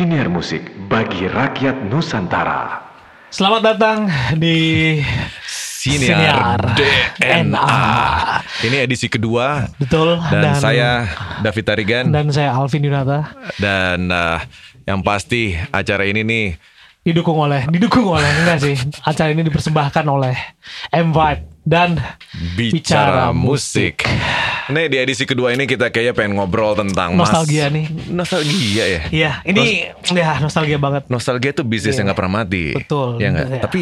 DNA, siniar musik bagi rakyat Nusantara. Selamat datang di Siniar, DNA. Ini edisi kedua Betul. dan, saya David Tarigan dan, dan saya Alvin Yunata uh, yang pasti acara ini nih didukung oleh didukung oleh enggak sih acara ini dipersembahkan oleh M Vibe dan bicara, musik. Nih di edisi kedua ini kita kayaknya pengen ngobrol tentang nostalgia mas... nih. Nostalgia ya. Iya, ini Nos ya nostalgia banget. Nostalgia itu bisnis yang gak pernah mati. Betul. Ya enggak? Ya. Tapi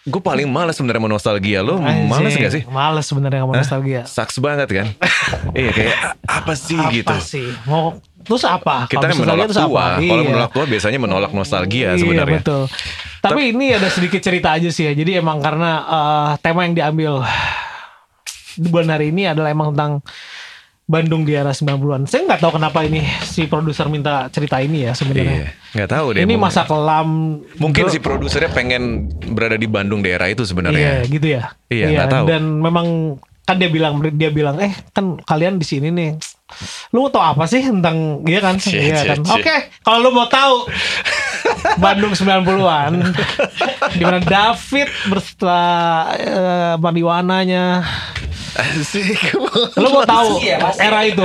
gue paling males sebenarnya mau nostalgia lo males gak sih males sebenarnya mau nostalgia saks banget kan iya kayak apa sih apa gitu sih mau terus apa kita kan menolak tua kalau iya. menolak tua biasanya menolak nostalgia sebenarnya iya, betul tapi ini ada sedikit cerita aja sih ya jadi emang karena uh, tema yang diambil di bulan hari ini adalah emang tentang Bandung di era 90-an. Saya nggak tahu kenapa ini si produser minta cerita ini ya sebenarnya. Iya, nggak tahu deh. Ini masa kelam. Mungkin si produsernya pengen berada di Bandung daerah itu sebenarnya. Iya, gitu ya. Iya, nggak iya, tahu. Dan memang kan dia bilang dia bilang eh kan kalian di sini nih lu tahu apa sih tentang iya kan iya kan oke okay, kalau lu mau tahu Bandung 90-an di mana David beserta uh, marijuananya Asik. Lu mau tahu era itu?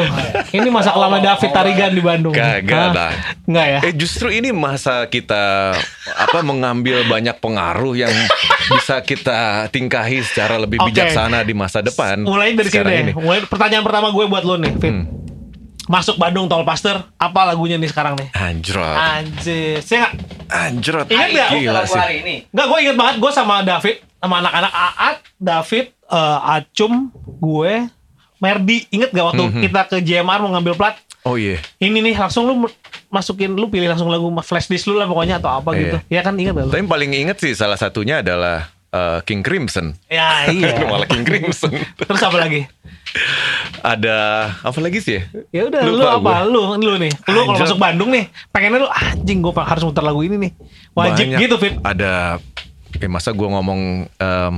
Ini masa kelama David Tarigan di Bandung. Kagak lah. Enggak ya? Eh justru ini masa kita apa mengambil banyak pengaruh yang bisa kita tingkahi secara lebih okay. bijaksana di masa depan. Mulai dari sini deh. Mulai pertanyaan pertama gue buat lo nih, Fit. Hmm. Masuk Bandung Tol Pasteur, apa lagunya nih sekarang nih? Anjrot. Anjir. Saya gak... Anjrot. Ingat gak? Gila sih. Ini. Enggak, gue inget banget. Gue sama David, sama anak-anak Aat, David, uh, Acum, gue, Merdi. Inget gak waktu mm -hmm. kita ke JMR mau ngambil plat? Oh iya. Yeah. Ini nih langsung lu masukin lu pilih langsung lagu flash disk lu lah pokoknya atau apa gitu. Ya kan gak lu? Tapi paling inget sih salah satunya adalah uh, King Crimson. Ya iya. Malah King Crimson. Terus apa lagi? Ada apa lagi sih ya? Ya udah lu apa? Gue. Lu lu nih. Lu kalau masuk Bandung nih, pengennya lu anjing gue harus muter lagu ini nih. Wajib Banyak. gitu, Fit. Ada eh masa gue ngomong um,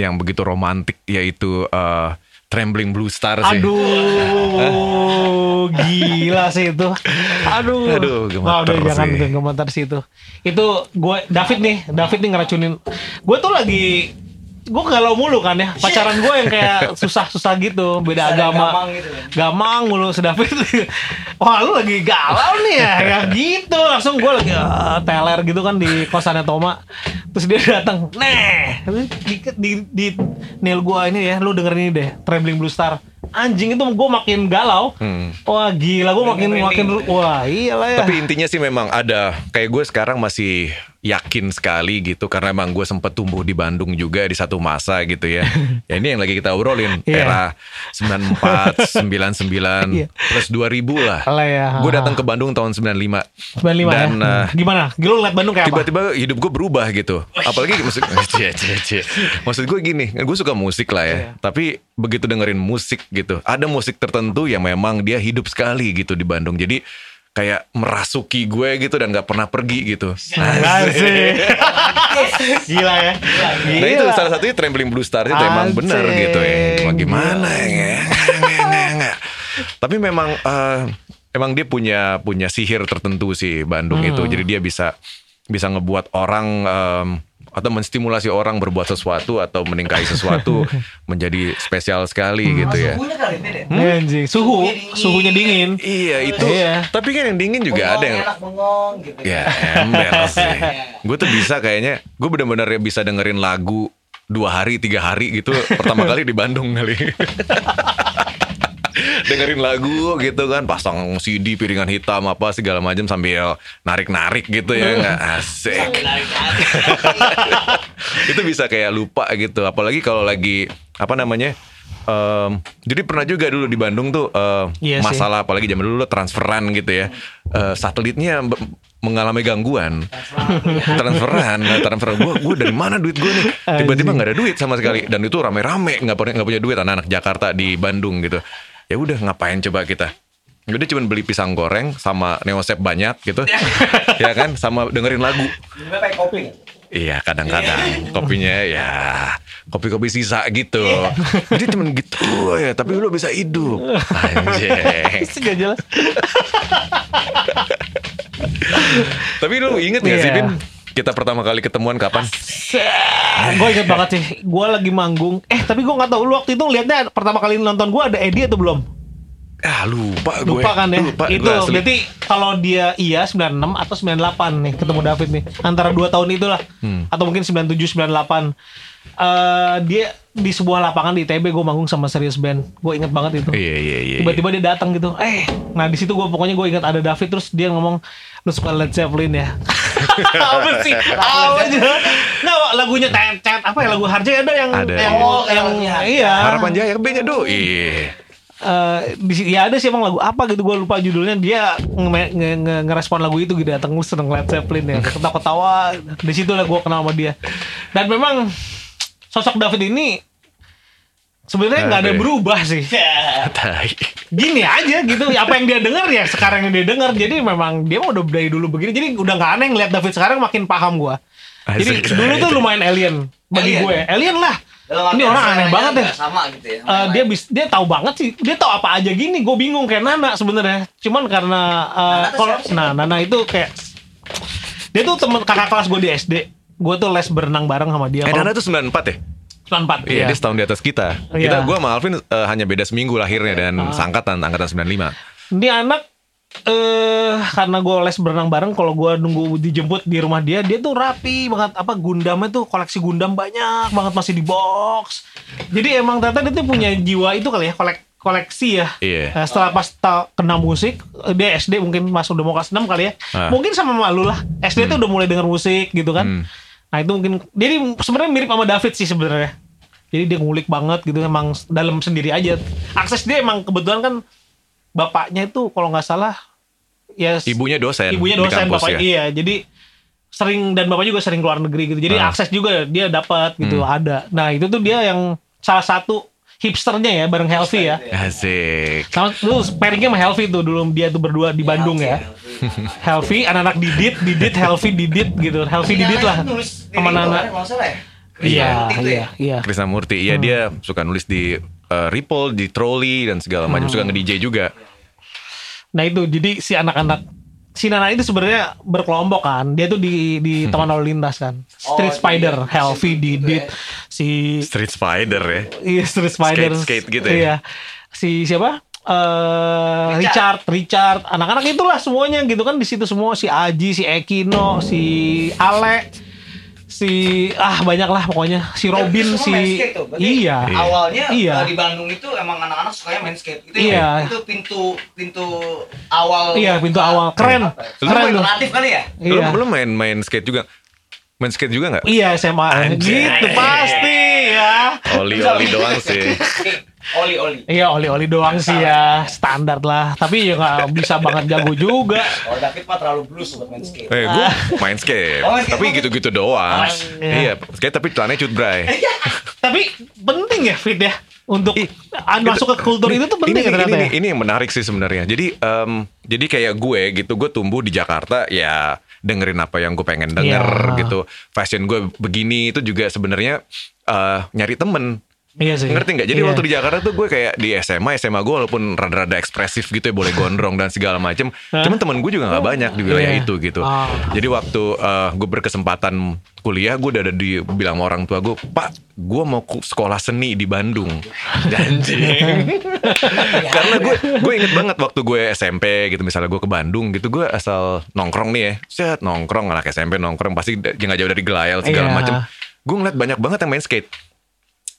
yang begitu romantik yaitu uh, Trembling Blue Star sih. Aduh, gila sih itu. Aduh. Aduh, gemeter udah, jangan sih. gemeter sih itu. Itu gue David nih, David nih ngeracunin. Gue tuh lagi gue galau mulu kan ya. Pacaran gue yang kayak susah-susah gitu beda agama. gamang, gitu, kan? gamang mulu sedapet wah lu lagi galau nih ya. Kayak gitu langsung gue lagi uh, teler gitu kan di kosannya Toma. Terus dia datang nih di, di, di nil gue ini ya lu dengerin ini deh Trembling Blue Star anjing itu gue makin galau hmm. wah gila gue makin makin wah iyalah ya tapi intinya sih memang ada kayak gue sekarang masih yakin sekali gitu karena emang gue sempet tumbuh di Bandung juga di satu masa gitu ya. ya ini yang lagi kita obrolin yeah. era 94, 99 yeah. plus 2000 lah. ya. Gue datang ke Bandung tahun 95. 95 Dan, ya. Uh, Gimana? Gila liat Bandung kayak tiba-tiba apa? Tiba-tiba hidup gue berubah gitu. Apalagi maksud cie, cie, cie. Maksud gue gini, gue suka musik lah ya. Yeah. Tapi begitu dengerin musik gitu, ada musik tertentu yang memang dia hidup sekali gitu di Bandung. Jadi kayak merasuki gue gitu dan gak pernah pergi gitu. Asik. Gila ya. Gila. Nah itu salah satunya Trembling Blue Star itu emang benar gitu ya. Cuma gimana ya. Tapi memang uh, emang dia punya punya sihir tertentu sih Bandung hmm. itu. Jadi dia bisa bisa ngebuat orang um, atau menstimulasi orang berbuat sesuatu atau meningkahi sesuatu menjadi spesial sekali hmm. gitu ya. Suhunya kali beda. Hmm? Anjing, suhu, suhunya dingin. suhunya dingin. Iya, itu. Iya. Tapi kan yang dingin juga bengong, ada yang enak bengong gitu. Ya, ember sih. gue tuh bisa kayaknya, gue bener-bener bisa dengerin lagu dua hari, tiga hari gitu pertama kali di Bandung kali. dengerin lagu gitu kan pasang CD piringan hitam apa segala macam sambil narik-narik gitu ya nggak asik. Itu bisa kayak lupa gitu apalagi kalau lagi apa namanya Um, jadi pernah juga dulu di Bandung tuh uh, iya masalah sih. apalagi zaman dulu transferan gitu ya. Uh, satelitnya mengalami gangguan. Transferan. Nah, transfer. Gue gue dari mana duit gue nih? Tiba-tiba nggak ada duit sama sekali. Dan itu rame-rame nggak punya nggak punya duit. Anak-anak Jakarta di Bandung gitu ya udah ngapain coba kita ya udah cuma beli pisang goreng sama neosep banyak gitu ya kan sama dengerin lagu kopi Iya kadang-kadang kopinya ya kopi-kopi sisa gitu. Jadi cuman gitu ya, tapi lu bisa hidup. Anjing. Gak jelas. tapi lu inget gak sih Iya. Kita pertama kali ketemuan kapan? gue inget banget sih. Gue lagi manggung. Eh tapi gue nggak tahu lu waktu itu liatnya pertama kali nonton gue ada Eddie atau belum? Ah lupa gue. Lupa kan ya? Lupa itu berarti kalau dia iya 96 atau 98 nih ketemu David nih. Antara dua tahun itulah. Hmm. Atau mungkin 97 98. Eh dia di sebuah lapangan di ITB gue manggung sama Serious Band. Gue inget banget itu. Iya iya iya. Tiba-tiba dia datang gitu. Eh, nah di situ gue pokoknya gue ingat ada David terus dia ngomong lu suka Led Zeppelin ya. apa sih? Apa aja? Nggak, lagunya tet tet apa ya lagu Harjay ada yang Ada. yang Oh, yang yang- iya. Harapan Jaya bandnya do. Iya. Eh, di sini ya ada sih emang lagu apa gitu gue lupa judulnya dia nge- nge- nge- ngerespon lagu itu gitu datang lu seneng Led Zeppelin ya ketawa-ketawa di situ lah gue kenal sama dia dan memang sosok David ini sebenarnya nggak ada berubah sih. Tai. gini aja gitu apa yang dia dengar ya sekarang yang dia dengar jadi memang dia udah dari dulu begini. Jadi udah nggak aneh ngeliat David sekarang makin paham gua. Jadi Asik. dulu tuh lumayan alien bagi Alien. gue. Alien lah. Dalam ini orang aneh seleranya banget ya. Sama gitu ya. Eh, dia bis, dia tahu banget sih. Dia tahu apa aja gini. Gue bingung kayak Nana sebenarnya. Cuman karena eh, Nana tuh kalau nah Nana itu kayak dia tuh temen kakak kelas gue di SD gue tuh les berenang bareng sama dia Eh Kalau- Nana tuh 94 ya? 94 Iya, dia setahun di atas kita. Iya. Kita gua sama Alvin eh, hanya beda seminggu lahirnya dan Ah. seangkatan angkatan 95. Ini anak eh karena gue les berenang bareng kalau gue nunggu dijemput di rumah dia dia tuh rapi banget apa Gundamnya tuh koleksi Gundam banyak banget masih di box jadi emang ternyata dia tuh punya jiwa itu kali ya kolek koleksi ya Iya. Eh, setelah pas kena musik eh, dia SD mungkin masuk udah mau kelas 6 kali ya Ah. mungkin sama malu lah SD tuh udah mulai denger musik gitu kan Hmm. Nah itu mungkin jadi sebenarnya mirip sama David sih sebenarnya jadi dia ngulik banget gitu emang dalam sendiri aja akses dia emang kebetulan kan bapaknya itu kalau nggak salah ya Ibunya dosen. ibunya dosen kampus bapak ya. iya jadi sering dan bapaknya juga sering keluar negeri gitu jadi Ah. akses juga dia dapat gitu ada nah itu tuh dia yang salah satu hipsternya ya bareng Helvi ya Asik. sama lu pairingnya sama Helvi tuh dulu dia tuh berdua di Bandung ya Helvi anak-anak Didit Didit Helvi Didit gitu Helvi Didit lah sama Nana iya iya iya Krisna Murti. Iya Hmm. dia suka nulis di eh, Ripple, di Trolley dan segala macam. Hmm. Suka nge-DJ juga. Nah itu jadi si anak-anak si Nana itu sebenarnya berkelompok kan. Dia tuh di di teman lalu lintas kan. Street Oh, Spider, di- Helvi, Didit, ya. si Street Spider ya. iya Street Spider, Skate-skate gitu ya? Iya. Si siapa? Eh Richard, Richard, anak-anak itulah semuanya gitu kan di situ semua si Aji, si Ekino, si Ale, si ah banyak lah pokoknya si Robin, semua main si iya, Awalnya Iya. eh, di Bandung itu emang anak-anak sukanya main skate. Itu Iya. ya, itu pintu pintu awal. Iya, pintu awal. Keren. Ya? Keren tuh. Alternatif kali ya? Iya. lu main main skate juga? Main skate juga nggak? Iya SMA Anjay. gitu pasti. Oli-oli doang sih. Oli oli. Iya oli-oli doang sih ya standar lah. Tapi ya nggak bisa banget jago juga. Kalau David mah terlalu blues buat main skate. Eh, gue main skate, Oh, main skate tapi gitu-gitu doang. Oh, iya. Iya, skate tapi celananya cut bray. Tapi penting ya fit ya untuk Ih, masuk ke kultur itu tuh penting ini, ya ternyata ini, ya. ini yang menarik sih sebenarnya. Jadi em, jadi kayak gue gitu, gue tumbuh di Jakarta ya dengerin apa yang gue pengen denger Iya. gitu. Fashion gue begini itu juga sebenarnya eh, nyari temen. Iya sih. Ngerti nggak? Jadi Iya. waktu di Jakarta tuh gue kayak di SMA, SMA gue walaupun rada-rada ekspresif gitu ya, boleh gondrong dan segala macem. Cuman temen gue juga nggak banyak di wilayah Iya. itu gitu. Ah. Jadi waktu eh, gue berkesempatan kuliah, gue udah ada di bilang sama orang tua gue, Pak, gue mau sekolah seni di Bandung. Anjing. Karena gue gue inget banget waktu gue SMP gitu, misalnya gue ke Bandung gitu, gue asal nongkrong nih ya, set nongkrong anak SMP nongkrong pasti nggak jauh dari gelayel segala Iya. macem. Gue ngeliat banyak banget yang main skate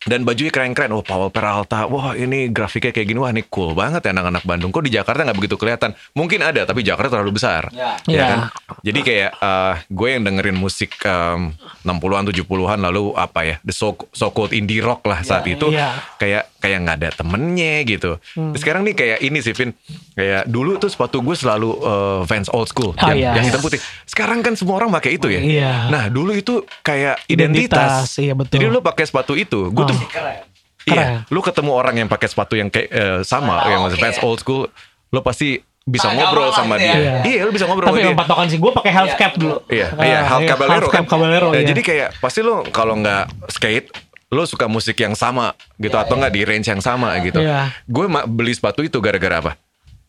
dan bajunya keren-keren. Oh, Paul Peralta. Wah, ini grafiknya kayak gini. Wah, ini cool banget ya anak-anak Bandung. Kok di Jakarta nggak begitu kelihatan? Mungkin ada, tapi Jakarta terlalu besar. Ya. Ya Iya. kan? Jadi kayak eh, gue yang dengerin musik em, 60-an, 70-an lalu apa ya? The so, so called indie rock lah saat itu. Iya. Kayak kayak nggak ada temennya gitu. Terus Sekarang nih kayak ini sih, Vin. Kayak dulu tuh sepatu gue selalu eh, Vans Old School. Ah, yang, iya. yang hitam putih. Sekarang kan semua orang pakai itu ya. Iya. Nah, dulu itu kayak Identitas, identitas. iya, betul. Jadi lu pakai sepatu itu. Gue tuh Oh. Keren. Iya, lu ketemu orang yang pakai sepatu yang kayak eh, sama, Oh, yang oke. fans old school, lu pasti bisa Ah, ngobrol sama gitu dia. ya. Iya, lu bisa ngobrol Tapi sama yang dia. patokan sih gue pakai half Iya, cap dulu. Iya, Ah, iya, Caballero half cap kan. Caballero, Nah, iya. Jadi kayak pasti lo kalau nggak skate, lo suka musik yang sama gitu atau nggak di range yang sama gitu. Iya. Gue beli sepatu itu gara-gara apa?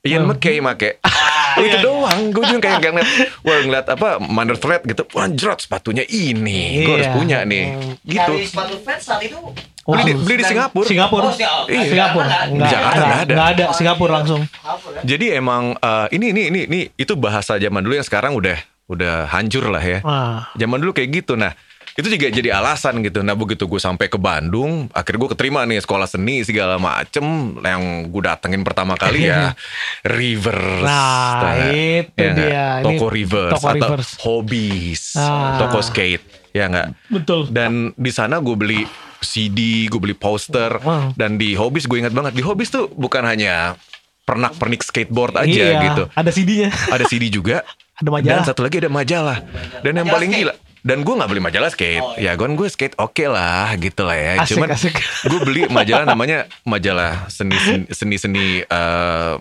Ian Oh. McKay make. itu doang. Gue juga kayak ngeliat, wah ngeliat apa Mother Thread gitu. Wah anjrot sepatunya ini. Gue harus Iya. punya nih. Gitu. Cari sepatu fans saat itu Oh, Beli di, beli di Singapura. Singapura. Oh, Singapura. Iya. Singapura. Jakarta Enggak, Jakarta enggak, nggak ada. Nggak ada. Singapura langsung. Ya? Jadi emang eh, ini ini ini ini itu bahasa zaman dulu yang sekarang udah udah hancur lah ya. Ah. Zaman dulu kayak gitu. Nah, itu juga jadi alasan gitu. Nah, begitu gue sampai ke Bandung, akhirnya gue keterima nih sekolah seni segala macem. Yang gue datengin pertama kali ya Rivers. Nah, itu nggak? dia. Ini Toko Rivers toko atau Rivers. Hobbies, Ah. toko skate, ya nggak? Betul. Dan di sana gue beli CD, gue beli poster, Wow. dan di Hobbies gue ingat banget di Hobbies tuh bukan hanya pernak pernik skateboard aja iya, gitu Ada CD-nya. ada CD juga Ada majalah. dan satu lagi ada majalah dan yang Majalah paling skate. gila dan gue nggak beli majalah skate. Oh, ya gue gue skate oke lah gitu lah ya. Asik, cuman asik. gue beli majalah namanya majalah seni seni seni eh,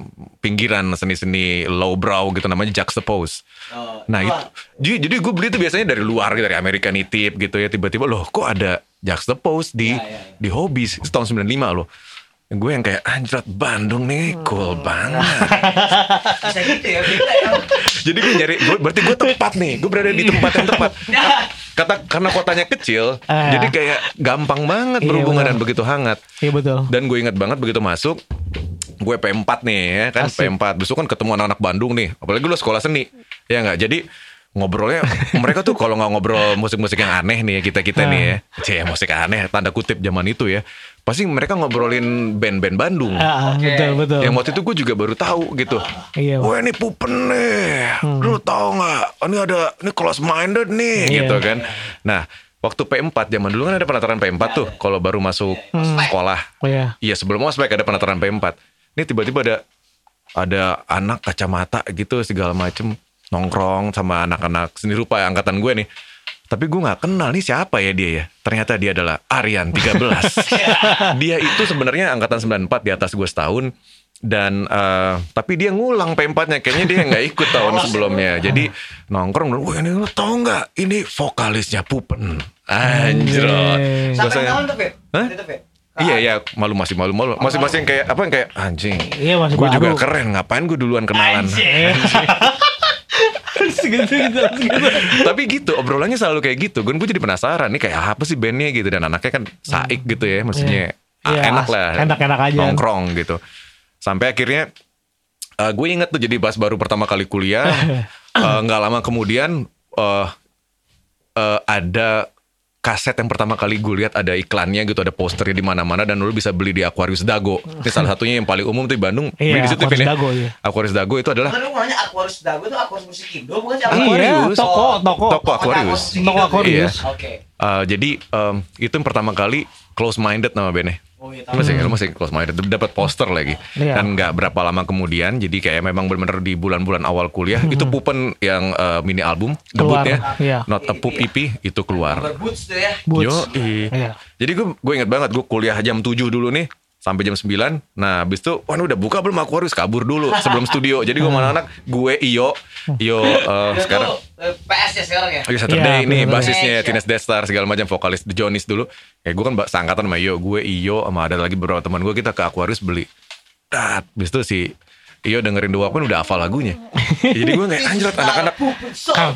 pinggiran seni seni lowbrow gitu namanya juxtapose. Oh, nah itu jadi, jadi gue beli itu biasanya dari luar dari Amerika Nitip gitu ya tiba-tiba loh kok ada juxtapose di Ya, ya, ya. di itu tahun 95 loh gue yang kayak anjrat Bandung nih cool Hmm. banget Bisa gitu ya, ya. jadi gue nyari, gue, berarti gue tepat nih, gue berada di tempat yang tepat. Kata karena kotanya kecil, Ah. jadi kayak gampang banget Iya, berhubungan benar. dan begitu hangat. Iya betul. Dan gue ingat banget begitu masuk, gue P4 nih ya kan, Asik. P4. Besok kan ketemu anak-anak Bandung nih, apalagi lu sekolah seni, ya nggak? Jadi ngobrolnya mereka tuh kalau nggak ngobrol musik-musik yang aneh nih kita kita nih ya, cie musik aneh tanda kutip zaman itu ya, pasti mereka ngobrolin band-band Bandung. Ah, Oke. betul betul. Yang waktu itu gue juga baru tahu gitu. Iya. Wah ini pupen nih. Lu tau gak? Ini ada, ini close minded nih Iya. gitu kan. Nah waktu P4 zaman dulu kan ada penataran P4 tuh. Kalau baru masuk sekolah. Oh, iya. Iya sebelum ospek ada penataran P4. Ini tiba-tiba ada ada anak kacamata gitu segala macem nongkrong sama anak-anak seni rupa angkatan gue nih. Tapi gue nggak kenal nih siapa ya dia ya. Ternyata dia adalah Aryan 13. dia itu sebenarnya angkatan 94 di atas gue setahun dan eh, tapi dia ngulang P4-nya kayaknya dia nggak ikut tahun sebelumnya. Jadi nongkrong, wah ini lu tau nggak? Ini vokalisnya Pupen. Anjrot. Sampai tahun tuh? Hah? Iya iya malu masih malu malu masih masih yang kayak apa yang kayak anjing. Iya, masih Gue juga keren ngapain gue duluan kenalan. gitu, segitu. Tapi gitu obrolannya selalu kayak gitu. Gue jadi penasaran nih kayak apa sih bandnya gitu dan anaknya kan saik gitu ya maksudnya ah, Iya, enak as- lah enak-enak aja. nongkrong gitu. Sampai akhirnya eh, gue inget tuh jadi pas baru pertama kali kuliah eh, nggak lama kemudian eh eh, ada kaset yang pertama kali gue lihat ada iklannya gitu ada posternya di mana-mana dan lu bisa beli di Aquarius Dago. Ini salah satunya yang paling umum tuh di Bandung. Iya, beli di situ Aquarius Vin, ya. Dago, iya. Aquarius Dago itu adalah Kan lu nanya Aquarius Dago itu Aquarius musik Indo bukan sih? Aquarius. Iya, toko, toko. Toko Aquarius. Toko Aquarius. Oke. Eh, jadi em, itu yang pertama kali close minded nama bandnya. Oh iya, masih, lu masih close minded, dapat poster lagi. Iya. Dan nggak berapa lama kemudian, jadi kayak memang benar-benar di bulan-bulan awal kuliah itu Pupen yang eh, mini album Keluar, debutnya, iya. Not a Poop EP itu keluar. Boots ya. Boots. Yo, Iya. Jadi gue gue inget banget gue kuliah jam 7 dulu nih sampai jam 9. Nah, habis itu wah ini udah buka belum aku harus kabur dulu sebelum studio. Jadi gue sama anak gue Iyo, Iyo eh, Itu sekarang eh, PS ya sekarang ya. Oh iya Saturday ini bener-bener. basisnya Iya. Teenage Death Star segala macam vokalis The Jonis dulu. Ya gue kan seangkatan sama Iyo, gue Iyo sama ada lagi beberapa teman gue kita ke Aquarius beli. Dat, habis itu si Iyo dengerin dua pun udah hafal lagunya. Jadi gue kayak anjrat anak-anak.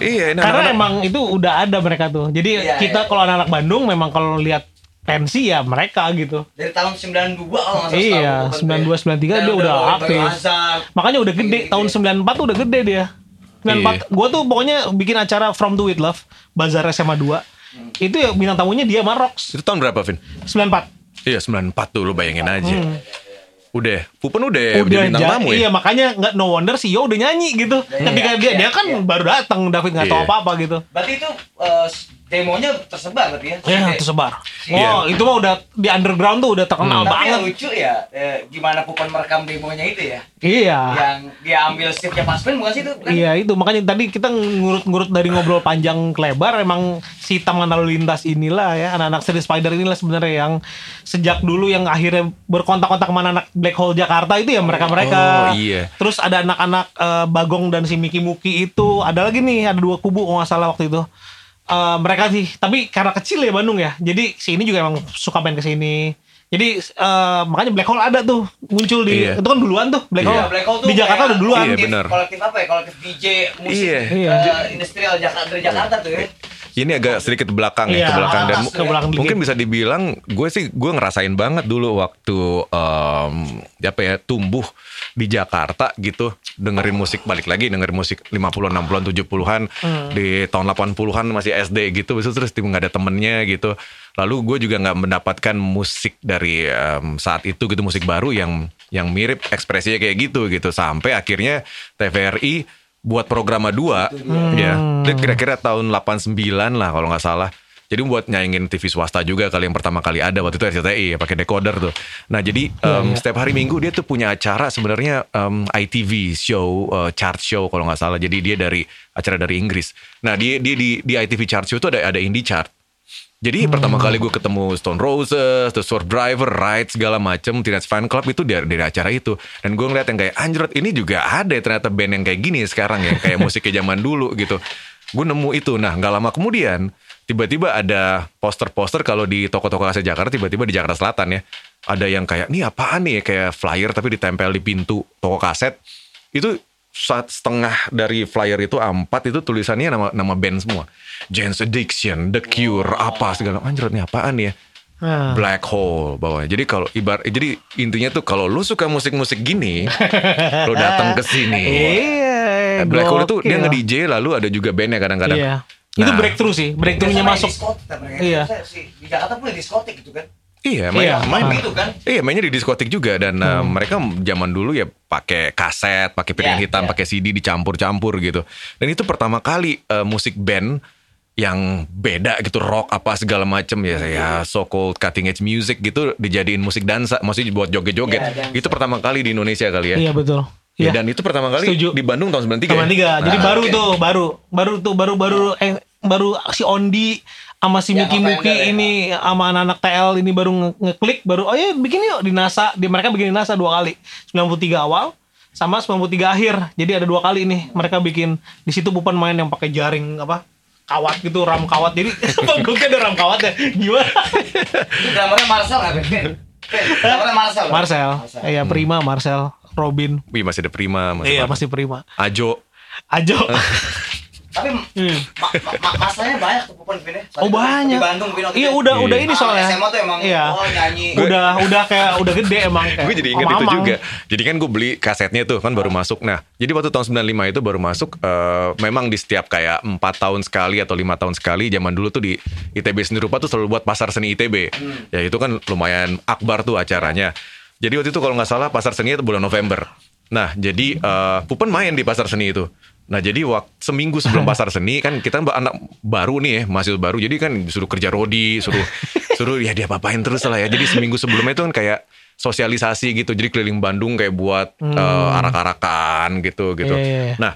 Iya, ini Karena anak-anak. emang itu udah ada mereka tuh. Jadi Iya, kita iya. kalau anak-anak Bandung memang kalau lihat pensi ya mereka gitu. Dari tahun 92 kalau nggak salah. Iya, setahu gua, 92 93 Bang. dia Dan udah aktif. Makanya udah gede. Iya, Tahun 94 tuh udah gede dia. 94 gua tuh pokoknya bikin acara From to With Love, Bazar SMA 2. Itu ya bintang tamunya dia Marox. Itu tahun berapa, Vin? 94. Iya, 94 tuh lu bayangin aja. Udah, Pupen udah, udah, udah bintang tamu Iya, ya. makanya nggak no wonder si Yo udah nyanyi gitu. Iya, Ketika iya, dia iya, dia kan iya. baru datang David nggak tahu Iya. apa-apa gitu. Berarti itu eh, demonya tersebar berarti ya. Ya, Jadi- tersebar. Iya. Wow, itu mah udah di underground tuh udah terkenal Tapi banget. yang lucu ya, eh, gimana Pupan merekam demonya itu ya? Iya. Yang dia ambil shiftnya Paspen bukan sih itu? Bukan? Iya itu makanya tadi kita ngurut-ngurut dari ngobrol panjang ke lebar emang si taman lalu lintas inilah ya anak-anak seri spider inilah sebenarnya yang sejak dulu yang akhirnya berkontak-kontak sama anak black hole Jakarta itu ya mereka mereka. Oh, iya. Terus ada anak-anak eh, Bagong dan si Miki Muki itu ada lagi nih ada dua kubu kalau nggak salah waktu itu. Eh, mereka sih tapi karena kecil ya Bandung ya jadi si ini juga emang suka main ke sini. Jadi eh, makanya black hole ada tuh muncul di Iya. itu kan duluan tuh black Iya, hole. Black Hole tuh di Jakarta kayak udah duluan. Iya, kolektif- benar. Kolektif apa ya? Kolektif DJ musik Iya. Iya. eh, industrial Jakarta dari Jakarta tuh ya. Ini agak sedikit belakang ya, Iya, ke belakang. Dan ke belakang mungkin bisa dibilang gue sih gue ngerasain banget dulu waktu em, apa ya tumbuh di Jakarta gitu. Dengerin musik balik lagi dengerin musik 50-an 60-an 70-an Hmm. di tahun 80-an masih SD gitu Terus terus tiba nggak ada temennya gitu. Lalu gue juga nggak mendapatkan musik dari em, saat itu gitu musik baru yang yang mirip ekspresinya kayak gitu gitu. Sampai akhirnya TVRI buat program 2 ya Itu kira-kira tahun 89 lah kalau nggak salah jadi buat nyaingin TV swasta juga kali yang pertama kali ada waktu itu RCTI ya pakai decoder tuh. Nah jadi em, setiap hari Minggu dia tuh punya acara sebenarnya em, ITV show eh, chart show kalau nggak salah. Jadi dia dari acara dari Inggris. Nah dia dia di di ITV chart show tuh ada ada indie chart. Jadi pertama kali gue ketemu Stone Roses, The Sword Driver, Ride segala macem, Teenage Fan Club itu dari, dari acara itu. Dan gue ngeliat yang kayak anjrot ini juga ada ya ternyata band yang kayak gini sekarang ya, kayak musiknya zaman dulu gitu. Gue nemu itu. Nah nggak lama kemudian tiba-tiba ada poster-poster kalau di toko-toko kaset Jakarta tiba-tiba di Jakarta Selatan ya. Ada yang kayak ini apaan nih kayak flyer tapi ditempel di pintu toko kaset. Itu setengah dari flyer itu A4 itu tulisannya nama nama band semua. Jane's Addiction, The Cure, apa segala anjir nih apaan ya? Nah. Black Hole bawahnya. Jadi kalau ibar jadi intinya tuh kalau lu suka musik-musik gini, lu datang ke sini. Iya. Black Hole itu dia nge-DJ lalu ada juga bandnya kadang-kadang. Iya. Itu Nah. breakthrough sih, breakthrough-nya masuk. diskotik. Iya. Di Jakarta punya diskotik gitu kan. Iya, main, Iya. main Gitu kan. Iya mainnya di diskotik juga dan uh, Hmm. mereka zaman dulu ya pakai kaset, pakai piring Iya, hitam, iya. pakai CD dicampur-campur gitu. Dan itu pertama kali uh, musik band yang beda gitu rock apa segala macem ya ya so called cutting edge music gitu dijadiin musik dansa maksudnya buat joget-joget Iya, dansa. itu pertama kali di Indonesia kali ya, Iya betul. Ya, Iya. dan itu pertama kali Setuju. di Bandung tahun 93 Sama ya? tiga. Jadi baru oke. tuh, baru, baru tuh, baru, baru, eh, baru si Ondi sama si Yang Miki Muki ya. ini sama anak-anak TL ini baru nge- ngeklik, baru oh ya bikin yuk di NASA, di mereka bikin di NASA dua kali, 93 awal sama 93 akhir. Jadi ada dua kali nih mereka bikin. Di situ Bupan main yang pakai jaring apa kawat gitu ram kawat. Jadi banggungnya ada ram kawat ya gimana drummernya Marcel Drummernya Marcel. Marcel. Iya Prima Marcel Robin. Wih, masih ada Prima masih iya masih Prima. Ajo. Ajo Tapi Hmm. ma ma ma- masanya banyak tuh Pupan Ben ya. Oh banyak. Di Bandung waktu Iya udah Iya. udah ini Ah, soalnya. SMA tuh emang Iya. oh nyanyi. Udah udah kayak udah gede emang. kayak gue jadi ingat itu juga. Jadi kan gue beli kasetnya tuh kan baru masuk. Nah, jadi waktu tahun 95 itu baru masuk. eh, memang di setiap kayak empat tahun sekali atau lima tahun sekali. Zaman dulu tuh di ITB Seni Rupa tuh selalu buat pasar seni ITB. Ya itu kan lumayan akbar tuh acaranya. Jadi waktu itu kalau nggak salah pasar seni itu bulan November. Nah, jadi eh, Pupen main di pasar seni itu. Nah jadi waktu seminggu sebelum pasar seni kan kita mbak anak baru nih ya mahasiswa baru. Jadi kan disuruh kerja rodi suruh suruh ya dia apain terus lah ya. Jadi seminggu sebelumnya itu kan kayak sosialisasi gitu. Jadi keliling Bandung kayak buat eh, arak-arakan gitu gitu. Iya, iya, iya. nah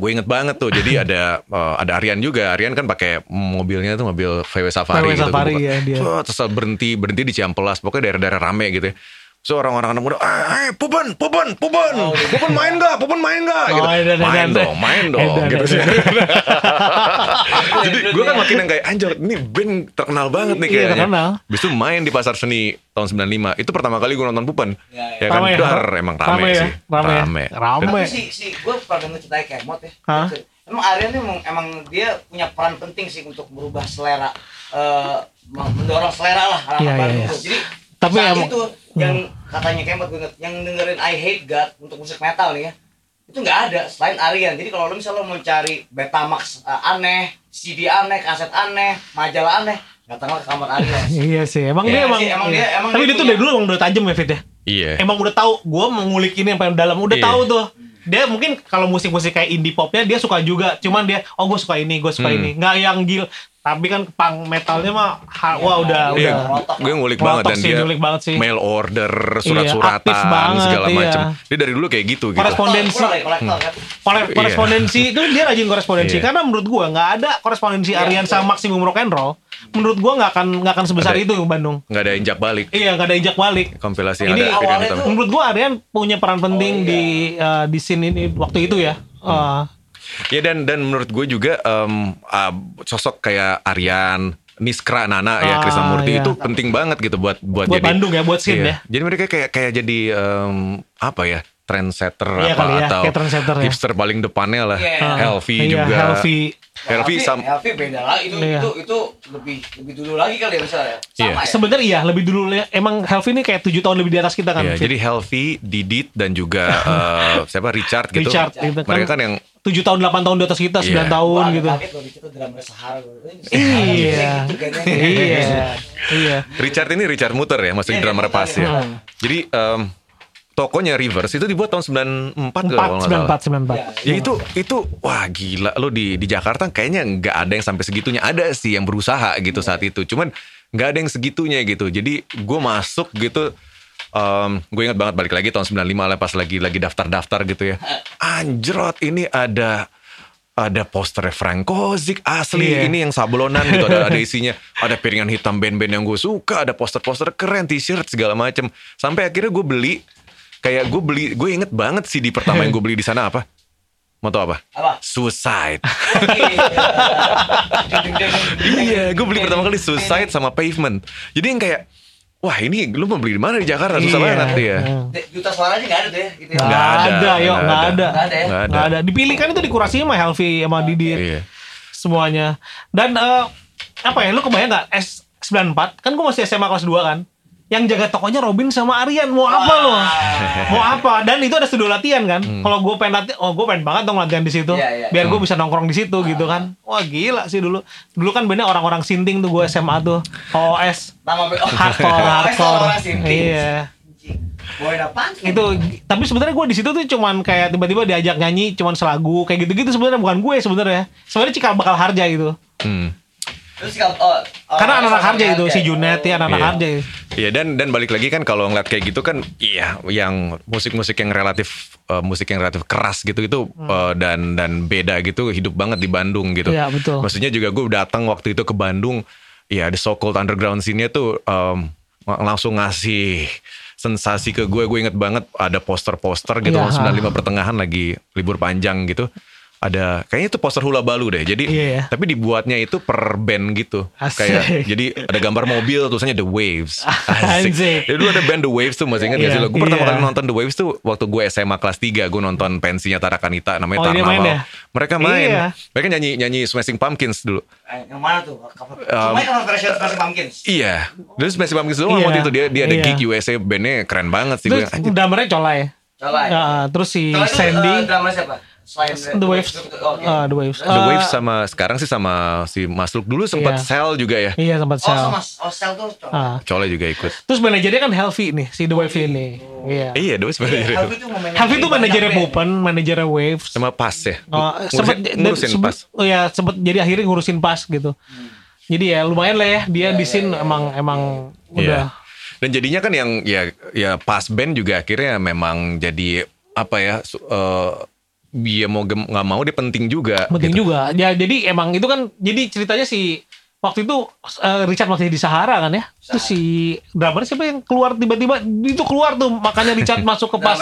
gue inget banget tuh. Jadi ada eh, ada Aryan juga. Aryan kan pakai mobilnya tuh mobil VW Safari VW gitu Safari, ya, dia. Terus berhenti berhenti di Ciampelas pokoknya daerah-daerah rame gitu ya So orang-orang anak muda, eh, eh Pupen, Pupen, Pupen, Pupen main gak, Pupen main gak, gitu. Oh, edan, main edan. dong, main dong, gitu. edan. Jadi gue kan makin yang kayak anjir, ini band terkenal banget nih Iya, kayaknya. terkenal. Habis itu main di pasar seni tahun 95, itu pertama kali gue nonton Pupen. Ya, Ya, ya. kan, Rame ya? dar, emang rame, Rame ya? sih. Rame ya? Rame. Rame. Tapi si si gue pernah denger ceritanya Kemot ya. Hah? Emang Aryan emang, emang dia punya peran penting sih untuk merubah selera eh mendorong selera lah anak Iya, iya, Bandung iya. tuh. Jadi Tapi saat emang- itu yang katanya Kemot gue inget, yang dengerin I Hate God untuk musik metal nih ya. Itu nggak ada selain Aryan. Jadi kalau lo misalnya mau cari Betamax eh, aneh, CD aneh, kaset aneh, majalah aneh, datanglah ke kamar Aryan. Iya sih, emang Iya dia emang. sih, emang iya. dia- emang Tapi dia dia tuh dari dulu emang udah tajam ya Fit ya. Iya. Emang udah tahu, gue mau ngulik ini yang paling dalam, udah Iya. tahu tuh. dia mungkin kalau musik-musik kayak indie popnya dia suka juga cuman dia oh gue suka ini gue suka Hmm. ini nggak yang gil tapi kan punk metalnya mah ha- wah udah Iya, udah gue ngulik banget dan sih, dia ngulik banget sih. mail order, Iya, surat-suratan banget, segala iya. macam. Dia dari dulu kayak gitu gitu. Korespondensi. Kolektor, kolektor kan. Kore- Iya. korespondensi itu dia rajin korespondensi Iya. karena menurut gua nggak ada korespondensi Iya, Aryan sama Maximum Rock and Roll menurut gua nggak akan nggak akan sebesar Ada- itu di Bandung Nggak ada injak balik. iya nggak ada ijak balik Kompilasi yang Ini ada awalnya tuh- menurut gua Aryan punya peran penting iya. di uh, di scene ini waktu itu ya Uh, Ya dan dan menurut gue juga em, ah, sosok kayak Aryan, Niskra, Nana ya, Ah, Krisnamurti iya. itu penting banget gitu buat buat, Buat jadi Bandung ya, buat scene Iya. ya. Jadi mereka kayak kayak jadi em, apa ya? trendsetter Iya apa kali ya, atau kayak trendsetter ya. hipster paling depannya lah. Iya. Helvi iya, juga. Helvi Helvi sam Helvi beda lah itu Iya. itu itu lebih lebih dulu lagi kali ya misalnya. Sama Iya. ya. sebenarnya iya lebih dulu ya emang Helvi ini kayak tujuh tahun lebih di atas kita kan Iya, Fit? jadi Helvi, Didit dan juga eh, siapa Richard gitu. Richard gitu kan. Mereka kan yang tujuh tahun 8 tahun di atas kita 9 Iya. tahun Gua gitu kaget loh Sahara iya iya iya Richard ini Richard Muter ya, maksudnya Iya, drummer Muter, pas iya. ya. Jadi em, tokonya Reverse itu dibuat tahun 94 kalau empat empat salah. sembilan empat. Ya itu itu wah gila. Lo di di Jakarta kayaknya nggak ada yang sampai segitunya. Ada sih yang berusaha gitu saat itu cuman nggak ada yang segitunya gitu. Jadi gue masuk gitu gue ingat banget balik lagi tahun 95 lah pas lagi lagi daftar-daftar gitu ya. Anjrot ini ada ada poster Frank Kozik asli. Iya. ini yang sablonan gitu ada ada isinya. Ada piringan hitam band-band yang gue suka ada poster-poster keren t-shirt segala macem. Sampai akhirnya gue beli kayak gue beli gue inget banget CD pertama yang gue beli di sana apa mau tau apa Apa? Suicide Iya, gue beli pertama kali Suicide sama Pavement jadi yang kayak wah ini lu mau beli di mana di Jakarta susah Iya. banget ya. Juta suara aja nggak ada tuh ya. Gitu ya. Nggak Nggak ada, ada, yuk, nggak ada. ada. Nggak ada ya? Nggak ada. Ada. Dipilih kan itu dikurasi sama Helvi sama Didit. iya Semuanya. Dan eh, apa ya, lu kebayang nggak S94? Kan gue masih SMA kelas 2 kan. Yang jaga tokonya Robin sama Aryan. Mau apa lo? Mau apa? Dan itu ada studio latihan kan. Kalau gue pengen latihan, oh gue pengen banget dong latihan di situ. Iya, iya. Biar gue bisa nongkrong di situ gitu kan. Wah gila sih dulu. Dulu kan bener orang-orang sinting tuh gue SMA tuh. OS. Hardcore, hardcore. Iya. Itu tapi sebenarnya gue di situ tuh cuman kayak tiba-tiba diajak nyanyi cuman selagu kayak gitu-gitu sebenarnya bukan gue sebenarnya sebenarnya cikal bakal harja itu Hmm. Terus kalau oh, karena anak-anak harja itu si Junet ya anak-anak Iya. harja. Iya dan dan balik lagi kan kalau ngeliat kayak gitu kan iya yang musik-musik yang relatif eh, musik yang relatif keras gitu itu eh, dan dan beda gitu hidup banget di Bandung gitu. Hmm. Iya, betul. Maksudnya juga gue datang waktu itu ke Bandung ya ada so called underground scene tuh em, langsung ngasih sensasi ke gue gue inget banget ada poster-poster gitu tahun 95 pertengahan lagi libur panjang gitu ada kayaknya itu poster hula balu deh jadi Iya, iya. tapi dibuatnya itu per band gitu Asik. kayak jadi ada gambar mobil tulisannya The Waves. Jadi dulu ada band The Waves tuh masih ingat gak Iya, sih lo? Gue pertama iya. kali nonton The Waves tuh waktu gue SMA kelas 3 gue nonton pensinya Tarakanita namanya Oh, Tarnaval. main ya? Mereka main. Iya. Mereka nyanyi nyanyi Smashing Pumpkins dulu. Eh, yang mana tuh? Cover. Um, versi Pumpkins. Iya. Dulu Smashing Pumpkins doang Iya, waktu itu dia dia ada iya. gig USA bandnya keren banget sih gue. Anjir. drummernya colai Coba. Ya, terus si Coba itu, Sandy eh, drama siapa? Selain The Waves Oke. Ah, The Waves The Ah, Waves sama sekarang sih sama si Masluk dulu sempat Iya. sell juga ya. iya sempat Oh, sel sama Oh, Sel tuh coba. Ah. Cole juga ikut. terus manajernya kan Helvi nih si The Waves ini iya Iya, The Waves manajernya. Helvi tuh manajernya Pupen manajernya Waves sama Pas ya. Oh, Ngurusin- sempet ngurusin sempet- Pas. Oh ya, sempet jadi akhirnya ngurusin pas gitu. Jadi ya lumayan lah ya dia di scene emang emang udah Iya. Dan jadinya kan yang ya ya pas band juga akhirnya memang jadi apa ya su- eh dia mau nggak mau dia penting juga. penting gitu. juga. Ya jadi emang itu kan jadi ceritanya si waktu itu eh, Richard masih di Sahara kan ya. Terus si drummer siapa yang keluar tiba-tiba itu keluar tuh makanya Richard masuk ke pas.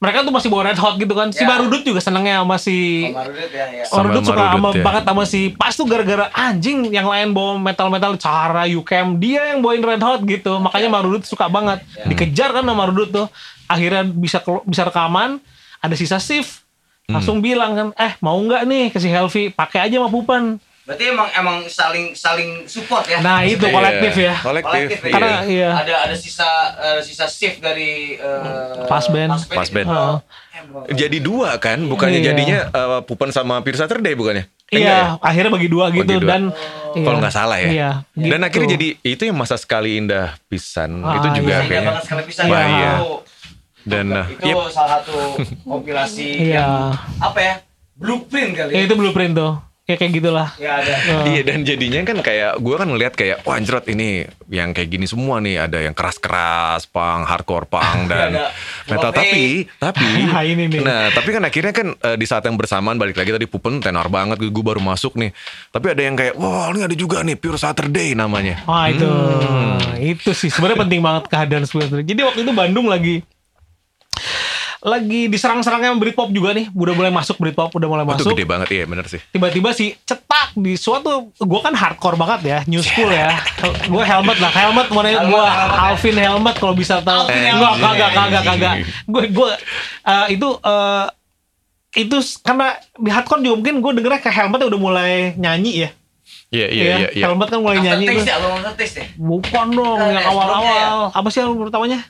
Mereka tuh masih bawa red hot gitu kan. Si Ya. Marudut juga senengnya sama si Om Marudut ya, ya. Sama Marudut suka Marudut, sama ya. banget sama si Pas tuh gara-gara anjing yang lain bawa metal-metal cara Yukem dia yang bawain Red Hot gitu makanya Marudut suka banget dikejar kan sama Marudut tuh akhirnya bisa bisa rekaman ada sisa shift langsung bilang kan eh mau nggak nih ke si Helvi pakai aja sama Pupan Berarti emang emang saling saling support ya. nah itu Iya, kolektif ya Kolektif. Kolektif ya. Karena, iya. iya. Ada ada sisa ada sisa shift dari eh, Pas band. Pas band. Heeh. Eh, Jadi dua kan, bukannya Iya. jadinya eh, Pupen sama Pure Saturday bukannya? Eh, iya ya? akhirnya bagi dua gitu Bagi dua. dan iya. Kalau nggak salah ya. iya Dan gitu. akhirnya jadi itu yang masa sekali indah pisan. Ah, itu juga iya. Kayaknya. banget sekali bisa Iya. Iya. Dan uh, itu yep. salah satu kompilasi Iya. yang apa ya? Blueprint kali. Ya itu blueprint tuh. Ya kayak gitulah. Ya ada. Iya dan jadinya kan kayak gue kan ngeliat kayak wah anjrot ini yang kayak gini semua nih ada yang keras-keras pang hardcore pang dan Ada metal tapi tapi Nah, ini nih. nah tapi kan akhirnya kan eh, di saat yang bersamaan balik lagi tadi Pupen tenor banget gue baru masuk nih tapi ada yang kayak wah ini ada juga nih Pure Saturday namanya Wah itu, Hmm. itu sih sebenarnya penting banget kehadiran Spirit. Jadi waktu itu Bandung lagi lagi diserang-serangnya Britpop juga nih, udah mulai masuk Britpop, udah mulai Oh, itu masuk. gede banget iya bener sih Tiba-tiba sih cetak di suatu, gue kan hardcore banget ya, new school ya. gue helmet lah, helmet mana Helmet, gue helmet. Alvin helmet kalau bisa tahu. Helmet. kagak kagak kagak. Gue gue eh, itu eh, itu karena di hardcore juga mungkin gue dengernya kayak helmetnya udah mulai nyanyi ya. iya iya Iya, iya iya Helmet kan mulai nyanyi ya, aftertaste ya. Bukan dong, yang ya, awal-awal. Apa sih album pertamanya?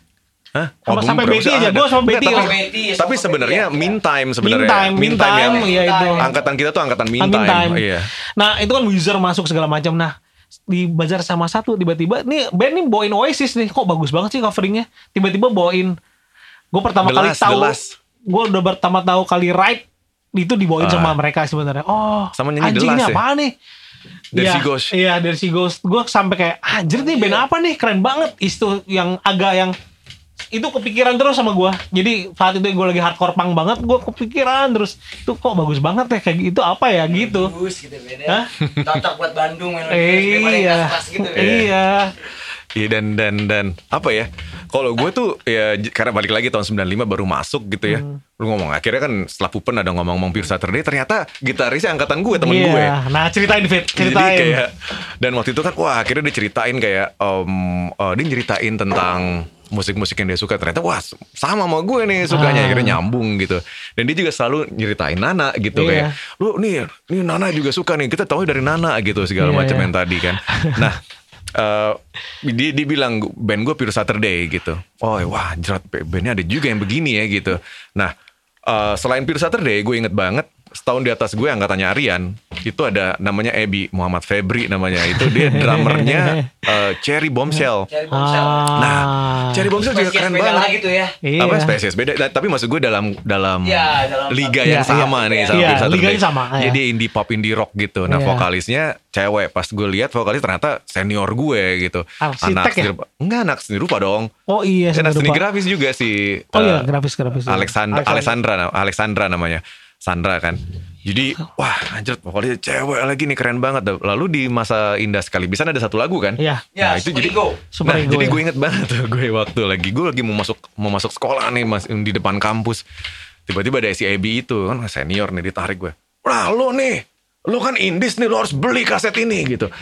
Hah? Sama- Album sampai Betty aja, gua sama Betty tapi, ya. Betty, tapi sama sebenarnya ya. meantime sebenarnya Meantime, meantime, yang iya itu. angkatan kita tuh angkatan Ah, meantime, meantime. iya Nah itu kan Weezer masuk segala macam. Nah di bazar sama satu tiba-tiba nih band nih bawain Oasis nih kok bagus banget sih coveringnya tiba-tiba bawain gue pertama The kali Last, tahu gue udah pertama tahu kali Ride itu dibawain Ah. sama mereka sebenarnya oh Sama nyanyi anjing ini ya? apa nih Iya, She Goes. Iya, dari si Ghost. Gue sampai kayak, anjir nih band apa nih? Keren banget. Itu yang agak yang itu kepikiran terus sama gue. Jadi saat itu gue lagi hardcore punk banget, gue kepikiran terus itu kok bagus banget ya kayak gitu apa ya gitu. Bagus gitu beda. Hah? Cocok buat Bandung Eh, iya, gitu. iya. Iya dan dan dan apa ya? Kalau gue tuh ya karena balik lagi tahun 95 baru masuk gitu ya. Hmm. Lu ngomong akhirnya kan setelah Pupen ada ngomong-ngomong Pure Saturday ternyata gitarisnya angkatan gue temen Iya. gue. Nah ceritain Fit, Jadi ceritain. kayak dan waktu itu kan wah akhirnya dia ceritain kayak em, eh, dia ceritain tentang musik-musik yang dia suka ternyata wah sama sama gue nih sukanya Ah. akhirnya nyambung gitu dan dia juga selalu nyeritain Nana gitu Iya. kayak lu nih nih Nana juga suka nih kita tahu dari Nana gitu segala Iya, macam iya. yang tadi kan nah eh dia, dia bilang band gue Pure Saturday gitu oh wah jerat bandnya ada juga yang begini ya gitu nah eh, selain Pure Saturday gue inget banget setahun di atas gue angkatannya Arian itu ada namanya Ebi Muhammad Febri namanya itu dia drummernya eh, Cherry Bombshell Cari bongsel. Ah. Nah, Cherry Bombshell juga keren beda banget. lagi tuh ya. Iya. Apa spesies beda? Nah, tapi maksud gue dalam dalam, Iya, dalam liga yang Iya, sama iya. nih sama Iya, Pure Saturday. liganya sama, iya. Jadi indie pop, indie rock gitu. Nah, Iya. vokalisnya cewek. Pas gue lihat vokalis ternyata senior gue gitu. Arsitek ya? seni rupa. Enggak, anak seni rupa dong. Oh iya, Anak seni seni rupa. grafis juga sih. Oh iya, eh, grafis grafis. Alexandra, Alexandra, Alexandra namanya. Sandra kan. Jadi, wah anjir pokoknya cewek lagi nih keren banget. Lalu di masa indah sekali bisa ada satu lagu kan? Iya. Ya, nah, itu Super jadi Ego. Super nah, Ego, jadi ya. gue inget banget tuh gue waktu lagi gue lagi mau masuk mau masuk sekolah nih mas di depan kampus. Tiba-tiba ada si Ebi itu kan senior nih ditarik gue. Wah lo nih, lo kan indis nih lo harus beli kaset ini gitu.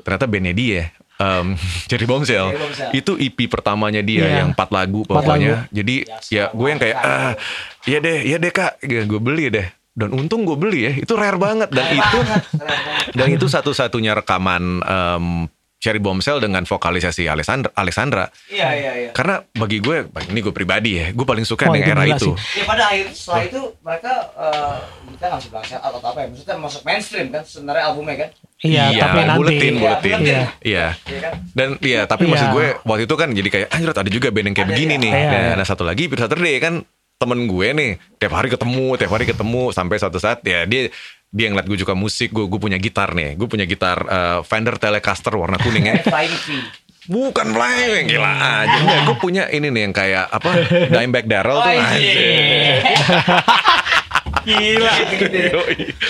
Ternyata bandnya dia. Um, Cherry Bombshell itu EP pertamanya dia Iya. yang empat lagu pokoknya. lagu. Jadi ya gue yang kayak ah iya deh, iya deh kak, gue beli deh. Dan untung gue beli ya, itu rare banget dan itu Banget, dan itu satu-satunya rekaman em, Cherry Bombshell dengan vokalisasi Alexandra. Alexandra. Iya, iya, iya. Karena bagi gue, ini gue pribadi ya, gue paling suka Oh, dengan itu era itu. sih. Ya pada akhir setelah itu mereka eh, kita nggak bisa bilang atau apa ya, maksudnya masuk mainstream kan sebenarnya albumnya kan. Iya, tapi nanti. buletin, Iya, buletin. buletin. Iya. Iya kan? Dan iya, tapi Iya. maksud gue waktu itu kan jadi kayak anjir ada juga band yang kayak Ada, begini iya. nih. Iya, Dan iya. ada satu lagi Pure Saturday kan temen gue nih tiap hari ketemu, tiap hari ketemu sampai suatu saat ya dia dia ngeliat gue juga musik, gue gue punya gitar nih, gue punya gitar eh, Fender Telecaster warna kuning ya. Bukan flying gila aja. Enggak, gue punya ini nih yang kayak apa? Dimebag Darrell Oh, tuh. iya. anjir. Gila.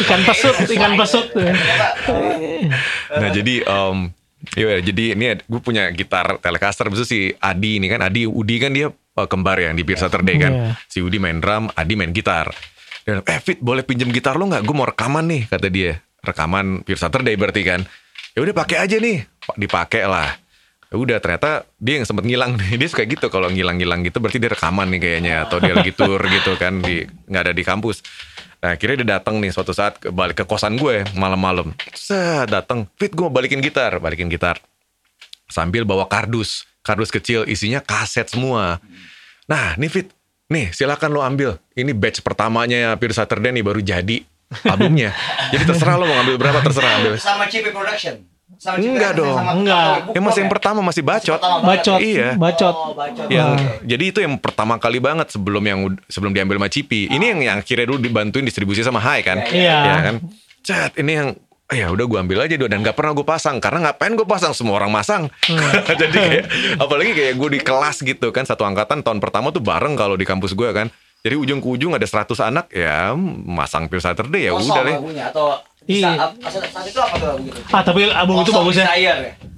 Ikan pesut, ikan pesut. nah jadi em Iya, jadi ini gue punya gitar Telecaster, besok si Adi ini kan, Adi Udi kan dia eh, kembar yang di Pure Saturday kan. Iya. Si Udi main drum, Adi main gitar. Dan eh Fit boleh pinjem gitar lo nggak? Gue mau rekaman nih kata dia. Rekaman Pure Saturday berarti kan. Ya udah pakai aja nih, dipakai lah. Ya udah ternyata dia yang sempet ngilang nih. Dia suka gitu kalau ngilang-ngilang gitu berarti dia rekaman nih kayaknya atau dia lagi tour gitu kan di nggak ada di kampus. Nah akhirnya dia datang nih suatu saat balik ke kosan gue malam-malam. Set datang, Fit gue mau balikin gitar, balikin gitar. Sambil bawa kardus, kardus kecil isinya kaset semua. Nah nih Fit, nih silakan lo ambil. Ini batch pertamanya Pure Saturday nih baru jadi albumnya. Jadi terserah lo mau ngambil berapa terserah ambil. Sama CP Production. sama Cipi Enggak dong. sama Enggak. Yang masih Club yang ya? pertama masih bacot. Pertama banget Bacot. ya? Iya. Bacot. Oh, bacot. yang jadi itu yang pertama kali banget sebelum yang sebelum diambil sama Cipi. Ini yang yang akhirnya dulu dibantuin distribusi sama Hai kan. Iya. Ya kan. Cat ini yang ya udah gue ambil aja dulu dan gak pernah gue pasang karena ngapain gue pasang semua orang masang jadi kayak apalagi kayak gue di kelas gitu kan satu angkatan tahun pertama tuh bareng kalau di kampus gue kan jadi ujung ke ujung ada 100 anak ya masang Pure Saturday ya Kosong udah deh lagunya atau bisa Iya. ap- saat itu apa tuh lagu gitu? Ah tapi album itu bagus ya. Ya?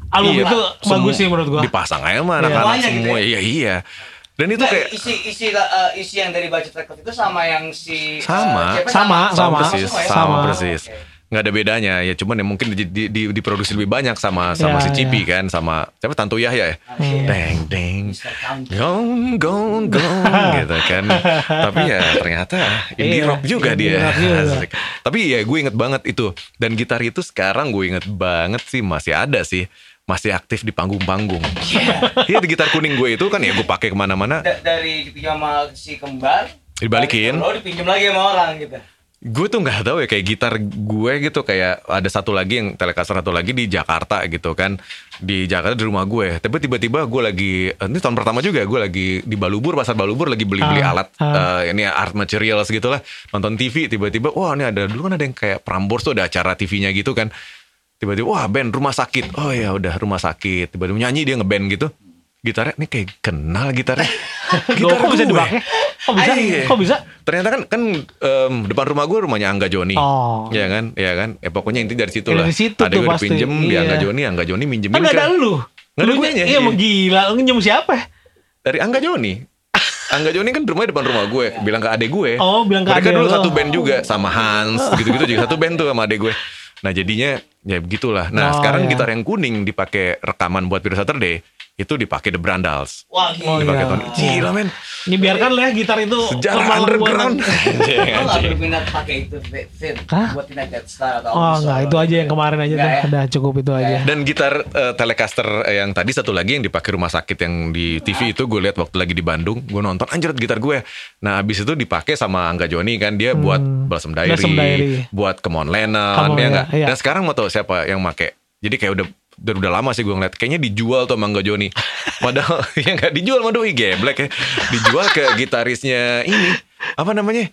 Album Iya. itu bagus sih menurut gua. dipasang aja sama Iya. anak-anak Semuanya gitu semua ya? iya iya dan itu Nah, kayak isi isi uh, isi yang dari budget record itu sama yang si uh, Sama. Sama, sama. persis ya? sama, Sama. persis Oke. Nggak ada bedanya ya cuman ya mungkin di, di, di- diproduksi lebih banyak sama sama Ya, si Cipi ya. kan sama siapa Tanto Yahya ya Iya. deng deng gong gong gong gitu kan tapi ya ternyata indie Iya, rock juga indie dia rock juga. Tapi ya gue inget banget itu dan gitar itu sekarang gue inget banget sih masih ada sih masih aktif di panggung-panggung. Iya di gitar kuning gue itu kan ya gue pakai ke mana-mana. Da- dari dipinjam sama si kembar Dibalikin. lo dipinjam lagi sama orang gitu gue tuh nggak tahu ya kayak gitar gue gitu kayak ada satu lagi yang Telecaster satu lagi di Jakarta gitu kan. Di Jakarta di rumah gue. Tapi tiba-tiba gue lagi eh, ini tahun pertama juga gue lagi di Balubur pasar Balubur lagi beli-beli Ah, alat ah. eh, ini art materials gitu lah nonton TV tiba-tiba wah ini ada dulu kan ada yang kayak Prambors tuh ada acara TV-nya gitu kan. Tiba-tiba wah band rumah sakit. Oh ya udah rumah sakit. Tiba-tiba nyanyi dia ngeband gitu. Gitarnya ini kayak kenal gitarnya Loh, kok bisa gue. dipakai? Kok bisa? Iya. Kok bisa? Ternyata kan kan em, depan rumah gue rumahnya Angga Joni. Oh. Iya kan? Iya kan? Ya pokoknya inti dari situ Ya, lah. dari situ Ada gue pasti. pinjem di Iya. Angga Joni, Angga Joni minjemin Kan gak ada lu. Nggak ada Lu guanya, Iya, iya. emang gila. Lu nginjem siapa? dari Angga Joni. Angga Joni kan rumahnya depan rumah gue, bilang ke adek gue. Oh, bilang ke Mereka adek dulu lo. satu band juga sama Hans, gitu-gitu juga satu band tuh sama adek gue. Nah jadinya ya begitulah. Nah Oh, sekarang iya. gitar yang kuning dipakai rekaman buat Pure Saturday itu dipakai The Brandals. wah Oh, gila Dipakai iya. Tony. Gila men. Ini biarkan lah ya gitar itu Sejarah underground. lo gak berminat pakai itu Vin Hah? buat tindak Death Star atau Oh enggak, itu aja yang kemarin aja deh. ya? Udah cukup itu aja. Dan gitar eh, Telecaster eh, yang tadi satu lagi yang dipakai rumah sakit yang di TV itu gue lihat waktu lagi di Bandung, gue nonton anjir gitar gue. Nah, abis itu dipakai sama Angga Joni kan dia buat Diary, Hmm. Blossom Diary. buat Come On Lennon ya enggak. iya. Dan sekarang mau tau siapa yang make. Jadi kayak udah udah, udah lama sih gue ngeliat kayaknya dijual tuh sama Angga Joni. Padahal ya nggak dijual sama doi geblek ya. Dijual ke gitarisnya ini apa namanya?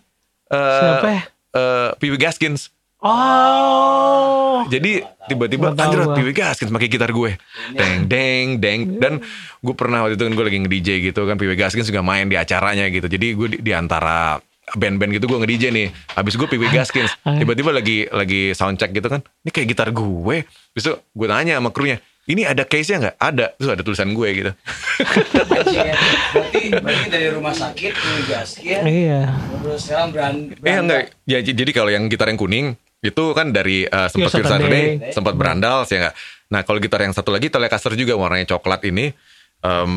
Eh, Siapa ya? eh, Pee Wee Gaskins. Oh. Jadi tiba-tiba anjir Wee Gaskins pakai gitar gue. Deng deng deng dan gue pernah waktu itu kan gue lagi nge-DJ gitu kan Pee Wee Gaskins juga main di acaranya gitu. Jadi gue di, di antara band-band gitu gue nge-DJ nih. Habis gue Wee Gaskins tiba-tiba lagi lagi soundcheck gitu kan. Ini kayak gitar gue. Terus tuh gue tanya sama krunya, "Ini ada case-nya nggak?" Ada. Terus ada tulisan gue gitu. Ya. berarti berarti dari rumah sakit ke gaskin Iya. terus sekarang brand Eh enggak. Ya jadi kalau yang gitar yang kuning itu kan dari uh, sempat Saturday, Saturday. sempat berandal sih enggak. Nah, kalau gitar yang satu lagi Telecaster juga warnanya coklat ini em,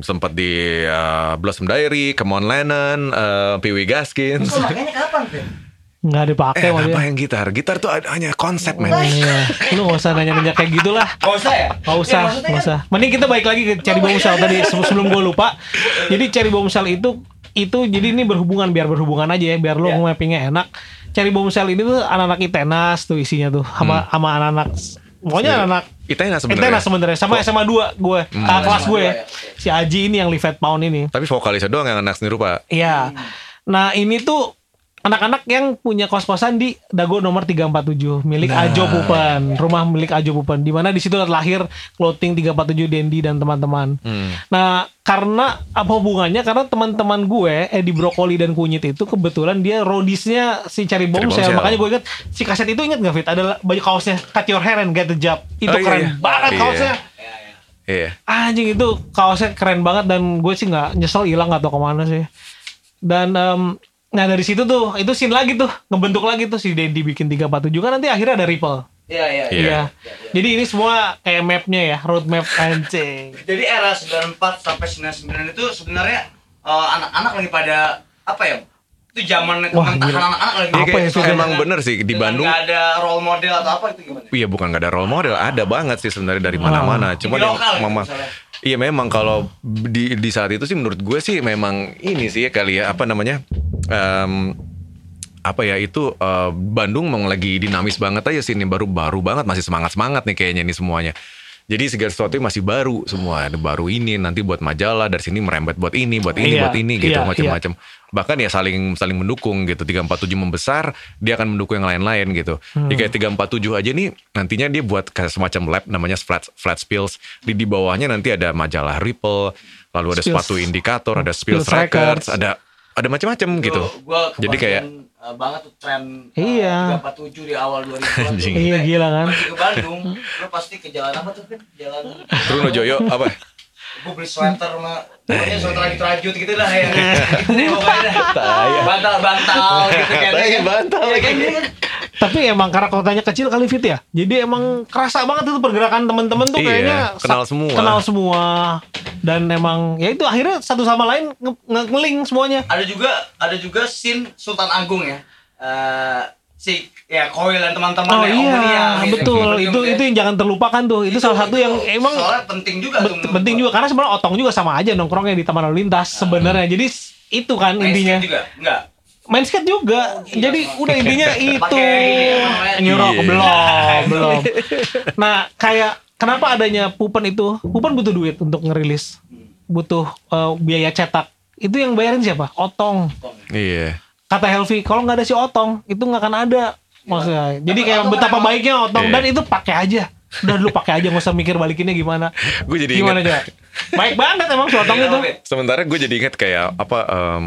sempat di uh, Blossom Diary, Come On Lennon, uh, Pee Wee Gaskins. Lo makanya kapan Vin? Enggak dipakai Eh, apa yang gitar? Gitar tuh hanya konsep, men. Iya. Lu gak usah nanya-nanya kayak gitulah. Gak usah ya? Gak usah, Ya, gak kan- usah. Mending kita balik lagi ke Cherry Bombshell tadi se- sebelum gue lupa. Jadi Cherry Bombshell itu itu jadi ini berhubungan biar berhubungan aja ya biar lo Ya. mappingnya enak. Cherry Bombshell ini tuh anak-anak ITENAS tuh isinya tuh sama sama anak-anak pokoknya anak-anak Itenas sebenarnya. ITENAS sebenarnya sama SMA 2 gue kakak kelas SMA gue dua, ya. si Aji ini yang Livet Pound ini. Tapi vokalisnya doang yang anak seni rupa. Iya. Nah, ini tuh anak-anak yang punya kos-kosan di Dago nomor 347 milik Ajo Pupen, rumah milik Ajo Pupen di mana di situ lahir clothing 347 Dendi dan teman-teman. Nah, karena apa hubungannya? Karena teman-teman gue Edi Brokoli dan Kunyit itu kebetulan dia rodisnya si Cari. Bombshell. Makanya gue inget si kaset itu inget gak Fit? Ada baju kaosnya Cut Your Hair and Get the Job. Itu Oh, iya, keren iya. banget Iya. kaosnya. Iya. Anjing itu kaosnya keren banget dan gue sih nggak nyesel hilang atau ke mana sih. Dan em, nah dari situ tuh itu scene lagi tuh ngebentuk lagi tuh si Dendi bikin 347 kan nanti akhirnya ada Ripple. Iya, iya, Iya. Iya. Jadi ini semua kayak mapnya ya, road map anjing. Jadi era 94 sampai 99 itu sebenarnya eh, anak-anak lagi pada apa ya? Itu zaman Wah, anak-anak lagi. Apa kayak itu? emang bener sih, di Bandung- nggak ada role model atau apa itu gimana? Iya bukan gak ada role model, ada banget sih sebenarnya dari mana-mana. Cuma Di lokal ya, memang misalnya. Iya memang kalau di di saat itu sih menurut gue sih memang ini sih ya kali ya apa namanya em, apa ya itu uh, Bandung memang lagi dinamis banget aja sih ini baru-baru banget masih semangat-semangat nih kayaknya nih semuanya. Jadi segala sesuatu masih baru semua, ada baru ini nanti buat majalah dari sini merembet buat ini, buat ini, iya, buat ini gitu iya, macam-macam. Iya. Bahkan ya saling saling mendukung gitu. 347 membesar, dia akan mendukung yang lain-lain gitu. Hmm. Jadi kayak 347 aja nih nantinya dia buat kayak semacam lab namanya flat flat spills. Di di bawahnya nanti ada majalah Ripple, lalu ada Spills. sepatu indikator, ada Spills, Spills Records, Records, ada ada macam-macam gitu. Gua Jadi kayak uh, banget tuh tren iya. uh, 347 di awal 2000 Iya gila kan. Pergi ke Bandung, lu pasti ke jalan apa tuh? Jalan Truno Joyo apa? Gue beli sweater mah Pokoknya sweater lagi rajut gitu ya. Bantal-bantal gitu kan. Bantal ya, kayak gitu. Tapi emang karena kotanya kecil kali fit ya. Jadi emang kerasa banget itu pergerakan teman-teman tuh Iya, kayaknya kenal semua. Kenal semua. Dan emang ya itu akhirnya satu sama lain nge- nge- ngeling semuanya. Ada juga ada juga scene Sultan Agung ya. Eh si ya Koil dan teman-teman Oh ya, iya, Omnia, gitu. betul. Gitu, Itu itu yang jangan terlupakan tuh. Itu, salah satu yang emang soalnya penting juga tuh bet- menurut penting juga karena sebenarnya otong juga sama aja nongkrongnya di taman lalu lintas sebenarnya. Jadi itu kan Main intinya. skate juga enggak Main skate juga. gila, Jadi sama. udah intinya itu. Nyurok Iya. belum, belum. Nah, kayak kenapa adanya Pupen itu? Pupen butuh duit untuk ngerilis. Butuh eh, biaya cetak. Itu yang bayarin siapa? Otong. Iya. Kata Helvi, kalau nggak ada si Otong, itu nggak akan ada. Maksudnya. Jadi kayak betapa emang- baiknya Otong Iya. dan itu pakai aja. Udah lu pakai aja nggak usah mikir balikinnya gimana. Gue jadi Gimana ingat. aja? Baik banget emang si Otong Iya, itu. Sementara gue jadi ingat kayak apa em,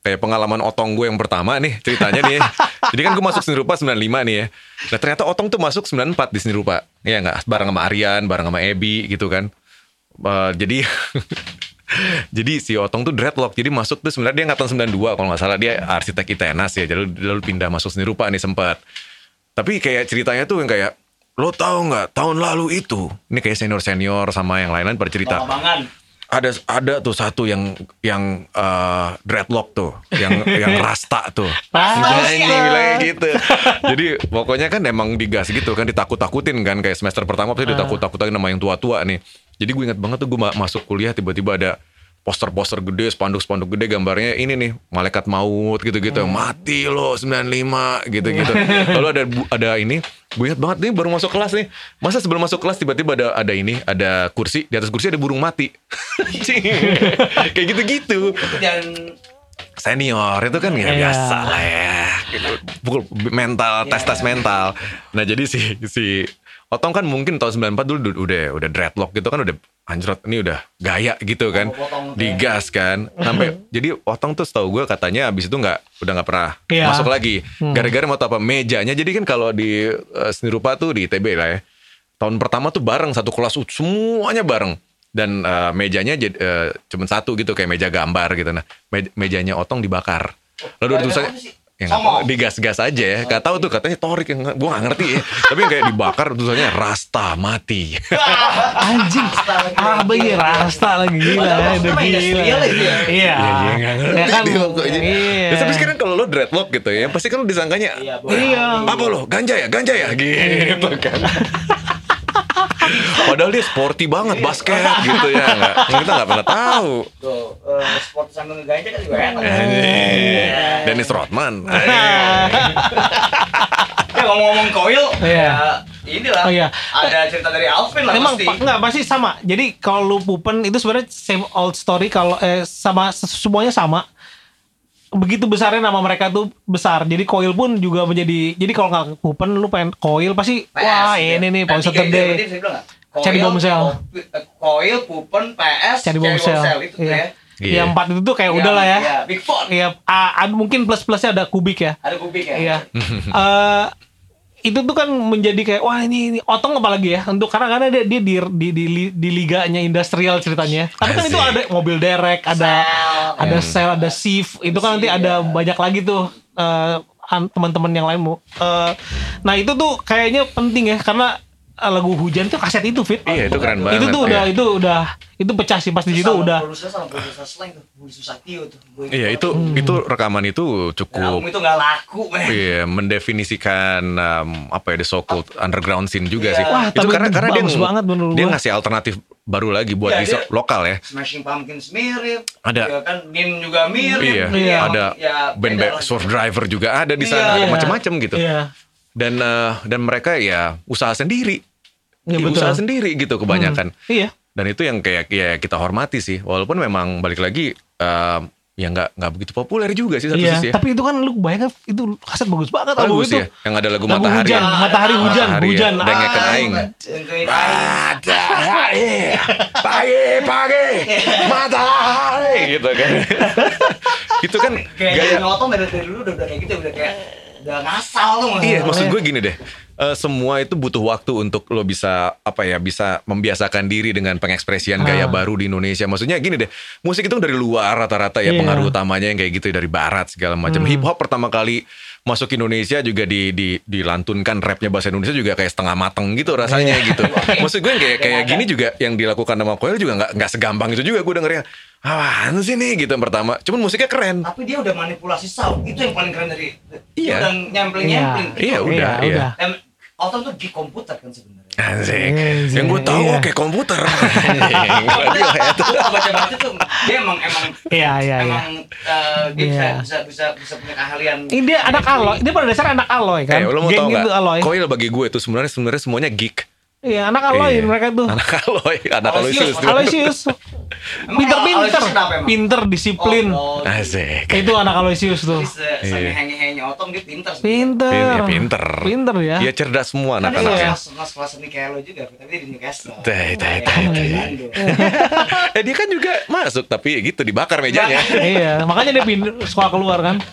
kayak pengalaman otong gue yang pertama nih ceritanya nih. jadi kan gue masuk seni rupa 95 nih ya. Nah ternyata otong tuh masuk 94 di seni rupa. Iya nggak bareng sama Aryan, bareng sama Ebi gitu kan. Eh, jadi jadi si Otong tuh dreadlock. Jadi masuk tuh sebenarnya dia angkatan 92 kalau nggak salah. Dia arsitek ITENAS ya. Jadi lalu pindah masuk seni rupa nih sempat. Tapi kayak ceritanya tuh yang kayak lo tahu nggak tahun lalu itu? Ini kayak senior senior sama yang lain-lain pada cerita. Abangan. ada ada tuh satu yang yang eh, dreadlock tuh, yang yang rasta tuh. Anjing, bilangnya gitu. Jadi pokoknya kan emang digas gitu kan ditakut-takutin kan. Kayak semester pertama pasti ditakut-takutin sama yang tua-tua nih. Jadi gue ingat banget tuh gue ma- masuk kuliah tiba-tiba ada poster-poster gede, spanduk-spanduk gede gambarnya ini nih malaikat maut gitu-gitu. Mati lo 95 gitu-gitu. Lalu ada ada ini gue ingat banget nih baru masuk kelas nih. Masa sebelum masuk kelas tiba-tiba ada ada ini, ada kursi, di atas kursi ada burung mati. Kayak gitu-gitu. Dan Senior itu kan ya Iya. biasa lah ya. Gitu. Pukul mental, tes-tes mental. Nah, jadi si si Otong kan mungkin tahun 94 dulu udah udah, dreadlock gitu kan udah anjrot ini udah gaya gitu kan. Potong-potong. Digas kan. Sampai jadi Otong tuh setahu gue katanya abis itu nggak udah nggak pernah Iya. masuk lagi. Gara-gara mau tau apa mejanya. Jadi kan kalau di eh, seni rupa tuh di ITB lah ya. Tahun pertama tuh bareng satu kelas uh, semuanya bareng dan eh, mejanya jadi eh, cuma satu gitu kayak meja gambar gitu nah me- mejanya otong dibakar lalu ada tulisannya? Ya tahu, digas-gas aja ya gak tahu tuh katanya torik yang gue gak ngerti ya tapi yang kayak dibakar tulisannya rasta mati Anjing. Ah, iya rasta lagi gila ya, udah gila. industrial itu ya. Iya. Ya kan. Iya. Ya, tapi sekarang kalau lo dreadlock gitu ya pasti kan lo disangkanya Iya. Iya. apa lo ganja ya ganja ya gitu kan Padahal dia sporty banget basket gitu ya nggak? Kita nggak pernah tahu. Tuh, eh, sport sambil ngeganja kan juga enak. Dennis Rodman. Ya ngomong-ngomong koil, Iya. ya inilah. Oh, iya. Ada cerita dari Alvin lah Emang pasti. pa- enggak pasti sama. Jadi kalau lu pupen itu sebenarnya same old story kalau eh, sama semuanya sama. Begitu besarnya nama mereka tuh besar. Jadi Coil pun juga menjadi jadi kalau nggak pupen lu pengen Coil pasti PS, wah ya. ini nih Paul Saturday. Cari Koil, eh, Koil, Pupen, PS, Cari Bombshell. itu tuh Iya. ya. Iya. Ya empat itu tuh kayak Yang- udah lah ya. Iya, Big Four. Iya, ah, ada mungkin plus-plusnya ada kubik ya. Ada kubik ya. Iya. Eh itu tuh kan menjadi kayak wah ini, ini otong apalagi ya untuk karena karena dia, dia di, di, di, di liganya industrial ceritanya. Tapi kan itu ada mobil derek, ada Sel. ada sel, ada shift. Itu kan nanti ada banyak lagi tuh an- teman-teman yang lain mau. Eh, nah itu tuh kayaknya penting ya karena lagu hujan tuh kaset itu fit. Iya itu keren banget. itu tuh udah Iya. itu udah itu pecah sih pas di situ udah. Produser sama produser slang tuh, Budi Susatyo tuh. Gua ingat Iya itu Hmm. itu rekaman itu album cukup itu nggak laku, men. Iya, mendefinisikan um, apa ya the so called underground scene juga Iya. sih. Wah, itu karena itu karena dia banget menurut dia ngasih alternatif baru lagi buat Iya, di lokal ya. Smashing Pumpkins mirip. Ada. Ya kan Nin juga mirip. Iya, Iya. ada Ya, band. Surf Driver juga ada di Iya. sana, Iya. macam-macam gitu. Iya. Dan eh, dan mereka ya usaha sendiri, Iya, Iya, betul. usaha sendiri gitu kebanyakan. Iya. Dan itu yang kayak ya kita hormati sih, walaupun memang balik lagi eh, ya nggak nggak begitu populer juga sih satu Iya, sisi ya. tapi itu kan lu bayangkan itu kaset bagus banget album Bagus itu. ya, yang ada lagu Lagu Matahari. hujan, ya. matahari hujan, Matahari ya, hujan. dengekan Ah, aing. Matahari, pagi pagi, matahari gitu kan. itu kan Kayak gaya Gaya Otong dari, dulu udah, udah kayak gitu, udah kayak udah ngasal tuh. Iya, maksud iya. gue gini deh. Eh, semua itu butuh waktu untuk lo bisa apa ya bisa membiasakan diri dengan pengekspresian Ah. gaya baru di Indonesia. Maksudnya gini deh, musik itu dari luar rata-rata ya Iya. pengaruh utamanya yang kayak gitu dari barat segala macam. Hmm. Hip hop pertama kali masuk Indonesia juga di, di dilantunkan rapnya bahasa Indonesia juga kayak setengah mateng gitu rasanya Iya. gitu. Maksud gue yang kayak kayak gini juga yang dilakukan sama Koel juga nggak nggak segampang itu juga gue dengernya. Apaan sih nih gitu yang pertama. Cuman musiknya keren. Tapi dia udah manipulasi sound. Itu yang paling keren dari. Iya. Dia udah nyempling-nyempling. Iya, udah, Iya, iya. Otong tuh di komputer kan sebenarnya. Asik. Iya, Yang gue tahu iya. kayak komputer. Baca-baca tuh dia emang emang Iya, iya, iya. emang eh, dia bisa, Iya. bisa bisa bisa punya keahlian. Ini dia anak aloy, dia pada dasarnya anak aloy kan. Eh, lo mau Geng tau itu aloy. nggak? Koil bagi gue itu sebenarnya sebenarnya semuanya geek. Iya, anak aloy Iya. mereka tuh. Anak aloy, anak Aloysius. aloysius. Pinter-pinter. Pinter, disiplin. Oh, oh, Asik. Itu anak Aloysius tuh. Jadi se- sengehe-ngehenya Otong dia pinter. Pinter. Iya, pinter. Pinter ya. Dia cerdas semua Kan anak-anaknya. kelas kelas seni kayak lo juga, tapi dia di Newcastle. Teh, teh, Iya, teh. Bandung. eh dia kan juga masuk tapi gitu dibakar mejanya. iya, makanya dia pindah sekolah keluar kan.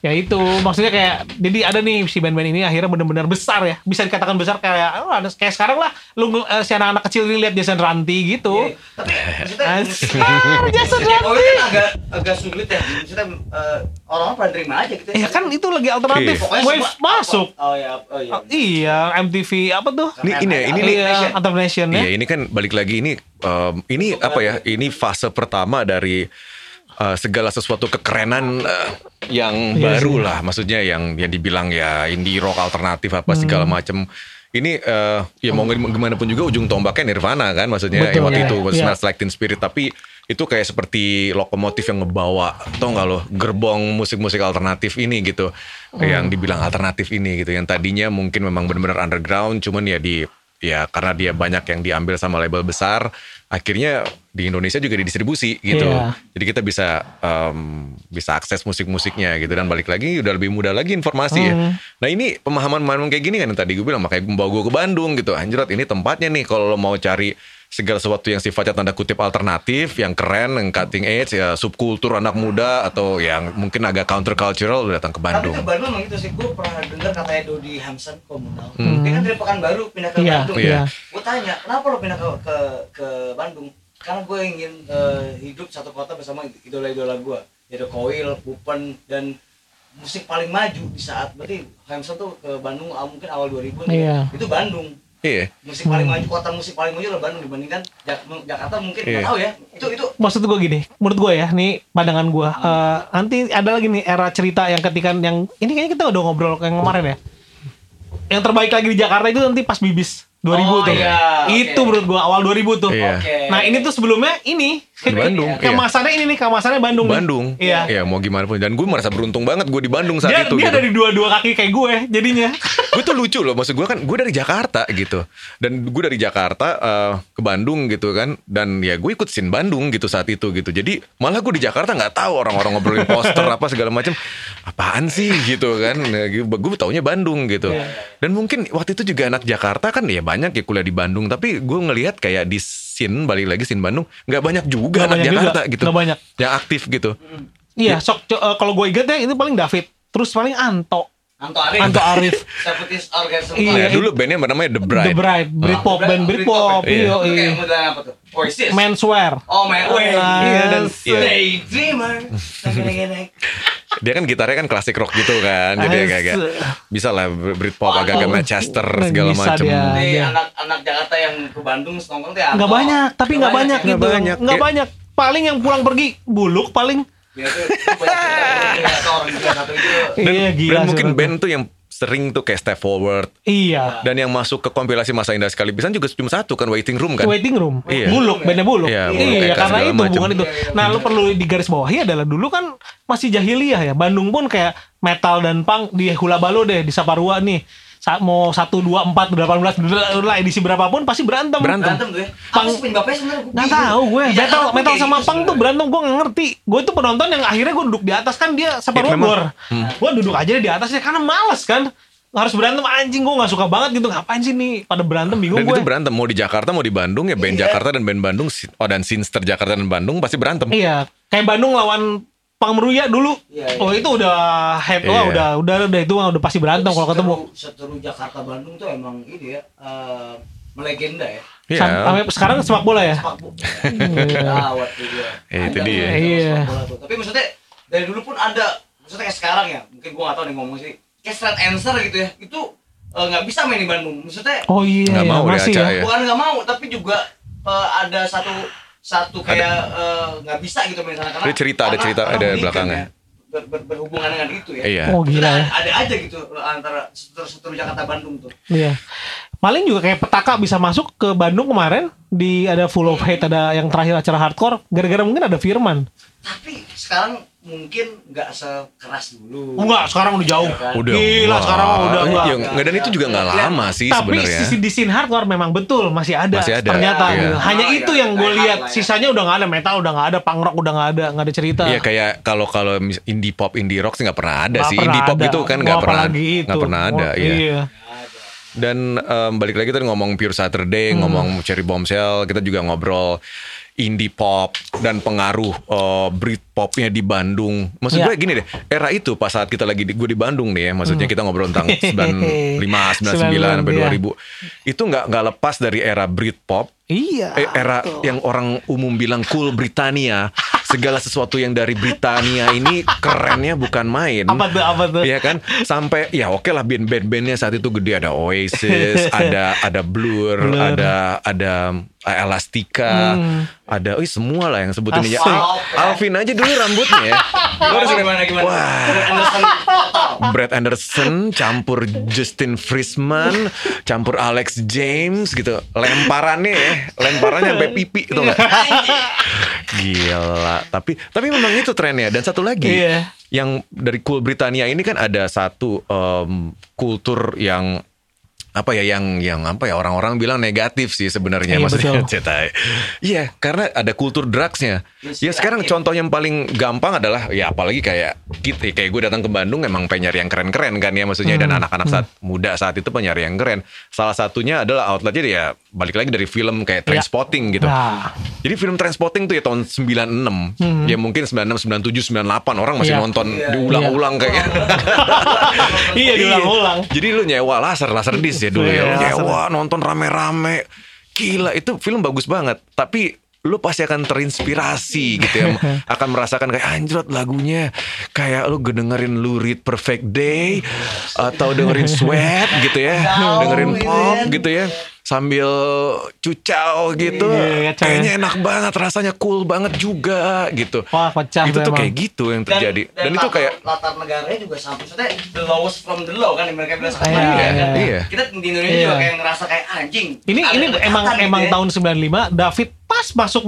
ya itu maksudnya kayak jadi ada nih si band-band ini akhirnya benar-benar besar ya. Bisa dikatakan besar kayak oh, ada kayak sekarang lah lu eh, si anak-anak kecil ini lihat Jason Ranti gitu. Iya, Tapi maksudnya Asar, Jason musik Ranti. Kan agak agak sulit ya. Maksudnya eh, orang-orang pada terima aja gitu. Ya kan itu lagi alternatif. Iya. Pokoknya Wave semua- masuk. Oh ya, oh iya. Oh, iya, MTV apa tuh? Ini ini ini Ini nih. ya, Alternation ya. Iya ini kan balik lagi ini em, ini apa ya? Ini fase pertama dari eh, segala sesuatu kekerenan eh, yang Iya baru sih. lah. Maksudnya yang yang dibilang ya indie rock alternatif apa segala Hmm. macam. Ini eh, ya mau gimana pun juga ujung tombaknya Nirvana kan maksudnya Betul, yang waktu iya, itu iya. Smells Like Teen Spirit tapi itu kayak seperti lokomotif yang ngebawa tau nggak lo gerbong musik-musik alternatif ini gitu Hmm. yang dibilang alternatif ini gitu yang tadinya mungkin memang benar-benar underground cuman ya di ya karena dia banyak yang diambil sama label besar akhirnya di Indonesia juga didistribusi gitu Iya. jadi kita bisa em, bisa akses musik-musiknya gitu dan balik lagi udah lebih mudah lagi informasi ya Hmm. nah ini pemahaman-pemahaman kayak gini kan yang tadi gue bilang makanya gue bawa gue ke Bandung gitu anjrot ini tempatnya nih kalau lo mau cari segala sesuatu yang sifatnya tanda kutip alternatif, yang keren, yang cutting edge, ya subkultur anak muda atau yang mungkin agak counter cultural udah datang ke Tapi Bandung. itu Bandung emang gitu sih. Gue pernah dengar katanya Dodi Hamsan komunal. Hmm. Dia kan dari Pekanbaru pindah ke Iya, Bandung. iya. Gue tanya, kenapa lo pindah ke ke, ke Bandung? Karena gue ingin eh, hidup satu kota bersama idola-idola gue. Yaitu Koil, Pupen, dan musik paling maju di saat berarti Hamsan tuh ke Bandung ah, mungkin awal 2000 nih. Iya. Itu Bandung. Iya. Musik paling maju, kota musik paling maju adalah Bandung dibandingkan Jak- Jakarta mungkin Iya. nggak tahu ya. Itu itu Maksud gue gini, menurut gue ya, nih pandangan gue. eh, nanti ada lagi nih era cerita yang ketika yang ini kayaknya kita udah ngobrol yang kemarin ya. Yang terbaik lagi di Jakarta itu nanti pas Bibis 2000 Oh, tuh. iya, Itu oke. menurut gue awal 2000 tuh. Iya. Oke. Nah ini tuh sebelumnya ini Di Bandung, iya. Kemasannya ini nih, kemasannya Bandung. Bandung. Iya. Ya mau gimana pun. Dan gue merasa beruntung banget gue di Bandung saat Dia, itu. dia gitu. dari dua-dua kaki kayak gue jadinya. gue tuh lucu loh maksud gue kan gue dari Jakarta gitu dan gue dari Jakarta eh, ke Bandung gitu kan dan ya gue ikut scene Bandung gitu saat itu gitu jadi malah gue di Jakarta nggak tahu orang-orang ngobrolin poster apa segala macam apaan sih gitu kan gue taunya Bandung gitu Iya. dan mungkin waktu itu juga anak Jakarta kan ya banyak ya kuliah di Bandung tapi gue ngelihat kayak di scene balik lagi scene Bandung nggak banyak juga Nggak anak banyak Jakarta juga, gitu nggak banyak. yang aktif gitu Iya, sok eh, kalau gue inget ya itu paling David. Terus paling Anto. Anto Arif. Anto Arif. Seperti organisme. Iya, Nah, dulu bandnya namanya The Bride The Bride, Britpop, Ah. band Britpop. Iya. Iya, iya. kayak apa tuh? Oasis. Menswear. Oh. Wait. Iya, dan- iya. Daydreamer. dia kan gitarnya kan klasik rock gitu kan jadi agak-agak bisa lah Britpop Oh, agak-agak oh. Manchester segala dia. macem Iya. Jadi anak-anak Jakarta yang ke Bandung nongkrong tuh ya Nggak banyak, tapi nggak banyak gitu. banyak. Nggak Iya. banyak. Paling yang pulang pergi buluk paling. Ya, itu- itu banyak cerita, banyak cerita orang gila satu itu. dan, Iya, gila dan mungkin band tuh yang sering tuh kayak Step Forward. Iya. Dan yang masuk ke kompilasi masa indah sekali bisa juga cuma satu kan Waiting Room kan. Waiting Room. Iya. Buluk, bandnya Buluk. Iya, Buluk, Iya, Eka, karena itu macem. hubungan itu. Nah, lu perlu di garis bawahi adalah dulu kan masih jahiliyah ya. Bandung pun kayak metal dan punk di Hula Balo deh, di Saparua nih. Saat mau 1 2 4 18 lah edisi berapapun pasti berantem. Berantem. Berantem tuh ya. Pang- penyebabnya sebenarnya? Nggak tahu gue Di metal metal kayak sama gitu punk tuh berantem gue nggak ngerti gue tuh penonton yang akhirnya gue duduk di atas kan dia separuh Ya, memang. gor gue duduk aja di atasnya karena males kan harus berantem anjing gue nggak suka banget gitu ngapain sih nih pada berantem bingung Dan gue itu berantem mau di Jakarta mau di Bandung ya band Iya. Jakarta dan band Bandung oh dan Sinster Jakarta dan Bandung pasti berantem. iya kayak Bandung lawan Pangmeruya dulu Iya, iya. oh itu udah head wah Iya. udah udah udah itu mah udah pasti berantem kalau ketemu Seteru- Jakarta Bandung tuh emang ini ya eh, melegenda ya. Iya. Sam- sampai sekarang sepak bola ya Sepak bola. Gawat. Eh, itu dia. Iya. sepak bola tuh. Tapi maksudnya dari dulu pun ada maksudnya kayak sekarang ya. Mungkin gua gak tahu nih ngomong sih. Kayak straight answer gitu ya. Itu eh, nggak bisa main di Bandung. Maksudnya oh iya Nggak iya, mau masih ya ya. bukan nggak mau tapi juga eh, ada satu satu kayak eh, nggak bisa gitu misalnya karena Ada cerita, ada cerita, ada belakangnya. ya, ber- ber- berhubungan dengan itu ya Iya. oh gila ya ada aja gitu antara seteru Jakarta Bandung tuh Iya. Paling juga kayak petaka bisa masuk ke Bandung kemarin di ada Full of Hate ada yang terakhir acara hardcore gara-gara mungkin ada Firman. tapi sekarang mungkin nggak sekeras dulu Enggak, sekarang udah jauh. Iya kan? Udah Gila, wah. sekarang udah enggak. Ya, enggak, dan itu juga nggak lama sih Tapi sebenarnya. sisi di scene hardcore memang betul masih ada, Masih ada, ternyata. iya. gitu. Hanya Oh, itu iya. yang gue lihat. ya. Sisanya udah nggak ada metal, udah nggak ada punk rock, udah nggak ada, nggak ada cerita. Iya kayak kalau kalau indie pop indie rock sih nggak pernah ada Nggak sih pernah indie pop ada. itu kan nggak pernah nggak pernah ada Oh, iya. iya. Dan em, balik lagi tadi ngomong Pure Saturday, Hmm. ngomong Cherry Bombshell, kita juga ngobrol indie pop dan pengaruh eh, Britpopnya di Bandung. Maksud Ya. gue gini deh, era itu pas saat kita lagi di, gue di Bandung nih ya, maksudnya Hmm. kita ngobrol tentang 95, 99 sampai Iya. 2000. Itu nggak nggak lepas dari era Britpop Iya. Eh, era yang orang umum bilang cool Britania segala sesuatu yang dari Britania ini kerennya bukan main Apa tuh, apa tuh? Iya kan sampai ya oke lah band-band-bandnya saat itu gede ada Oasis ada ada Blur, Blur. ada ada Elastica Hmm. ada oh semua lah yang sebutin aja. Al- Alvin aja dulu rambutnya ya Lu harus gimana gimana Wah. Anderson Brad Anderson campur Justin Friesman campur Alex James gitu lemparannya ya lemparannya sampai pipi itu nggak gila tapi tapi memang itu trennya dan satu lagi Iya. yang dari Cool Britania ini kan ada satu em, kultur yang apa ya yang yang apa ya orang-orang bilang negatif sih sebenarnya Iya, maksudnya cetai. Iya, karena ada kultur drugsnya. Yes, Ya sekarang yakin. contoh yang paling gampang adalah ya apalagi kayak kita kayak gue datang ke Bandung emang pengen nyari yang keren-keren kan ya maksudnya Hmm, dan anak-anak saat muda saat itu penyari yang keren. Salah satunya adalah outletnya ya balik lagi dari film kayak Trainspotting gitu. Nah, Jadi film Trainspotting tuh ya tahun 96. Ya mungkin 96, 97, 98 orang masih Hmm. Iya. nonton Iya. diulang-ulang kayak iya diulang-ulang. Jadi lu nyewa laser, laser disc ya dulu ya. Lu Iya, nyewa nonton rame-rame. Gila, itu film bagus banget. Tapi lu pasti akan terinspirasi gitu ya. akan merasakan kayak anjrot lagunya. Kayak lu dengerin Lou Reed Perfect Day atau dengerin Sweat gitu ya. Dengerin gitu pop kan. gitu ya. Sambil cucau gitu. Iya, coy. Kayaknya enak banget, rasanya cool banget juga gitu. Wah, pecah itu tuh emang. kayak gitu yang terjadi. Dan, itu latar- kayak latar negaranya juga sampai maksudnya the lowest from the low kan yang mereka bilang sekarang Iya, ya kan? iya, iya. kita di Indonesia Iya. juga kayak ngerasa kayak anjing Ini Ada ini emang gitu emang ya. tahun 95 David pas masuk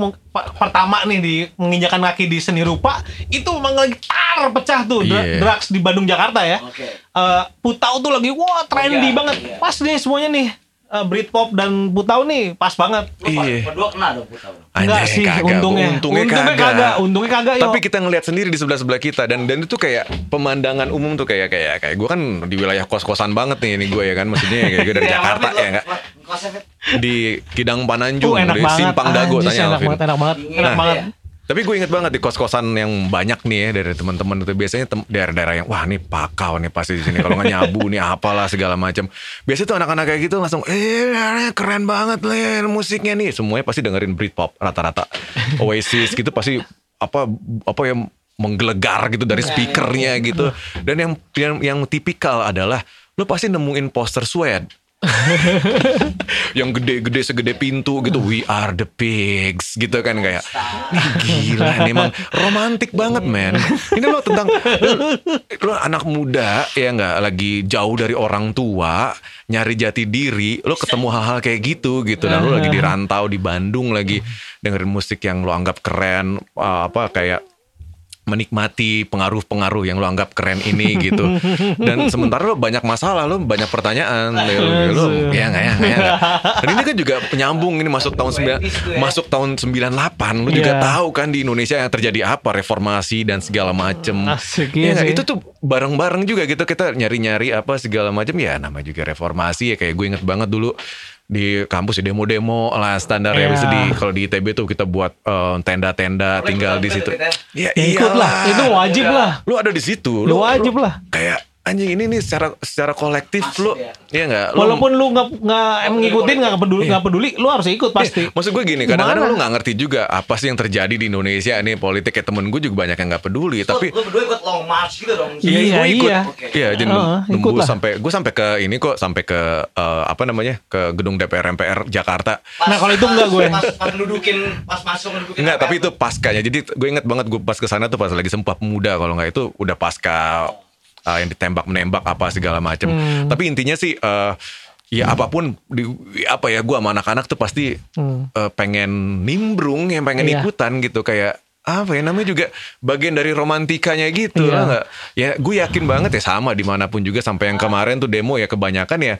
pertama nih di menginjakan kaki di seni rupa itu memang lagi tar pecah tuh Iya. drugs di Bandung Jakarta ya. Oke. Eh, Putau tuh lagi wah trendy Iya, banget. iya. Pas nih semuanya nih. Eh, Britpop dan Putau nih pas banget. Iya. berdua kena dong Putau Enggak sih kagak. untungnya. Untungnya, kagak. kagak. Untungnya kagak yo. Tapi kita ngelihat sendiri di sebelah sebelah kita dan dan itu kayak pemandangan umum tuh kayak kayak kayak gue kan di wilayah kos kosan banget nih ini gue ya kan maksudnya kayak gue dari Iya, Jakarta ya enggak di Kidang Pananjung Uh, enak di banget. Simpang Dago Anjis, tanya enak Alvin. banget, enak banget. Enak Nah, banget. Tapi gue inget banget di kos-kosan yang banyak nih ya dari teman-teman itu biasanya daerah-daerah yang wah nih pakau nih pasti di sini kalau nggak nyabu nih apalah segala macam. Biasanya tuh anak-anak kayak gitu langsung eh keren banget nih musiknya nih. Semuanya pasti dengerin Britpop rata-rata. Oasis gitu pasti apa apa yang menggelegar gitu dari speakernya gitu. Dan yang yang yang tipikal adalah lo pasti nemuin poster Sweat yang gede-gede segede pintu gitu. We are the pigs gitu kan kayak "Ih, gila nih emang romantis banget men. Ini lo tentang lo, anak muda ya nggak lagi jauh dari orang tua nyari jati diri lo ketemu hal-hal kayak gitu gitu. Dan lo lagi di rantau di Bandung lagi dengerin musik yang lo anggap keren apa kayak menikmati pengaruh-pengaruh yang lo anggap keren ini gitu dan sementara lo banyak masalah lo banyak pertanyaan lo, lo ya nggak ya nggak ya dan ini kan juga penyambung ini masuk tahun sembilan masuk tahun 98 lo juga Iya. tahu kan di Indonesia yang terjadi apa reformasi dan segala macem Asik, ya iya nggak? sih. itu tuh bareng-bareng juga gitu kita nyari-nyari apa segala macam ya nama juga reformasi ya kayak gue inget banget dulu di kampus di demo-demo lah standar ya Iya. bisa di kalau di ITB tuh kita buat eh, tenda-tenda tinggal di situ ya Ya, ikut lah, itu wajib lah. lu ada di situ Lu wajib lah. kayak anjing ini nih secara secara kolektif Masif lu ya. iya nggak Lu- Walaupun lu nggak nggak em ngikutin nggak peduli nggak peduli, lu harus ikut pasti. Iya, maksud gue gini, kadang-kadang lu nggak ngerti juga apa sih yang terjadi di Indonesia nih politik kayak temen gue juga banyak yang nggak peduli, tapi lu berdua ikut long march gitu dong Iya, gue ikut. iya. Oke. Iya, jadi ikut nembus sampai gue sampai ke ini kok sampai ke eh, apa namanya ke gedung DPR MPR Jakarta. Pas- Nah, kalau itu enggak gue. pas, pas nudukin pas masuk nudukin Enggak, tapi ya? itu paskanya. Jadi gue inget banget gue pas ke sana tuh pas lagi sempat muda kalau nggak itu udah pasca uh, yang ditembak menembak apa segala macem. Hmm. Tapi intinya sih uh, ya apa pun di apa ya gue sama anak-anak tuh pasti Hmm. uh, pengen nimbrung yang pengen Iya. ikutan gitu kayak apa ya namanya juga bagian dari romantikanya gitu Iya. lah nggak ya gue yakin banget ya sama di mana pun juga sampai yang kemarin tuh demo ya kebanyakan ya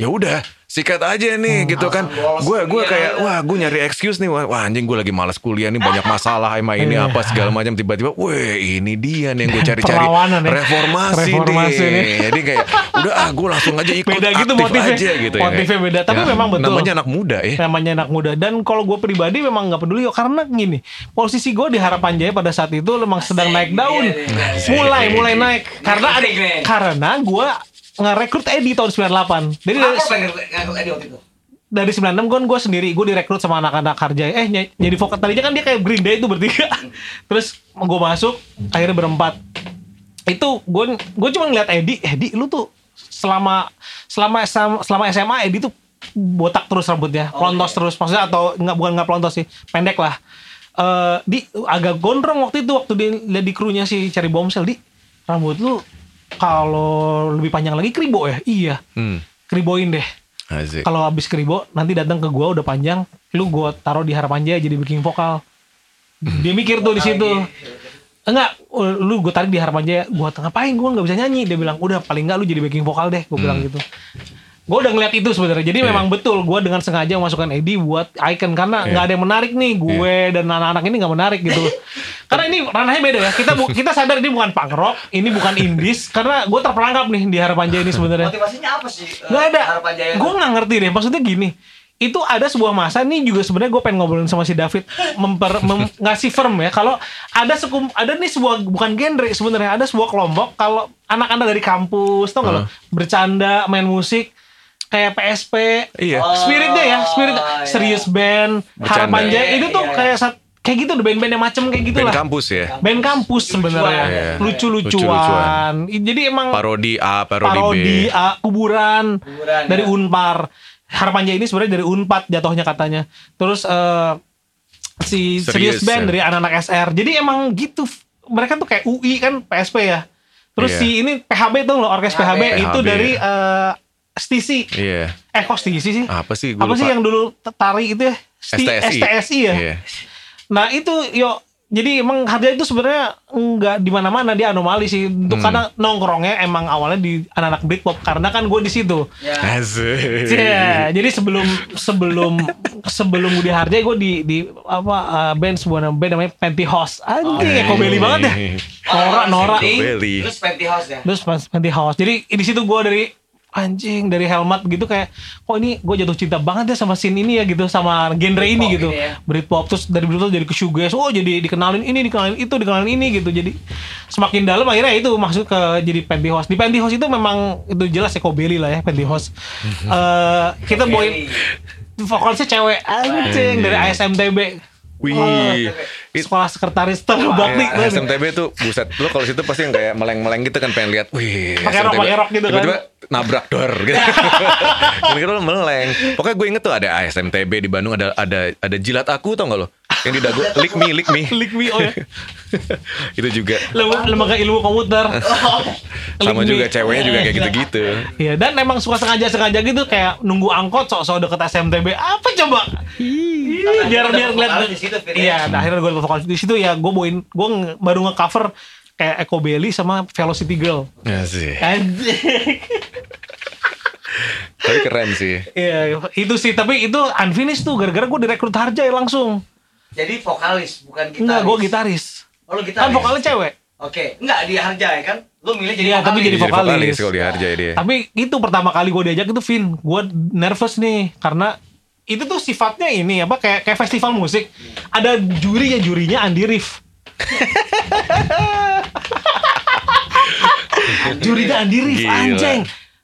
ya udah sikat aja nih gitu kan gue gue kayak wah gue nyari excuse nih wah, wah anjing gue lagi malas kuliah nih banyak masalah emang ini Iya. apa segala macam tiba-tiba weh ini dia nih yang gue cari-cari Perlawanan ya. reformasi, Reformasi deh nih. jadi kayak udah ah gue langsung aja ikut Beda gitu aktif motifnya. aja gitu ya Motifnya kayak. beda. Tapi memang betul. namanya anak muda ya namanya anak muda dan kalau gue pribadi memang nggak peduli kok karena gini posisi gue di harapan jaya pada saat itu memang sedang naik daun Iya, iya, mulai mulai naik karena karena gue ngerekrut Edi tahun 98 jadi dari, Edi waktu itu? dari 96 kan gue sendiri gue direkrut sama anak-anak harja. Eh ny- jadi vokal tadinya kan dia kayak Green Day itu bertiga. Terus gue masuk akhirnya berempat. Itu gue gue cuma ngeliat Edi Edi lu tuh selama selama selama SMA Edi tuh botak terus rambutnya pelontos terus. Maksudnya atau nggak bukan nggak pelontos sih pendek lah. Eh di agak gondrong waktu itu waktu di lihat di krunya si cari bomsel di rambut lu kalau lebih panjang lagi kribo ya? Iya. Hmm. kriboin deh. Kalau habis kribo nanti datang ke gua udah panjang lu gua taruh di harapan jaya jadi backing vokal. Dia mikir tuh di situ. Enggak lu gue tarik di harapan jaya gua ngapain? Gua nggak bisa nyanyi. Dia bilang udah paling enggak lu jadi backing vokal deh gua bilang gitu gue udah ngeliat itu sebenarnya jadi memang betul gua dengan sengaja masukkan Edi buat icon karena nggak ada yang menarik nih gue dan anak-anak ini nggak menarik gitu karena ini ranahnya beda ya kita bu- kita sadar ini bukan punk rock ini bukan indies karena gue terperangkap nih di harapan jaya ini sebenarnya Motivasinya apa sih? eh, Gak ada. Harapan Jaya. Gue nggak ngerti deh. Maksudnya gini. Itu ada sebuah masa nih juga sebenarnya gue pengen ngobrolin sama si David memper, mem- ngasih firm ya kalau ada sekum ada nih sebuah bukan genre sebenarnya ada sebuah kelompok kalau anak-anak dari kampus tau nggak lo bercanda main musik kayak PSP Iya. spiritnya ya spirit Oh, iya. serius band harapan jaya Iya, itu tuh iya, kayak sat- kayak gitu deh band-band yang macem kayak gitu band lah kampus ya band kampus sebenarnya Iya. lucu-lucuan jadi emang parodi A parodi, parodi B A, kuburan, Kuburan, dari ya. Unpar. Harapan Jaya ini sebenarnya dari Unpad jatuhnya katanya. Terus eh, si Serius, Serius Band ya. dari anak-anak SR. Jadi emang gitu. Mereka tuh kayak UI kan PSP ya. Terus Iya. si ini PHB tuh loh orkes PHB, PHB. itu PHB. dari eh, Stisi. iya Eh kok Stisi sih? apa sih Apa sih yang dulu tari itu ya? Sti- STSI STSI ya. Iya. Nah itu yo jadi emang harga itu sebenarnya nggak di mana-mana dia anomali sih. Untuk Hmm. karena nongkrongnya emang awalnya di anak-anak Britpop karena kan gue di situ. Ya. Asik. Iya, jadi sebelum sebelum sebelum Budi Harja gue di di apa uh, band sebuah nama band namanya Pantyhose. Anjing, Eko Belly banget ya. Nora, Nora. Terus Pantyhose ya. Terus pas Pantyhose. Jadi di situ gue dari anjing dari helmet gitu kayak kok ini gue jatuh cinta banget ya sama scene ini ya gitu sama genre ini gitu. ini ya. Britpop terus dari Britpop jadi ke shoegaze oh jadi dikenalin ini dikenalin itu dikenalin ini gitu. Jadi semakin dalam akhirnya itu masuk ke jadi pantyhose. Di pantyhose itu memang itu jelas Eko Belly lah ya pantyhose. Eh kita bawain Belly. vokalisnya cewek anjing dari ASMTB Wih, It, sekolah sekretaris terbakti. Ya, SMTB tuh buset. Lo kalau situ pasti yang kayak meleng-meleng gitu kan pengen lihat. Wih, pakai rok, pakai rok gitu kan. Tiba-tiba nabrak dor gitu. Kira-kira meleng. Pokoknya gue inget tuh ada ASMTB di Bandung ada ada ada jilat aku tau gak lo? Yang di dagu lick me, lick me. lick me oh ya. itu juga. Lembaga ilmu komputer. Sama juga ceweknya juga kayak gitu-gitu. Iya, dan emang suka sengaja-sengaja gitu kayak nunggu angkot sok-sok deket SMTB. Apa coba? biar biar ngeliat Iya, nah, akhirnya gue vokalis di situ ya gue bawain gue baru nge-cover kayak Echo Belly sama Velocity Girl. Ya sih. tapi keren sih. Iya, itu sih. Tapi itu unfinished tuh gara-gara gue direkrut Harjay langsung. Jadi vokalis bukan gitaris. Enggak, gue gitaris. Oh, lu gitaris. Kan vokalnya cewek. Oke, enggak di Harjay kan? Lu milih jadi Iya, vokalis. tapi jadi Jadi vokalis. vokalis kalau di dia. Tapi itu pertama kali gue diajak itu Vin, gue nervous nih karena itu tuh sifatnya ini apa kayak kayak festival musik. Ada jurinya jurinya Andi Rif. jurinya Andi Rif anjing.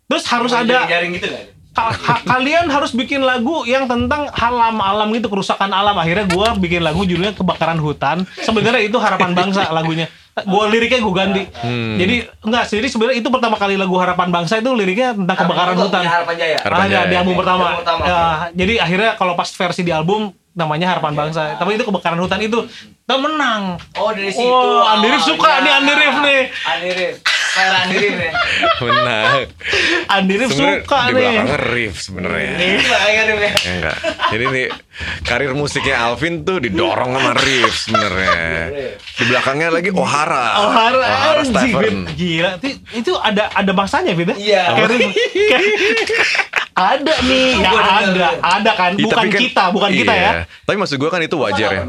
Terus harus Bukan ada jaring gitu kan? Ka- ka- kalian harus bikin lagu yang tentang alam alam gitu kerusakan alam akhirnya gue bikin lagu judulnya kebakaran hutan sebenarnya itu harapan bangsa lagunya gue liriknya gue ganti Hmm. jadi enggak jadi sebenarnya itu pertama kali lagu harapan bangsa itu liriknya tentang kebakaran Harapan hutan Harapan Jaya. Harapan di album pertama, Album pertama, Ya, jadi akhirnya kalau pas versi di album namanya harapan bangsa tapi itu kebakaran hutan itu kita menang Oh dari situ. Oh, Andi Rif suka awalnya. nih, Andi Rif nih. Andi Rif. Selera Andi Rif nih. Benar. Andi Rif Sebenarnya suka di nih belakangnya riff sebenarnya. Ya. Ya enggak. Jadi nih karir musiknya Alvin tuh didorong sama Riff sebenarnya. Di belakangnya lagi O'Hara. Oh, Ohara O'Hara Stephen. Gila, itu, ada ada masanya, Fit ya? Iya. Kayak- ada nih, ya Gua denger, ada, ada kan? Iya, Bukan kan- kita, bukan kita iya. ya. Tapi maksud gue kan itu wajar ya.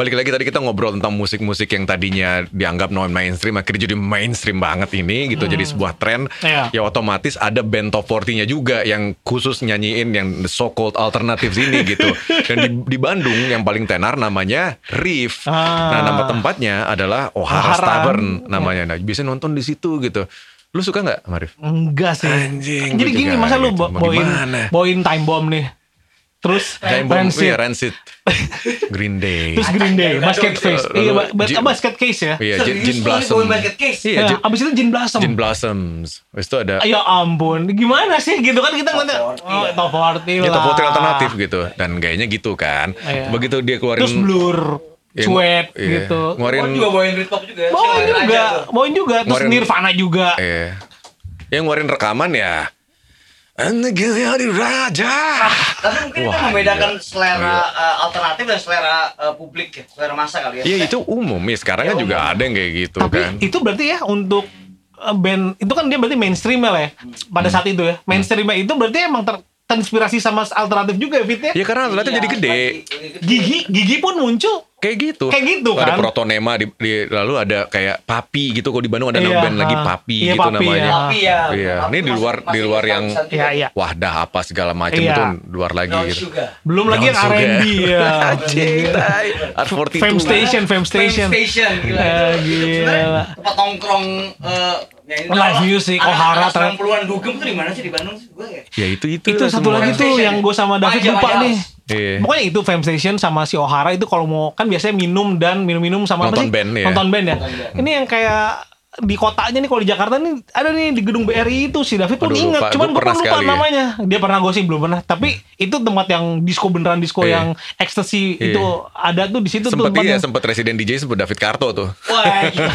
Balik lagi tadi kita ngobrol tentang musik-musik yang tadinya dianggap non mainstream akhirnya jadi mainstream banget ini gitu jadi sebuah tren. Iya. Ya otomatis ada band top 40-nya juga yang khusus nyanyiin yang so called alternative ini gitu. Dan di, di Bandung yang paling tenar namanya Riff. Ah. Nah, nama tempatnya adalah O'Hara. Tavern namanya. Nah, bisa nonton di situ gitu. Lu suka nggak, Marif? Enggak sih. Anjing, Jadi gini, masa lu gitu. bawain bawain time bomb nih. Terus Bomb, Rancid, iya, Rancid. Green Day. terus Green Day, basket face. Lalu Iya, basket case ya. Iya, Jin, Blossom. basket case? Iya, Ya, Jin, abis itu Jin Blossom. Jin Blossoms. Habis itu ada Ya ampun, gimana sih gitu kan kita ngeliatnya Top 40 oh, ya. top 40 Ya lah. top 40 alternatif gitu dan gayanya gitu kan. Iya. Begitu dia keluarin Terus blur, Ya, cuek iya. gitu. Ngeluarin juga bawain Britpop juga? Bawain juga, bawain juga. Terus Ngeluarin- Nirvana juga. eh yang ngeluarin rekaman ya Negeri Raja. Tapi mungkin itu Wah, membedakan iya. selera uh, alternatif dan selera uh, publik ya, selera masa kali ya. Iya itu umum ya sekarang Ya, kan juga umum. ada yang kayak gitu Tapi kan. itu berarti ya untuk uh, band itu kan dia berarti mainstream lah ya pada Hmm. saat itu ya. Mainstreamnya itu berarti emang ter- terinspirasi sama alternatif juga ya Fit ya. Ya karena ternyata Iya, jadi gede. Gigi gigi pun muncul. Kayak gitu. Kayak gitu Ada kan. protonema di, di- lalu ada kayak papi gitu kalau di Bandung ada nama Iya, band lagi papi Iya, gitu Papi, namanya. ya. Tapi ya. Iya, tapi ini di masih- luar di masih luar yang Iya, iya. Wahdah apa segala macam Iya. itu luar lagi Brown gitu. Sugar. Belum lagi yang. R&B ya. Anjing, tai. Art 42. Fame Station, Fame Station. Fame Station gila. Eh, gila. Tempat nongkrong eh, ya Live music, O'Hara, anak ternyata. 90-an dugem tuh di mana sih di Bandung sih gue ya? Ya itu itu. Itu satu lagi tuh yang gue sama David lupa nih. Iya. Pokoknya itu Fame Station sama si O'Hara itu kalau mau kan biasanya minum dan minum-minum sama apa Nonton sih? band ya. Nonton band ya. Nonton band. Ini yang kayak di kotanya nih kalau di Jakarta nih ada nih di gedung BRI itu si David pun Aduh, lupa. cuman gue pernah lupa sekali ya. namanya. Dia pernah gue sih belum pernah. Tapi itu tempat yang disco beneran disco Iya. yang ecstasy Iya. itu ada tuh di situ tuh Sempet iya, tempatnya. sempet residen DJ sempet David Karto tuh. Wah, gila.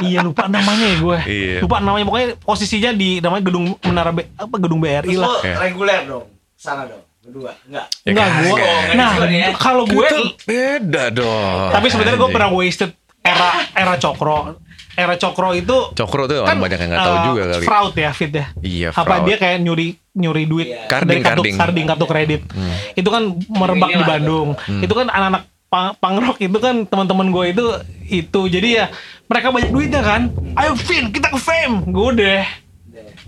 iya lupa namanya ya gue. Iya. Lupa namanya pokoknya posisinya di namanya gedung menara B, apa gedung BRI Terus lah. lo Iya. reguler dong. Sana dong. Kedua. Enggak. Ya Enggak kagak. gue. Nah, di- kalau gue beda dong. Tapi sebenarnya gue pernah wasted era era cokro. Era cokro itu Cokro tuh orang banyak yang nggak tahu eh, juga kali. Fraud ya, fit ya. Iya, Apa fraud. dia kayak nyuri nyuri duit Iya. Karding, dari kartu karding. karding kartu kredit. Itu kan merebak di Bandung. Itu kan anak-anak pang, pangrok itu kan teman-teman gue itu itu jadi ya mereka banyak duitnya kan. Ayo Vin kita ke fame. Gue udah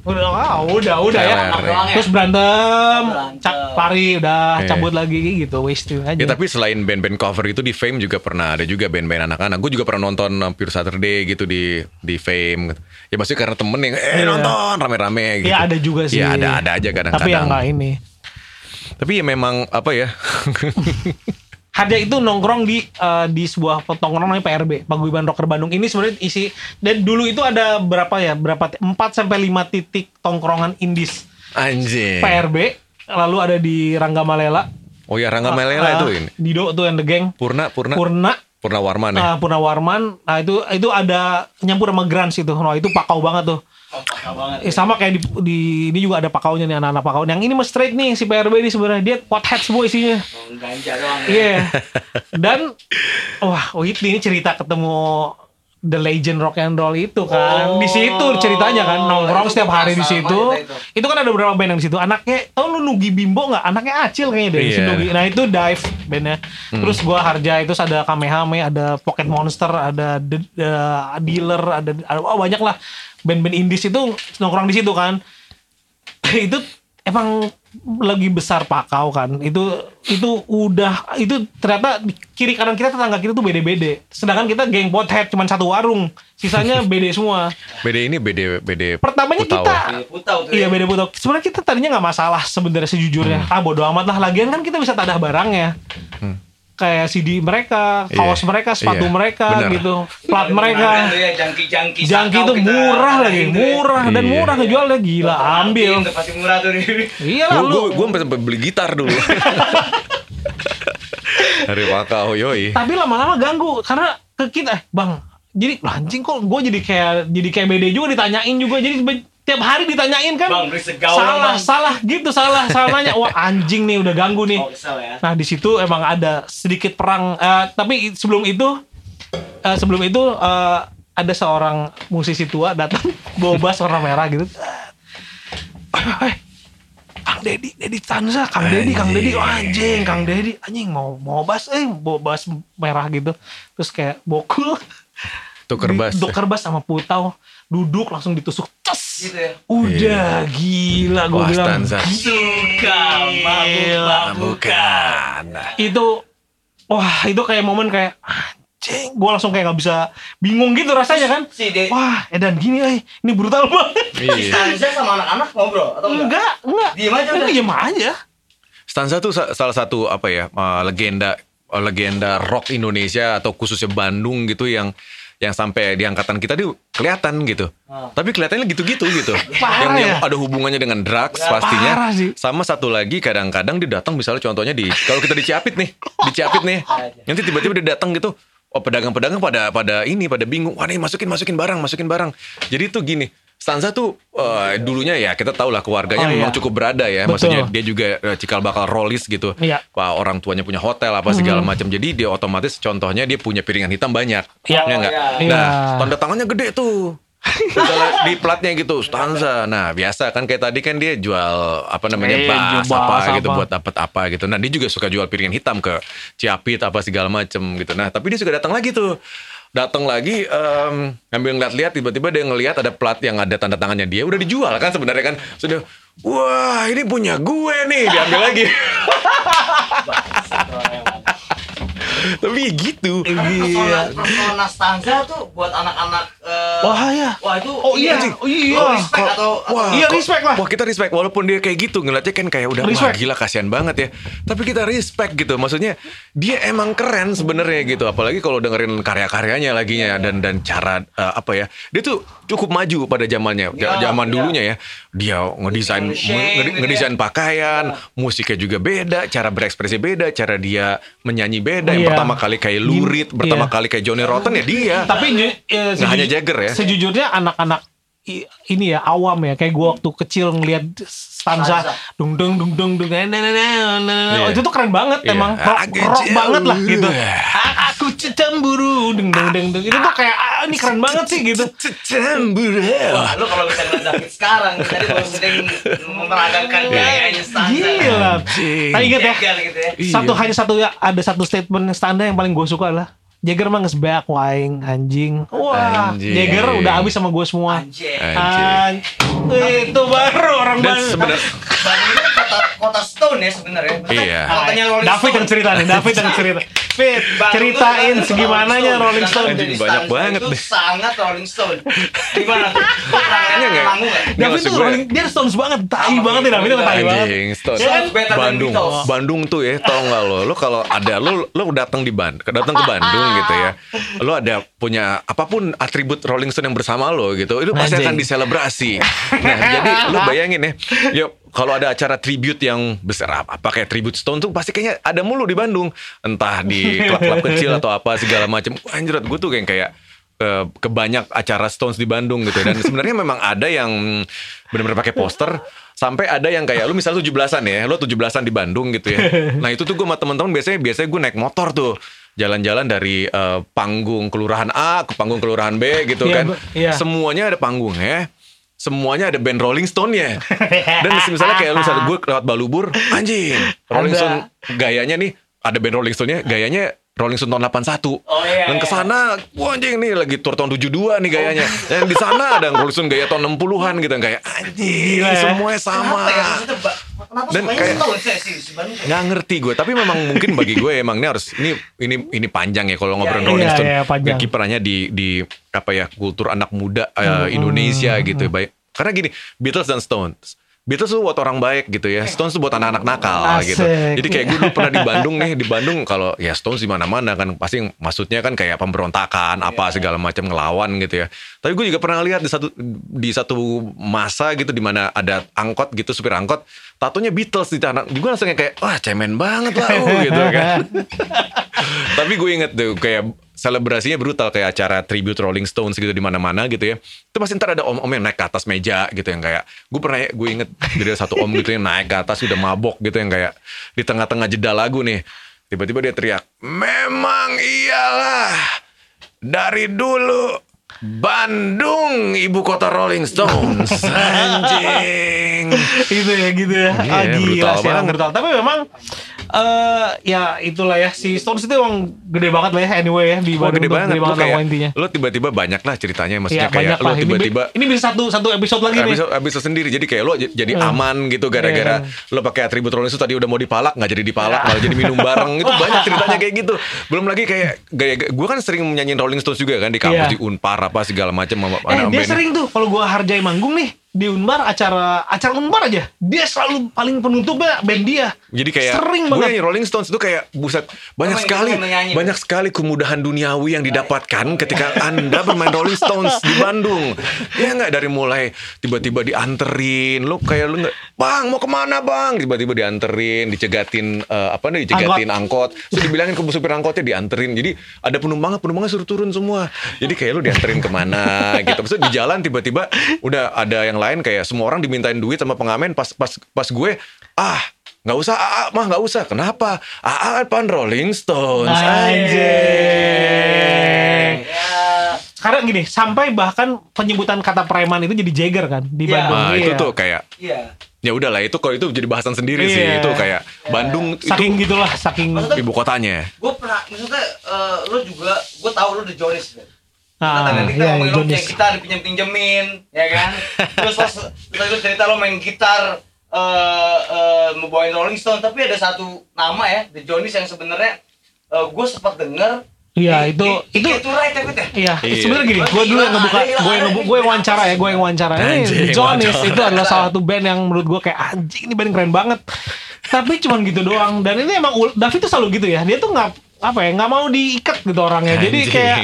udah ah, udah udah ya. Ya? Terus berantem, cak lari udah Iya. cabut lagi gitu wasting aja. Ya tapi selain band-band cover itu di Fame juga pernah ada juga band-band anak-anak. Gue juga pernah nonton uh, Pure Saturday gitu di di Fame. Ya maksudnya karena temen yang eh Iya. nonton rame-rame gitu. Iya ada juga sih. Ya ada ada aja kadang-kadang. Tapi yang nggak ini. Tapi ya memang apa ya? Harja itu nongkrong di uh, di sebuah tongkrong namanya PRB, Paguyuban Rocker Bandung. Ini sebenarnya isi dan dulu itu ada berapa ya? Berapa 4 sampai 5 titik tongkrongan indies. Anjir. PRB, lalu ada di Rangga Malela. Oh ya Rangga Malela uh, itu ini. Dido tuh yang the gang. Purna, Purna. Purna. Purna Warman ya. Uh, Purna Warman. Nah itu itu ada nyampur sama Grans itu. Nah itu pakau banget tuh. Oh, eh, sama kayak di, di ini juga ada pakaunya nih anak-anak pakau. Yang ini mah straight nih si PRB ini sebenarnya dia pothead semua isinya. Oh, ganja doang. Iya. Yeah. Dan wah Whitney ini cerita ketemu The Legend Rock and Roll itu kan. Oh, di situ ceritanya kan nongkrong setiap hari di situ. Itu. itu kan ada beberapa band yang di situ. Anaknya tau lu Nugi Bimbo nggak? Anaknya Acil kayaknya dari yeah. Nugi. Nah itu Dive bandnya. Hmm. Terus gua Harja itu ada Kamehame, ada Pocket Monster, ada The, The Dealer, ada, ada oh, banyak lah band-band indies itu nongkrong di situ kan. Itu emang lagi besar pakau kan. Itu itu udah itu ternyata kiri kanan kita tetangga kita tuh bede-bede sedangkan kita geng pothead cuma satu warung. Sisanya bede semua. Bede ini bede bede pertamanya putau. kita putau iya bede putau sebenarnya kita tadinya nggak masalah sebenarnya sejujurnya. Hmm. ah bodo amat lah. Lagian kan kita bisa tadah barangnya. Hmm kayak CD mereka, iya. kaos yeah. mereka, sepatu yeah. mereka Bener. gitu, plat mereka. Ya, jangki-jangki jangki itu murah lagi, murah dan yeah. murah ngejualnya gila, ambil. Pasti murah tuh. Iya lah lu. Gue sampai beli gitar dulu. Dari Wakau yoi. Tapi lama-lama ganggu karena ke kita, eh, bang, jadi anjing kok gue jadi kayak jadi kayak beda juga ditanyain juga jadi tiap hari ditanyain kan bang, salah bang. salah gitu salah salah nanya. Wah anjing nih udah ganggu nih. Oh, ya. nah di situ emang ada sedikit perang uh, tapi sebelum itu uh, sebelum itu uh, ada seorang musisi tua datang bawa bass warna merah gitu. Kang Dedi, Dedi Tanza, Kang Dedi, Kang Dedi, oh, anjing, Kang Dedi, anjing mau mau bass, eh bawa bass merah gitu, terus kayak bokul, tuker bass, tuker bass sama putau, duduk langsung ditusuk ces gitu ya. Udah yeah. gila gue bilang. Suka mabuk-mabukan. Itu wah itu kayak momen kayak anjing gue langsung kayak gak bisa bingung gitu rasanya kan si de- wah edan gini eh ini brutal banget iya. Stanza sama anak-anak ngobrol atau enggak enggak diem aja udah diem aja Stanza tuh salah satu apa ya uh, legenda uh, legenda rock Indonesia atau khususnya Bandung gitu yang yang sampai di angkatan kita tuh kelihatan gitu. Oh. Tapi kelihatannya gitu-gitu gitu. Parah yang, ya? ada hubungannya dengan drugs ya, pastinya. Sih. Sama satu lagi kadang-kadang dia datang misalnya contohnya di kalau kita di Ciapit nih, di Ciapit nih. Nanti tiba-tiba dia datang gitu. Oh pedagang-pedagang pada pada ini pada bingung. Wah nih masukin masukin barang, masukin barang. Jadi itu gini, Stanza tuh uh, dulunya ya kita tahu lah keluarganya oh, memang iya. cukup berada ya. Betul. Maksudnya dia juga uh, cikal bakal rollis gitu. Iya. Wah, orang tuanya punya hotel apa segala mm. macam. Jadi dia otomatis contohnya dia punya piringan hitam banyak. Iya ya, enggak? Iya. Nah, tanda tangannya gede tuh. Di platnya gitu stanza. Nah biasa kan kayak tadi kan dia jual apa namanya eh, bas apa, apa gitu buat dapat apa gitu. Nah dia juga suka jual piringan hitam ke Ciapit apa segala macem gitu. Nah tapi dia suka datang lagi tuh datang lagi um, ngambil ngeliat-liat tiba-tiba dia ngelihat ada plat yang ada tanda tangannya dia udah dijual kan sebenarnya kan. Sudah wah ini punya gue nih diambil lagi tapi gitu. Iya. Persona stanza tuh buat anak-anak uh, wah ya wah itu oh iya. oh iya. Oh, respect atau wah, iya respect lah. wah kita respect. Walaupun dia kayak gitu ngeliatnya kan kayak udah respect. wah gila kasihan banget ya. Tapi kita respect gitu. Maksudnya dia emang keren sebenarnya gitu. Apalagi kalau dengerin karya-karyanya lagi ya dan dan cara uh, apa ya dia tuh cukup maju pada zamannya. Ya, zaman ya. dulunya ya. Dia ngedesain ngedesain gitu ya. pakaian ya. musiknya juga beda cara berekspresi beda cara dia menyanyi beda yang iya. pertama kali kayak Lurid, Gim, pertama iya. kali kayak Johnny Rotten ya dia. Tapi uh, nggak hanya Jagger ya. Sejujurnya anak-anak ini ya awam ya. Kayak gue waktu kecil ngeliat stanza dung dung dung dung dung nah, nah, nah, nah, itu tuh keren banget yeah. emang. Rock, rock banget lah gitu. Aku cemburu dung dung dung dung. Itu tuh kayak ah, ini keren banget sih gitu. Cemburu Wah, lu kalau bisa ngeliat David sekarang tadi baru sedang memeragakan gayanya stanza. Gila. Tapi inget ya. Satu hanya satu ya ada satu statement stanza yang paling gue suka adalah Jagger mah ngesbeak waing anjing. Wah, anjing. Jagger udah habis sama gue semua. Anjing. anjing. Itu baru orang baru. Sebenarnya kota, kota Stone ya sebenarnya. Iya. David yang cerita nih, David yang cerita. Fit, ceritain segimananya Rolling Stone. Anjing, banyak banget itu deh. sangat Rolling Stone. Gimana tuh? Kayaknya nggak? manggung nggak? David tuh gue- Rolling, dia Stones banget, tai banget David itu gitu? tai banget. Anjing, Stone. Ya kan? Bandung, Beatles. Bandung tuh ya, tau nggak lo? Lo kalau ada lo, lo datang di Band, datang ke Bandung gitu ya, lo ada punya apa pun atribut Rolling Stone yang bersama lo gitu, itu pasti akan diselebrasi. Nah, jadi lo bayangin ya, ya kalau ada acara tribute yang besar apa, kayak tribute Stone tuh pasti kayaknya ada mulu di Bandung, entah di klub-klub kecil atau apa segala macam. Anjir, gue tuh kayak kayak ke, ke banyak acara Stones di Bandung gitu. Dan sebenarnya memang ada yang benar-benar pakai poster sampai ada yang kayak lu misalnya 17-an ya lu 17-an di Bandung gitu ya. Nah itu tuh gue sama teman-teman biasanya biasanya gue naik motor tuh. Jalan-jalan dari eh, panggung kelurahan A ke panggung kelurahan B gitu Iya, kan. Iya. semuanya ada panggungnya semuanya ada band Rolling Stone ya dan misalnya kayak lu misalnya gue lewat Balubur anjing Rolling. Stone gayanya nih ada band Rolling Stone-nya gayanya Rolling Stone tahun 81 Oh, iya, dan iya. ke sana wah anjing nih lagi tour tahun 72 nih gayanya dan di sana ada Rolling Stone gaya tahun 60-an gitu kayak anjing Gila ya. semuanya sama Kenapa ya? Dan kayak- ya nggak ngerti gue tapi memang mungkin bagi gue emang ini harus ini ini ini panjang ya kalau ngobrol Iya, Rolling iya, Stone iya, panjang. kiprahnya di di apa ya kultur anak muda eh, Hmm, Indonesia gitu ya baik karena gini Beatles dan Stones Beatles tuh buat orang baik gitu ya. Stones tuh buat anak-anak nakal Asik. gitu. Jadi kayak gue dulu pernah di Bandung nih di Bandung kalau ya Stones di mana-mana kan pasti maksudnya kan kayak pemberontakan apa segala macam ngelawan gitu ya. Tapi gue juga pernah lihat di satu di satu masa gitu di mana ada angkot gitu supir angkot tatonya Beatles di tanah. Gue langsung kayak wah cemen banget lah lu," gitu kan. Tapi gue inget tuh kayak selebrasinya brutal kayak acara tribute Rolling Stones gitu di mana-mana gitu ya. Itu pasti ntar ada om-om yang naik ke atas meja gitu yang kayak gue pernah gue inget dari satu om gitu yang naik ke atas udah mabok gitu yang kayak di tengah-tengah jeda lagu nih. Tiba-tiba dia teriak memang iyalah dari dulu Bandung ibu kota Rolling Stones. Anjing. Gitu ya gitu ya. Iya, ah, gila brutal sih brutal. Tapi memang eh ya itulah ya si Stones itu emang gede banget lah ya anyway ya di Bandung. gede tuh, banget, gede banget kayak lah intinya. lo tiba-tiba banyak lah ceritanya maksudnya Iya kayak lo ini, tiba-tiba bi- ini bisa satu satu episode lagi nih. Abis, abis sendiri. Jadi kayak lo jadi Hmm. aman gitu gara-gara Iya. lo pakai atribut Rolling Stone tadi udah mau dipalak nggak jadi dipalak malah jadi minum bareng. Itu banyak ceritanya kayak gitu. Belum lagi kayak gaya gue kan sering nyanyiin Rolling Stones juga kan di kampus Iya. di Unpar apa segala macam sama Eh dia sering tuh kalau gua hargai manggung nih di Unbar acara acara Unbar aja dia selalu paling penutupnya band dia Jadi kayak sering gue banget nyanyi Rolling Stones itu kayak buset banyak sekali banyak sekali kemudahan duniawi yang didapatkan ketika anda bermain Rolling Stones di Bandung. Ya nggak dari mulai tiba-tiba dianterin, lo kayak lu nggak, bang mau ke mana bang? Tiba-tiba dianterin, dicegatin eh, apa nih, dicegatin angkot. Terus dibilangin ke supir angkotnya dianterin. Jadi ada penumpangnya, penumpangnya suruh turun semua. Jadi kayak lu dianterin ke mana gitu. Terus di jalan tiba-tiba udah ada yang lain kayak semua orang dimintain duit sama pengamen pas pas pas gue ah nggak usah AA mah nggak usah kenapa AA pan Rolling Stones Anjing. Ya, Sekarang gini, sampai bahkan penyebutan kata preman itu jadi Jagger kan di Iya. Bandung. nah Iya. itu tuh kayak iya. ya udahlah itu kalau itu jadi bahasan sendiri sih Iya. itu kayak Bandung saking itu gitulah, saking Maksudnya- ibu kotanya Gue pernah, maksudnya eh, lo juga, gue tahu lo The Jonis kan? Ah, Kita, kita iya, ngomongin lo kayak kita dipinjem-pinjemin, ya kan? Terus pas kita cerita lo main gitar, eh eh, mau bawain Rolling Stone, tapi ada satu nama ya, The Jonis yang sebenarnya gue sempat denger. Iya, itu- di- itu- itu right ya, ya? Iya, Iya. sebenarnya gini, gue dulu yang ngebuka, gue yang gue yang wawancara ya, gue yang wawancara. Ini Jonis itu adalah salah satu band yang menurut gue kayak anjing ini band keren banget. Tapi cuman gitu doang. Dan ini emang David tuh selalu gitu ya. Dia tuh nggak apa ya nggak mau diikat gitu orangnya. Jadi Anjing. kayak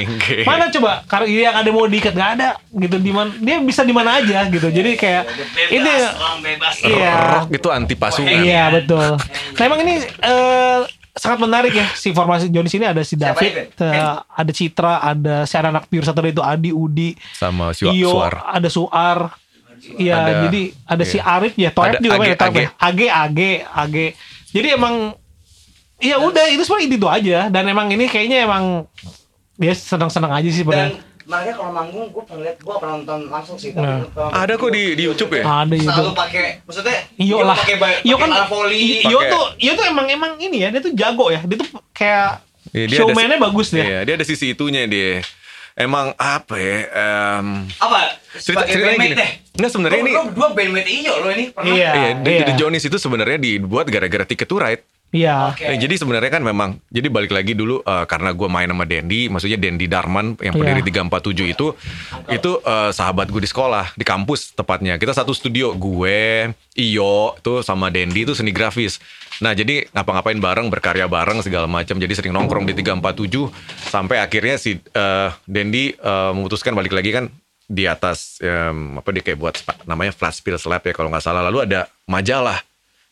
mana coba karena yang ada mau diikat nggak ada gitu. Di mana dia bisa di mana aja gitu. Jadi kayak Bebas, ini orang bebas. Iya. rock itu anti pasungan Iya betul. Nah emang ini eh, sangat menarik ya si formasi Jonis ini ada si David, eh, ada Citra, ada si anak Pure Saturday itu Adi, Udi, sama si Iyo, Suar ada Suar. Iya, jadi ada si iya. Arif ya, Toep juga ya. Age. Age, Age, Age. Jadi emang ya udah itu sebenarnya itu aja dan emang ini kayaknya emang dia senang-senang aja sih Dan sebenarnya. makanya kalau manggung gue pernah lihat, gue pernah nonton langsung sih. Nah. tapi- ada kok di di YouTube ya Ada itu. Selalu pakai, maksudnya Iyo lah. Iyo kan voli. Iyo tuh Iyo tuh emang emang ini ya, dia tuh jago ya. Dia tuh kayak Iya, dia showman-nya si- bagus dia. Iya, dia ada sisi itunya dia. Emang apa ya? em, apa Cerita- ceritanya gini. deh Nggak, sebenarnya ini- lo berdua bandmate iyo lo ini pernah Iya. Iya, iya. The Jonis itu sebenarnya dibuat gara-gara Ticket to Ride. Iya. Okay. Nah, jadi sebenarnya kan memang jadi balik lagi dulu uh, karena gue main sama Dendi, maksudnya Dendi Darman yang pendiri yeah. 347 itu itu uh, sahabat gue di sekolah, di kampus tepatnya. Kita satu studio, gue, Iyo tuh sama Dendi itu seni grafis. Nah, jadi ngapa-ngapain bareng, berkarya bareng segala macam. Jadi sering nongkrong di 347 sampai akhirnya si uh, Dendi uh, memutuskan balik lagi kan di atas um, apa dia kayak buat namanya flash spill slab ya kalau nggak salah. Lalu ada majalah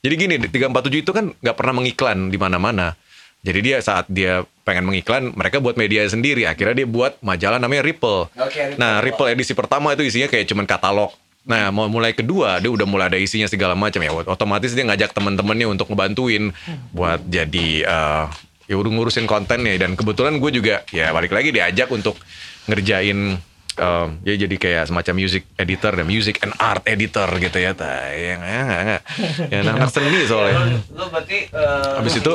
jadi gini, 347 itu kan nggak pernah mengiklan di mana-mana. Jadi dia saat dia pengen mengiklan, mereka buat media sendiri. Akhirnya dia buat majalah namanya Ripple. Okay, Ripple. Nah, Ripple edisi pertama itu isinya kayak cuman katalog. Nah, mau mulai kedua dia udah mulai ada isinya segala macam ya. Otomatis dia ngajak teman-temannya untuk ngebantuin buat jadi uh, ya udah ngurusin kontennya dan kebetulan gue juga ya balik lagi diajak untuk ngerjain um, ya jadi kayak semacam music editor dan music and art editor gitu ya. Tayang ya nggak nggak ya anak seni soalnya. lo, lo berarti uh, abis itu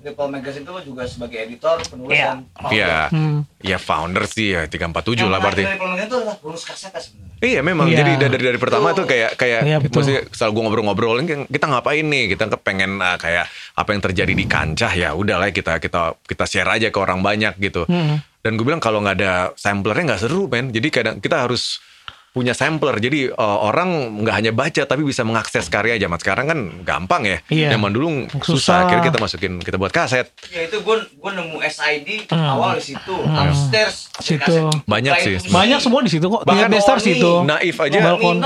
di Paul Magazine itu juga sebagai editor penulis yeah. dan iya. Hmm. ya founder sih ya 347 lah berarti. dari Paul Magazine itu adalah bonus kaset sebenarnya. Iya memang. Yeah. jadi dari dari pertama tuh kayak kayak yeah, maksudnya setelah gue ngobrol-ngobrol kita ngapain nih? Kita pengen uh, kayak apa yang terjadi di kancah ya udahlah kita kita kita share aja ke orang banyak gitu. Hmm dan gue bilang kalau nggak ada samplernya nggak seru men. Jadi kadang kita harus punya sampler. Jadi uh, orang nggak hanya baca tapi bisa mengakses karya zaman sekarang kan gampang ya. Iya. zaman dulu susah. susah. Akhirnya kita masukin kita buat kaset. Ya itu gue gue nemu SID hmm. awal di situ hmm. upstairs. Situ. Banyak sih. banyak semua di situ kok. Bahkan stairs situ. Naif aja. Balkon.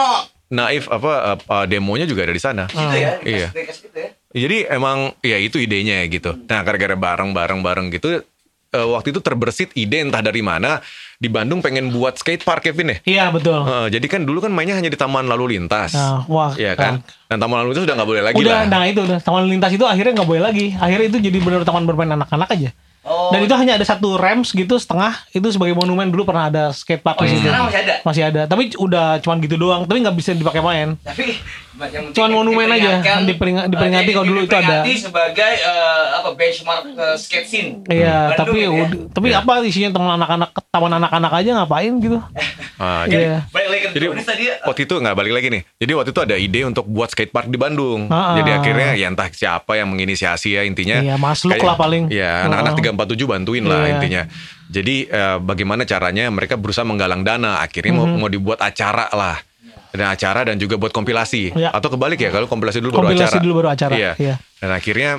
Naif apa uh, demonya juga ada di sana. Gitu ya iya. ya? jadi emang ya itu idenya gitu. Nah gara-gara bareng bareng bareng gitu uh, waktu itu terbersit ide entah dari mana di Bandung pengen buat skate park Kevin ya? Iya betul. Uh, jadi kan dulu kan mainnya hanya di Taman Lalu Lintas. Nah, wah. Iya kan. Nah. Dan Taman Lalu Lintas udah nggak boleh lagi udah, lah. Nah itu udah Taman Lalu Lintas itu akhirnya nggak boleh lagi. Akhirnya itu jadi benar taman bermain anak-anak aja. Oh. Dan itu hanya ada satu ramps gitu setengah itu sebagai monumen dulu pernah ada skate park oh, di situ. masih ada. Masih ada. Tapi udah cuman gitu doang. Tapi nggak bisa dipakai main. Tapi cuman monumen aja diperingat, diperingati kalau dulu itu ada. sebagai uh, apa benchmark uh, skate scene. Iya, hmm. tapi ya. tapi ya. apa isinya teman anak-anak taman anak-anak aja ngapain gitu. Ah, jadi, yeah. balik lagi jadi tadi, waktu itu nggak balik lagi nih. Jadi waktu itu ada ide untuk buat skate park di Bandung. Ah, jadi akhirnya ya entah siapa yang menginisiasi ya intinya. Iya, Masluk lah paling. Ya, anak-anak 347 bantuin lah yeah. intinya. Jadi uh, bagaimana caranya mereka berusaha menggalang dana. Akhirnya mm -hmm. mau mau dibuat acara lah. Dan acara dan juga buat kompilasi. Ya. Atau kebalik ya, kalau kompilasi dulu kompilasi baru acara. dulu baru acara. Iya. Ya. Dan akhirnya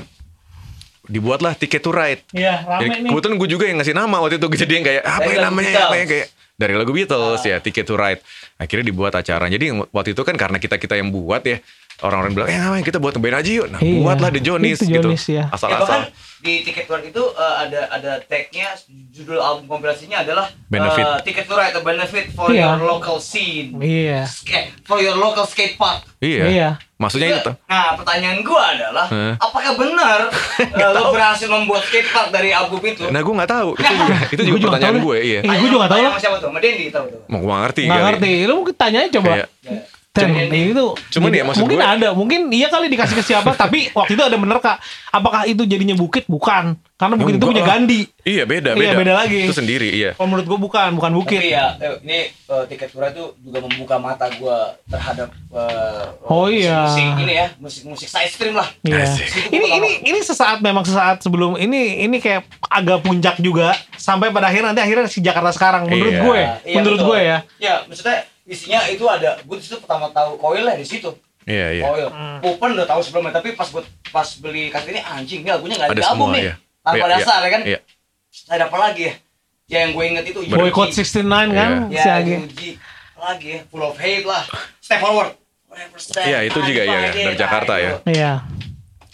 dibuatlah tiket to ride. Iya, rame Jadi, nih. Kebetulan gue juga yang ngasih nama waktu itu. Jadi yang kayak apa yang namanya apa yang kayak dari lagu Beatles ah. ya Ticket to Ride. Akhirnya dibuat acara. Jadi waktu itu kan karena kita kita yang buat ya orang-orang bilang eh ngapain kita buat ngeband aja yuk. Nah iya, buatlah The Jonis gitu. Ya. Asal-asal. Ya, di Ticket to Ride itu uh, ada ada tagnya judul album kompilasinya adalah benefit. Uh, Ticket to Ride a benefit for iya. your local scene. Iya. For your local skate park. Iya. iya. Maksudnya itu. Nah, pertanyaan gue adalah, hmm. apakah benar uh, lo berhasil membuat skatepark dari album itu? Nah, gue nggak tahu. Itu juga, itu juga, juga pertanyaan gue, iya. Eh, gue juga nggak tahu. Sama siapa tuh? Sama Dendi tahu tuh. Mau gue ngerti. Nggak ngerti. Lo mungkin tanya aja coba. Iya. Dan itu cuman ya maksud mungkin gue, ada, mungkin iya kali dikasih ke siapa, tapi waktu itu ada bener kak. Apakah itu jadinya bukit? Bukan, karena bukit itu punya Gandhi. Iya beda, beda. Iya beda lagi. Itu sendiri, iya. Kalau menurut gue bukan, bukan bukit. Tapi ya, eh, ini uh, tiket pura itu juga membuka mata gue terhadap uh, oh iya musik ini ya, musik-musik side stream lah. Iya. Ini ini ini sesaat memang sesaat sebelum ini ini kayak agak puncak juga sampai pada akhir nanti akhirnya si Jakarta sekarang menurut iya. gue, iya, menurut betul. gue ya. Ya, maksudnya isinya itu ada gue itu pertama tahu koil lah di situ Iya, iya. Koil. Hmm. Open udah tahu sebelumnya, tapi pas buat pas beli kaset ini anjing, nggak gue nggak ada, album nih. Iya. Tanpa iya, dasar iya, ya kan. Iya. Ada apa lagi ya? Ya yang gue inget itu Boycott 69 kan? Iya. Si Agi. Lagi ya, full of hate lah. Step forward. Iya, itu juga ya, dari Jakarta ya. Iya.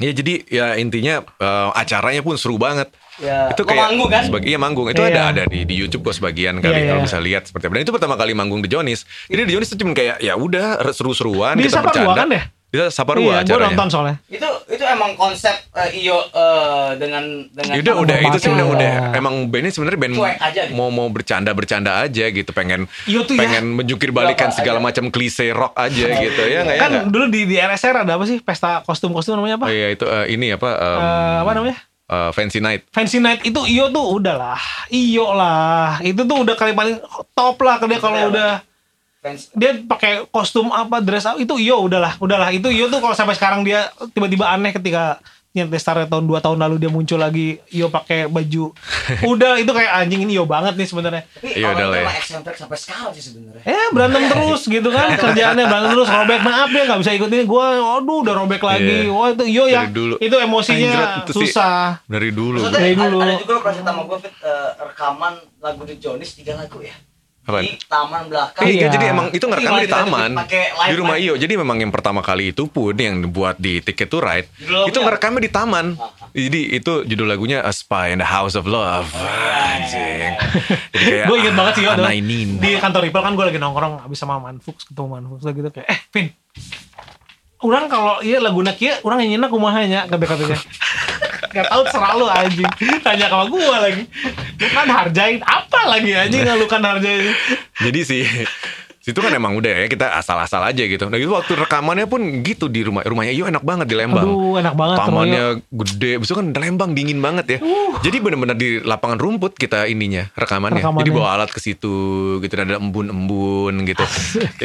Ya jadi ya intinya uh, acaranya pun seru banget. Ya, itu kayak manggung kan? Sebagai, iya manggung. Itu yeah. ada ada di, di YouTube kok sebagian kali yeah, kalau yeah. bisa lihat seperti apa. Dan itu pertama kali manggung di Jonis. Jadi di Jonis itu cuma kayak ya udah seru-seruan kita bercanda. kan deh? Bisa Saparua iya, acaranya. Gue nonton soalnya. Itu itu emang konsep uh, Iyo uh, dengan dengan Udah udah itu sih udah udah. Emang bandnya sebenarnya band aja gitu. mau mau bercanda bercanda aja gitu pengen tuh ya. pengen ya, menjungkir balikan segala macam klise rock aja gitu ya nggak ya Kan dulu di di RSR ada apa sih pesta kostum-kostum namanya apa? Oh iya itu uh, ini apa um, uh, apa namanya? Uh, Fancy Night. Fancy Night itu Iyo tuh udahlah. Iyo lah. Itu tuh udah kali paling top lah dia kalau udah Fans. dia pakai kostum apa dress up itu iyo udahlah udahlah itu iyo tuh kalau sampai sekarang dia tiba-tiba aneh ketika yang testarnya tahun 2 tahun lalu dia muncul lagi Yo pakai baju udah itu kayak anjing ini Yo banget nih sebenarnya Tapi Iya, udah lah ya. eksentrik sampai sekarang sih sebenarnya. eh berantem terus gitu kan kerjaannya berantem terus robek maaf ya nggak bisa ikutin gue aduh udah robek lagi Iya. wah itu Yo ya dulu. itu emosinya itu susah dari dulu. Maksudnya Dari dulu. ada juga lo pernah sama gue Fit, eh, rekaman lagu The Jonis tiga lagu ya. Apaan? Di taman belakang. Iya, Iya. jadi emang itu ngerekamnya di taman di rumah? Iyo. Jadi memang yang pertama kali itu pun yang buat di Ticket to Ride Judul itu ngerekamnya di taman. Ah. Jadi itu judul lagunya A Spy in the House of Love. Anjing. Jadi kayak gue inget banget sih ini. di kantor Ripple kan gue lagi nongkrong abis sama Manfux ketemu Manfux lah gitu kayak eh Vin orang kalau iya lagu nak iya orang yang nyenak kumahanya kata katanya Gak tau selalu anjing Tanya sama gue lagi Lu kan harjain Apa lagi anjing Lu kan harjain Jadi sih situ kan emang udah ya kita asal-asal aja gitu. Nah itu waktu rekamannya pun gitu di rumah rumahnya Iyo enak banget di Lembang. Aduh enak banget Tamannya gede, besok kan Lembang dingin banget ya. Uh. Jadi bener-bener di lapangan rumput kita ininya rekamannya. Rekamannya. Jadi bawa alat ke situ gitu ada embun-embun gitu.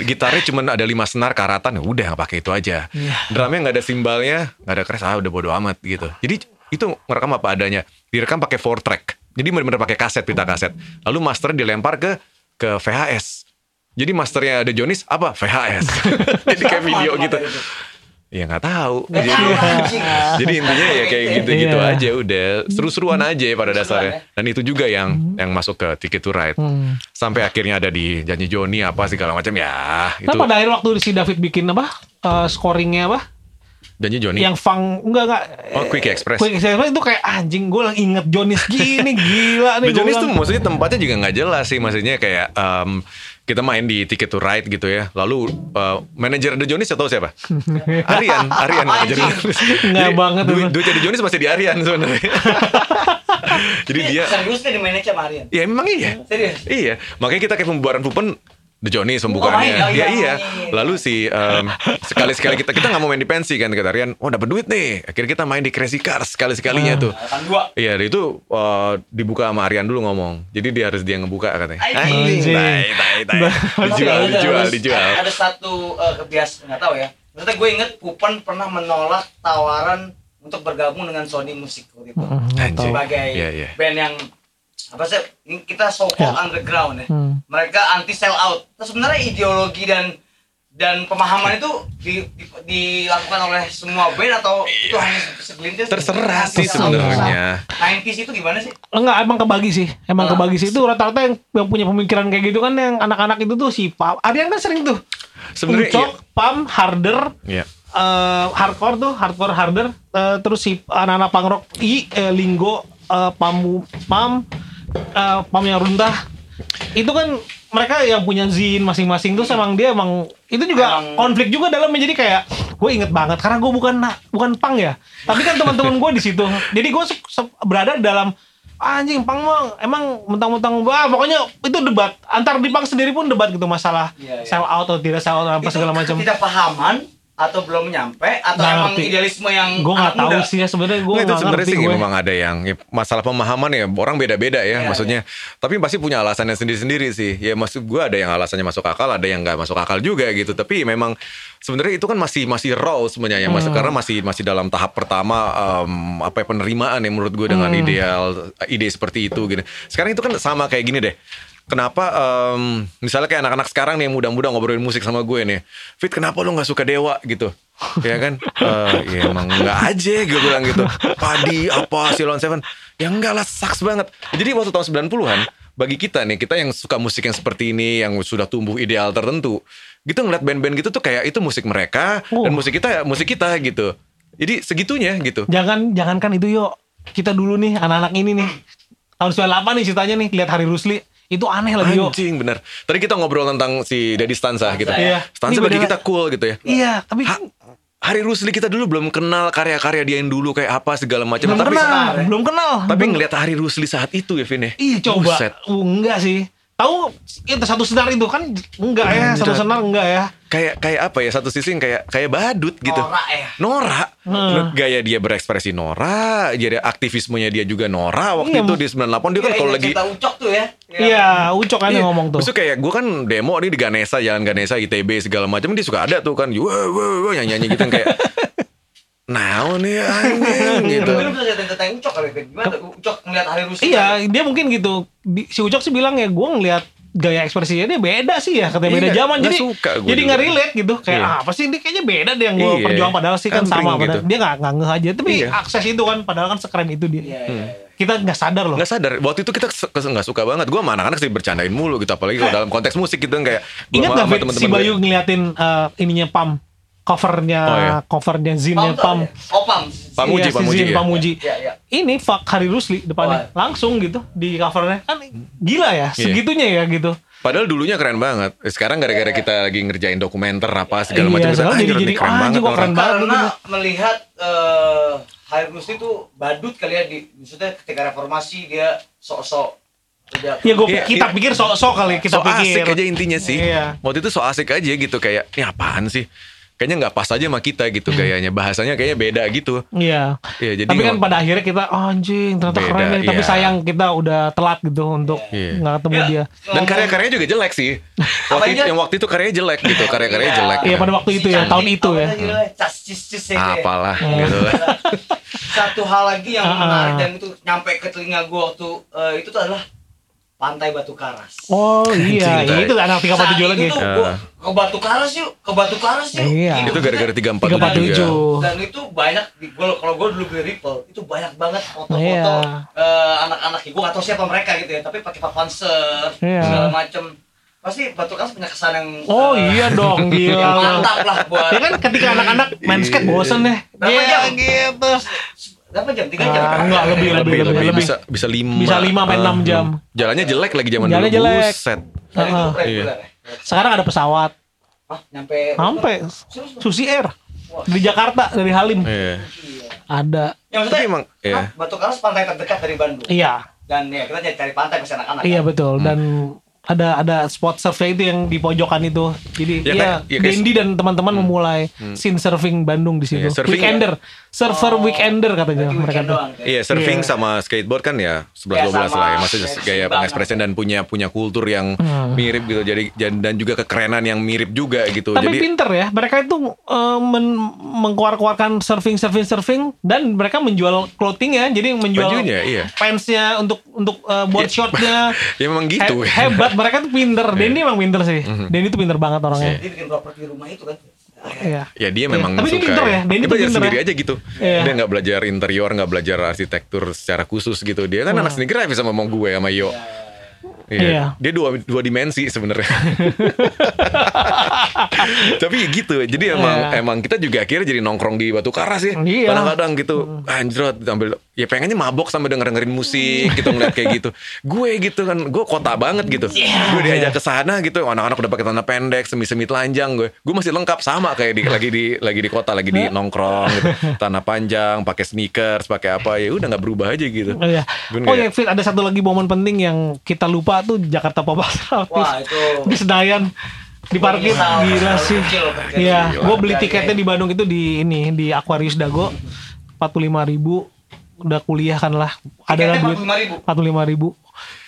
Gitarnya cuma ada lima senar karatan ya udah pakai itu aja. Iya. Drumnya nggak ada simbalnya, nggak ada keras, ah udah bodo amat gitu. Jadi itu ngerekam apa adanya. Direkam pakai four track. Jadi bener-bener pakai kaset pita kaset. Lalu master dilempar ke ke VHS. Jadi masternya ada Jonis apa VHS. Jadi kayak video gitu. itu? Ya nggak tahu. Jadi, jadi intinya ya kayak gitu-gitu Iya. aja udah seru-seruan aja pada dasarnya. ya. Dan itu juga yang yang masuk ke Ticket to Ride. Hmm. Sampai akhirnya ada di janji Joni apa segala macam ya itu Nah pada akhir waktu si David bikin apa eh, Scoringnya apa janji Joni. Yang fang Enggak enggak Oh, Quick Express. Quick Express itu kayak anjing Gue lagi inget Jonis gini Gila nih gua Jonis tuh maksudnya tempatnya juga nggak jelas sih maksudnya kayak em, kita main di Ticket to Ride gitu ya. Lalu eh, manajer The Jonis atau siapa? Arian, Arian manajer The Jonis. Nggak Jadi, banget duit, emang. duitnya The Jonis masih di Arian sebenarnya. Jadi dia serius nih di manage sama Aryan. Ya memang iya. Serius? Iya. Makanya kita kayak pembubaran Pupen The Johnny pembukaannya. Oh, iya, ya iya, iya. iya. Lalu si em, sekali-sekali kita kita nggak mau main di pensi kan kata Rian, oh dapat duit nih. Akhirnya kita main di Crazy Cars sekali-sekalinya tuh. Kan dua. Iya, itu eh, dibuka sama Aryan dulu ngomong. Jadi dia harus dia ngebuka katanya. Anjing. tai, tai, tai. Dijual, Ada- dijual, dijual. Ada satu uh, kebiasaan nggak tahu ya. Maksudnya gue inget Pupen pernah menolak tawaran untuk bergabung dengan Sony Music waktu itu. Anjing. Sebagai Iya, iya. band yang apa sih? Ini kita so called Ya. underground ya. Hmm. Mereka anti sell out. Terus sebenarnya ideologi dan dan pemahaman itu di, di- dilakukan oleh semua band atau itu hanya segelintir? Terserah sih sebenarnya. 90s itu gimana sih? Enggak, emang kebagi sih. Emang Ah. kebagi sih itu rata-rata yang, yang punya pemikiran kayak gitu kan yang anak-anak itu tuh si Pam. Aryan kan sering tuh. Sebenarnya Ucok, Pam, Harder, Iya. eh, hardcore tuh, hardcore harder, eh, terus si anak-anak punk rock, I, eh, Linggo, eh, Pamu, Pam, eh, Pam yang runtah. Itu kan mereka yang punya zin masing-masing tuh emang dia emang itu juga Emang- konflik juga dalam menjadi kayak gue inget banget karena gue bukan bukan pang ya. Tapi kan teman-teman gue di situ. Jadi gue berada dalam anjing pang mah emang mentang-mentang wah pokoknya itu debat. Antar di pang sendiri pun debat gitu masalah Iya, iya. sell out atau tidak sell out apa segala macam. tidak pahaman atau belum nyampe atau Nggak emang ngerti. idealisme yang gue nggak tahu muda? sih ya sebenarnya gue Nggak, itu sebenarnya sih gue memang ada yang ya, masalah pemahaman ya orang beda-beda ya Iya, maksudnya. Tapi pasti punya alasannya sendiri-sendiri sih. Ya maksud gue ada yang alasannya masuk akal, ada yang nggak masuk akal juga gitu. Tapi memang sebenarnya itu kan masih masih raw sebenarnya masih Hmm. karena masih masih dalam tahap pertama em, apa ya, penerimaan ya menurut gue dengan Hmm. ideal ide seperti itu gitu. Sekarang itu kan sama kayak gini deh. Kenapa em, misalnya kayak anak-anak sekarang nih yang muda-muda ngobrolin musik sama gue nih. Fit kenapa lu nggak suka Dewa gitu? ya kan? Eh, ya emang nggak aja gue bilang gitu. Padi apa Silon Seven? Ya enggak lah saks banget. Jadi waktu tahun 90-an bagi kita nih, kita yang suka musik yang seperti ini, yang sudah tumbuh ideal tertentu, gitu ngeliat band-band gitu tuh kayak itu musik mereka Oh. dan musik kita ya musik kita gitu. Jadi segitunya gitu. jangan jangankan itu yuk kita dulu nih anak-anak ini nih tahun 98 nih ceritanya nih lihat Hari Rusli itu aneh lagi yuk Anjing bener. Tadi kita ngobrol tentang si Daddy Stanza gitu. Iya. Stanza bagi kita cool gitu ya. iya tapi Ha- Hari Rusli kita dulu belum kenal karya-karya dia yang dulu kayak apa segala macam. belum Tapi kenal belum kenal tapi Belum- ngelihat Hari Rusli saat itu ya Vin ya. Iya coba. Buset. Uh, enggak sih. Tahu itu satu senar itu kan enggak ya, satu Enggak. senar enggak ya. Kayak kayak apa ya satu sisi yang kayak kayak badut gitu. Norak ya. Norak. Hmm. Gaya dia berekspresi Nora, jadi aktivismenya dia juga Nora waktu Iya. itu di 98 dia kan Iya, kalau ingat lagi ucok tuh ya. Iya, Ucok kan yang Iya, ngomong tuh. Maksudnya kayak gue kan demo nih di Ganesa, jalan Ganesa, ITB segala macam dia suka ada tuh kan, wah wah wah nyanyi nyanyi gitu kayak naon nih anjing gitu. Mungkin lu bisa liatin tentang Ucok kali. Gimana tuh Ucok ngeliat hari Rusi? Iya, dia mungkin gitu. Si Ucok sih bilang ya, gue ngeliat gaya ekspresinya dia beda sih ya, katanya beda Iya, zaman. nggak Jadi suka gua jadi nggak relate gitu. Kayak Iya. ah, apa sih dia kayaknya beda deh yang gue Iya. perjuang padahal sih kan sama. Padahal gitu. dia nggak nggak ngeh aja. Tapi Iya. akses itu kan, padahal kan sekeren itu dia. Iya, iya, iya. Kita nggak sadar loh. Nggak sadar, waktu itu kita nggak suka banget. Gue sama anak-anak sih bercandain mulu gitu, apalagi kalau dalam konteks musik gitu kan kayak. Ingat sama gak Fit, si Bayu gue. ngeliatin eh, ininya Pam? Covernya, Oh, iya. covernya Pam zinnya Pam. ya? Oh Pam. Pamuji, Iya, si Pamuji, Zin ya. Pamuji. Iya, iya. Ini fuck Hari Rusli depannya. Oh. Langsung gitu di covernya. Kan gila ya, Iya. segitunya ya gitu. Padahal dulunya keren banget. Sekarang gara-gara kita lagi ngerjain dokumenter apa segala Iya, macam. kita, sekarang "Anjir, jadi- jadi, keren ah, banget anjing, kok orang." keren banget. Karena melihat eh Hari Rusi itu badut kali ya di maksudnya ketika reformasi dia sok-sok Ya gue Iya, kita iya. pikir sok-sok kali kita so pikir. asik aja intinya sih. Iya. Waktu itu so asik aja gitu kayak ini apaan sih? Kayaknya nggak pas aja sama kita gitu gayanya. Bahasanya kayaknya beda gitu. Iya. Iya, jadi Tapi kan pada akhirnya kita oh, anjing ternyata Beda, keren nih. Tapi iya. sayang kita udah telat gitu untuk Iya. nggak ketemu Iya. dia. Dan karya-karyanya juga jelek sih. Waktu itu, yang waktu itu karyanya jelek gitu. Karya-karyanya Iya. jelek. Iya pada waktu itu ya, tahun itu ya. cis ya, kayak. Apalah Hmm. gitu. Satu hal lagi yang Ah, ah. menarik dan itu nyampe ke telinga gue waktu eh, itu tuh adalah Pantai Batu Karas. Oh iya, Anjing, itu anak 347 Saat lagi. itu tuh gua ke Batu Karas yuk, ke Batu Karas yuk. Iya. Gitu. itu gara-gara 347 347. juga. Dan itu banyak di gua kalau gue dulu beli Ripple itu banyak banget foto-foto Iya. eh, anak-anak gue gak tau siapa mereka gitu ya, tapi pakai papan surf Iya. segala macem. Pasti Batu Karas punya kesan yang Oh eh, iya dong, gila. mantap lah buat Ya kan ketika anak-anak main skate bosen deh. Iya gitu. Berapa jam? Tiga jam? Ah, enggak, lebih, lebih, lebih, lebih. bisa bisa lima Bisa lima sampai Ah, enam jam. jalannya jelek lagi zaman Jalannya dulu jelek. buset Dan itu Ah, reguler ya? Sekarang ada pesawat. Hah, nyampe Sampai Susi Air dari Jakarta dari Halim iya ada. Ya maksudnya Tapi emang, iya. ah, Batu Karas pantai terdekat dari Bandung. Iya, Dan ya kita cari pantai masih anak-anak. iya kan? betul. Dan ada ada spot surfnya itu yang di pojokan itu. Jadi Ya, ya, ya, Dendi dan teman-teman memulai scene surfing Bandung di situ. Iya, surfing weekender, surfer Oh, weekender katanya mereka tuh. doang? Iya, surfing Iya. sama skateboard kan ya 11 12 sama, lah ya. Maksudnya gaya pengekspresian dan punya punya kultur yang Hmm. mirip gitu. Jadi dan, dan juga kekerenan yang mirip juga gitu. Tapi Jadi pinter ya, mereka itu eh, men- mengkeluar-keluarkan surfing, surfing, surfing, dan mereka menjual clothing ya, jadi menjual Bajunya, iya. fansnya untuk untuk eh, board shortnya. ya memang gitu. He- hebat, mereka tuh pinter. Denny emang pinter sih. Denny tuh pinter banget orangnya. Dia bikin properti rumah itu kan. Iya. Ya dia memang Tapi dia suka pinter ya, Denny Dia belajar pinter sendiri ya. aja gitu Iya. Dia nggak belajar interior Nggak belajar arsitektur secara khusus gitu Dia kan anak seni grafis sama ngomong gue sama Yo Iya. Iya. Dia dua dua dimensi sebenarnya. Tapi ya gitu. Jadi emang Iya. emang kita juga akhirnya jadi nongkrong di Batu Karas ya. Iya. Kadang-kadang gitu anjrot ambil ya pengennya mabok sambil denger dengerin musik gitu ngeliat kayak gitu. Gue gitu kan, gue kota banget gitu. Gue diajak ke sana gitu, anak-anak udah pakai celana pendek, semi-semi telanjang gue. Gue masih lengkap sama kayak di lagi di lagi di kota, lagi di nongkrong gitu. Tanah panjang, pakai sneakers, pakai apa ya udah nggak berubah aja gitu. Oh iya. Oh iya, Fit, ada satu lagi momen penting yang kita lupa tuh Jakarta Pop Art Wah, itu di Senayan di parkir. Gila sih. Iya, gue beli tiketnya di Bandung itu di ini di Aquarius Dago. 45.000 ribu udah kuliah kan lah. Adalah duit. 45.000. 45.000 ribu?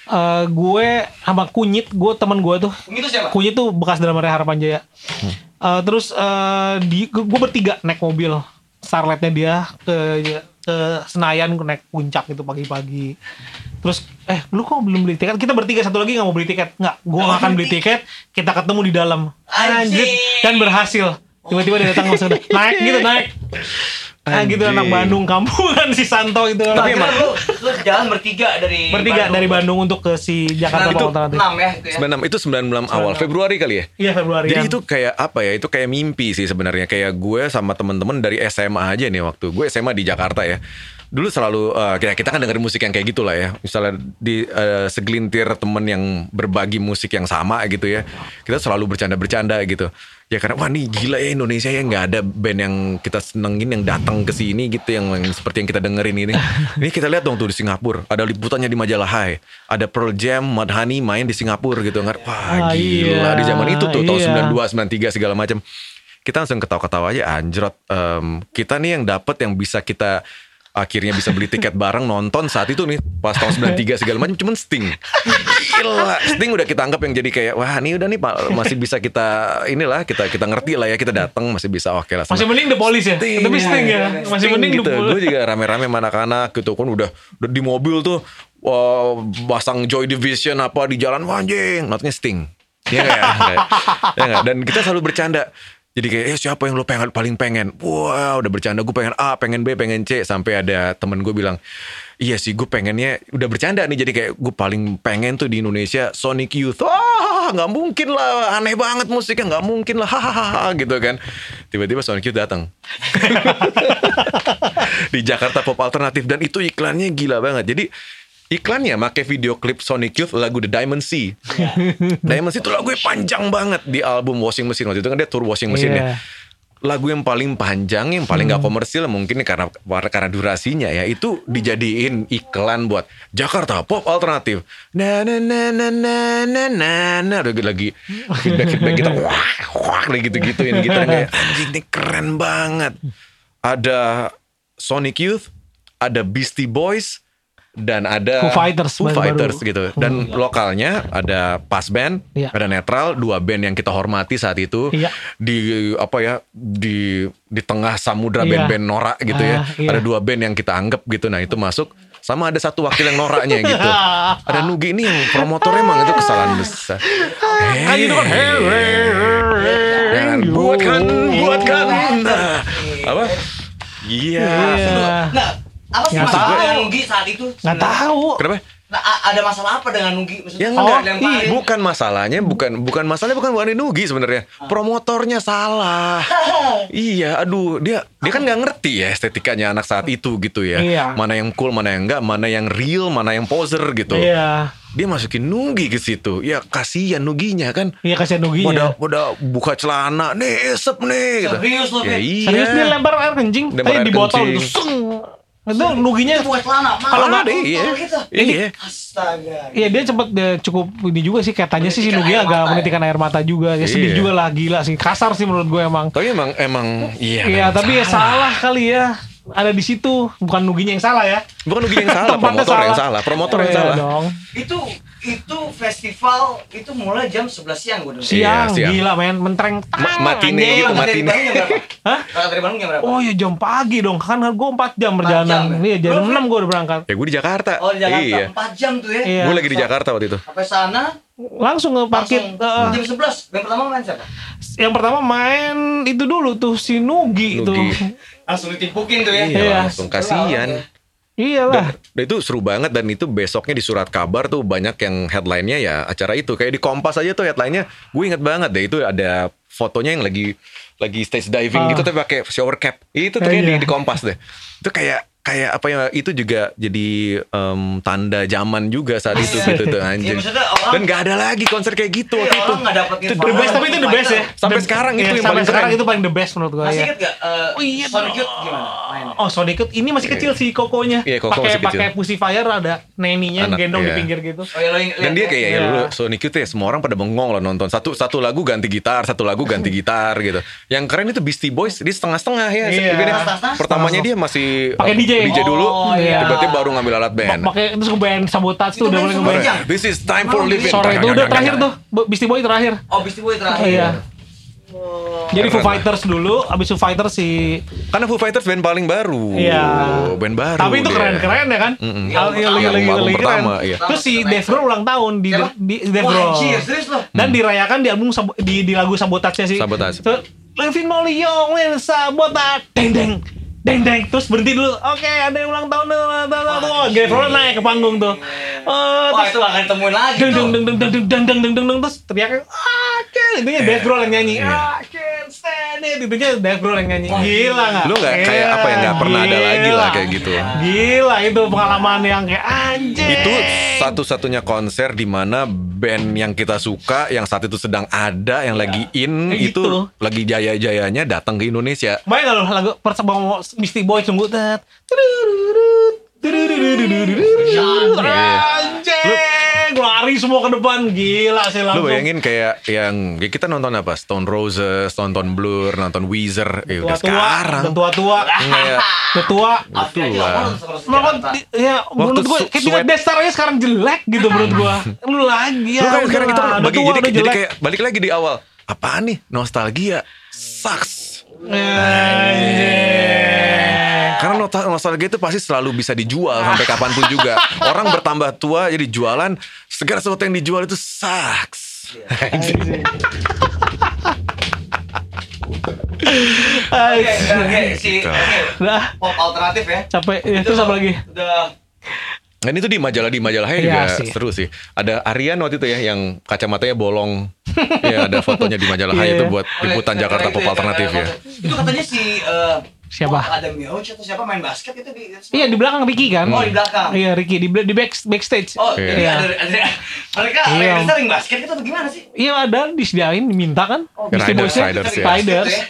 Eh, gue sama kunyit gue teman gue tuh. Itu siapa? kunyit tuh bekas drummer Harapan Jaya. Eh, terus eh, di gue bertiga naik mobil. Starletnya dia ke ke Senayan naik puncak itu pagi-pagi. Terus eh lu kok belum beli tiket? Kita bertiga satu lagi nggak mau beli tiket. Nggak gue nggak akan beli tiket. Kita ketemu di dalam. Anjing. dan berhasil. Tiba-tiba dia datang langsung naik gitu naik Nah, gitu anak Bandung kampungan si Santo itu Tapi emang lu, lu jalan bertiga dari bertiga Bandung. dari Bandung untuk ke si Jakarta Itu nanti. 6 ya itu ya. 96 itu 96 awal Februari kali ya. iya Februari Jadi itu kayak apa ya? Itu kayak mimpi sih sebenarnya. Kayak gue sama temen-temen dari SMA aja nih waktu. Gue SMA di Jakarta ya. Dulu selalu eh, kita kita kan dengerin musik yang kayak gitulah ya. Misalnya di eh, segelintir temen yang berbagi musik yang sama gitu ya. Kita selalu bercanda-bercanda gitu. Ya karena wah nih gila ya Indonesia ya nggak ada band yang kita senengin yang datang ke sini gitu yang, yang seperti yang kita dengerin ini. ini kita lihat dong tuh di Singapura ada liputannya di majalah Hai. Ada Pearl Jam, Mudhoney main di Singapura gitu nggak? Wah Ah, gila iya, di zaman itu tuh tahun iya. 92 93 segala macam. Kita langsung ketawa-ketawa aja anjrot. Em, kita nih yang dapat yang bisa kita akhirnya bisa beli tiket bareng nonton saat itu nih pas tahun 93 segala macam cuman Sting. Gila Sting udah kita anggap yang jadi kayak wah ini udah nih Pak masih bisa kita inilah kita kita ngerti lah ya kita datang masih bisa oke lah masih mending The Police ya? Sting, tapi Sting ya? masih Sting mending gitu. The Police. Gue juga rame-rame anak-anak gitu kan udah, udah di mobil tuh wah, pasang Joy Division apa di jalan wah, anjing notnya Sting. Ya nggak ya? ya nggak? dan kita selalu bercanda jadi kayak eh siapa yang lo pengen paling pengen? Wah udah bercanda gue pengen A pengen B pengen C. Sampai ada temen gue bilang iya sih gue pengennya udah bercanda nih jadi kayak gue paling pengen tuh di Indonesia Sonic Youth. Wah nggak mungkin lah aneh banget musiknya nggak mungkin lah hahaha gitu kan. Tiba-tiba Sonic Youth datang di Jakarta Pop Alternatif dan itu iklannya gila banget. Jadi iklannya make video klip Sonic Youth lagu The Diamond Sea. Diamond Sea itu lagu yang panjang banget di album Washing Machine waktu itu kan dia tour Washing Machine Iya. ya. Lagu yang paling panjang, yang paling nggak komersil mungkin karena karena durasinya ya itu dijadiin iklan buat Jakarta Pop Alternatif. Na na na na na na na na lagi lagi feedback feedback kita wah wah lagi gitu gituin kita kayak anjing ini keren banget. Ada Sonic Youth, ada Beastie Boys, dan ada Foo Fighters Foo. Fighters gitu. Dan lokalnya ada Pas Band, Iya. ada Netral, dua band yang kita hormati saat itu. Iya. Di apa ya di di tengah samudra Iya. band-band norak gitu ya. Ah, iya. Ada dua band yang kita anggap gitu. Nah, itu masuk sama ada satu wakil yang noraknya gitu. Ada Nugi ini yang promotornya emang itu kesalahan besar. kan itu kan hey, hey, hey, buatkan, buatkan. Nah, apa? Iya. Iya. Nah, apa sih Nggak masalah tahu. dengan Nugi saat itu? nggak tahu Kenapa? Nah, ada masalah apa dengan Nugi? Maksudnya Ya Oh, enggak, dilemparin? Ih, bukan masalahnya, bukan bukan masalahnya bukan Wani Nugi sebenarnya. Promotornya salah. iya, aduh, dia dia kan nggak ngerti ya estetikanya anak saat itu gitu ya. Iya. Mana yang cool, mana yang enggak, mana yang real, mana yang poser gitu. iya Dia masukin Nugi ke situ. Ya kasihan Nuginya kan. iya kasihan Nuginya pada buka celana, nih esep nih gitu. Serius lo, Ya, iya. serius dia lempar air kencing Lempar tadi air di botol kencing. Itu celana. Kalau Ada, mahal iya. gitu. Iya. Astaga. Iya dia cepet dia cukup ini juga sih katanya sih si Menitikan Nugi air agak mata ya. menitikan air mata juga ya sedih Iya. juga lah gila sih kasar sih menurut gue emang Tapi emang emang iya. Iya tapi ya salah kali ya ada di situ bukan Nuginya yang salah ya Bukan Nugi yang salah, promotor yang salah, promotor yang Iya salah. dong Itu itu festival itu mulai jam 11 siang gue dengar. siang, siang. gila men mentereng Ma- matinee anjing. gitu, jam berapa? Hah? Berangkat dari Bandung jam berapa? Oh ya jam pagi dong kan gue 4 jam jam, perjalanan ya? Iya jam Belum, 6 gue udah berangkat Ya gue di Jakarta. Oh, di Jakarta Iya. 4 jam tuh ya. Iya. Gue lagi di Jakarta waktu itu. Sampai sana Langsung nge parkir langsung jam 11. Yang pertama main siapa? Yang pertama main itu dulu tuh si Nugi, itu Nugi. Langsung ditimpukin tuh ya. Iya, Iya. langsung kasihan. Iyalah Dan itu seru banget dan itu besoknya di surat kabar tuh banyak yang headline-nya ya acara itu. Kayak di Kompas aja tuh headline-nya gue inget banget deh itu ada fotonya yang lagi lagi stage diving Ah. gitu tapi pakai shower cap. Itu tuh kayak Iya. di, di Kompas deh. Itu kayak kayak apa ya itu juga jadi em, tanda zaman juga saat itu gitu tuh Iya, anjing. orang Dan gak ada lagi konser kayak gitu Iya, waktu itu. Itu The best tapi itu the best ya Sampai The- sekarang itu yang sampai paling sekarang keren. itu paling the best menurut gue Masih ya. inget gak uh, Oh iya Sonic dong. Youth gimana mainnya? Oh Sonic Youth ini masih kecil sih kokonya. Iya, Koko pakai masih kecil. pakai Pussy Fire ada neninya Anak, gendong di iya. pinggir gitu. Oh ya lo yang Dan dia kayak ya Iya. dulu Sonic Youth ya semua orang pada bengong loh nonton satu satu lagu ganti gitar satu lagu ganti gitar gitu. Yang keren itu Beastie Boys dia setengah-setengah ya. Iya. Beda. Setengah-setengah? Pertamanya dia masih Pakai uh, DJ. DJ dulu, Oh, iya. tiba-tiba baru ngambil alat band. Pakai terus ngeband sabotage tuh Itu udah mulai ngeband. This is time for living. Sore itu udah terakhir tuh Beastie Boy terakhir. Oh Beastie Boy terakhir. Iya. Oh. Jadi Foo. Fighters dulu, abis Foo Fighters si Karena Foo Fighters band paling baru. Iya. Band baru. Tapi itu keren-keren ya kan? Mm-mm. Al- Album yang lagi lagi keren. pertama, iya. Terus si Dave Grohl ulang tahun di di Dave Grohl. lo? Dan dirayakan di album di di lagu Sabotage sih. Sabotage. So, Levin Moliong, Lin Sabotage, deng deng. Deng deng terus berhenti dulu. Oke, ada yang ulang tahun. Oh, Dave Grohl naik ke panggung tuh. Oh, Wah terus itu gak akan ditemuin lagi deng tuh. deng deng deng deng deng deng deng deng deng terus teriaknya ah can itunya Dave Grohl yang nyanyi ah can stand it itunya Dave Grohl yang nyanyi gila nggak Lu nggak kayak apa yang nggak pernah ada lagi lah kayak gitu. gila itu pengalaman yang kayak anjing Itu satu-satunya konser di mana band yang kita suka yang saat itu sedang ada yang lagi in itu gitu. lagi jaya-jayanya datang ke Indonesia. Bayang gak lo lagu persembahan Beastie Boys tunggu tet. Anjing, lari semua ke depan gila sih langsung. Lu bayangin kayak yang kita nonton apa? Stone Roses, nonton Blur, nonton Weezer, ya udah sekarang. Tua-tua. Tua-tua. Tua. Nonton ya menurut gua kayak tingkat sekarang jelek gitu hmm. menurut gua. Lu lagi kan ya. Lu sekarang kita bagi jadi kayak balik lagi di awal. Apaan nih? Nostalgia. Sucks karena nostal- nostalgia itu pasti selalu bisa dijual sampai kapan pun juga. Orang bertambah tua jadi jualan segala sesuatu yang dijual itu sucks. Oke, oke, si Gitu. oke, Udah pop alternatif ya. capek ya, terus apa lagi Udah Dan itu di majalah di majalahnya Iya juga sih. seru sih. Ada Aryan waktu itu ya yang kacamatanya bolong. ya ada fotonya di majalah Iya. itu buat Oh, liputan ya, Jakarta Pop itu Alternatif ya. Itu katanya si eh, Siapa? oh, ada Mioch atau siapa main basket itu di iya di belakang Ricky kan Oh, di belakang. iya Ricky di, di back, backstage Oh, Iya. Iya. ada, ada mereka Iya. mereka sering basket itu gimana sih? iya ada disediain diminta kan Oh, Beastie Riders, Boys-nya. Riders, ya. Riders. Gitu ya.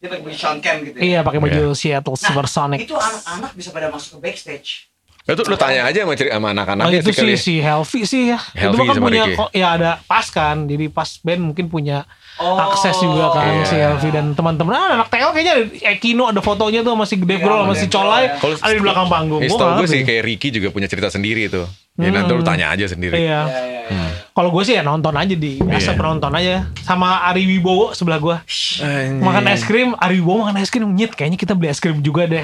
Dia pakai baju Sean Kemp gitu ya. iya pakai baju Iya. Seattle Nah, Supersonic itu anak-anak bisa pada masuk ke backstage. Itu lu tanya aja sama, sama Oh, anak-anaknya itu sih si Helvi sih ya. itu Helvi kan sama punya Ricky. kok ya ada pas kan. Jadi pas band mungkin punya Oh, akses juga kan iya. si Helvi dan teman-teman. Ah, anak TL kayaknya ada Ekino ada fotonya tuh masih Dave Iya, Grohl sama sama si Dave Colai ya. Kalau ada di belakang panggung. Ya, Gua setahu gue sih kayak Ricky juga punya cerita sendiri tuh. Ya nanti lu tanya aja sendiri. Iya. Iya, iya, iya. Kalau gue sih ya nonton aja di biasa Iya. penonton aja sama Ari Wibowo sebelah gue. Makan es krim, Ari Wibowo makan es krim nyet kayaknya kita beli es krim juga deh.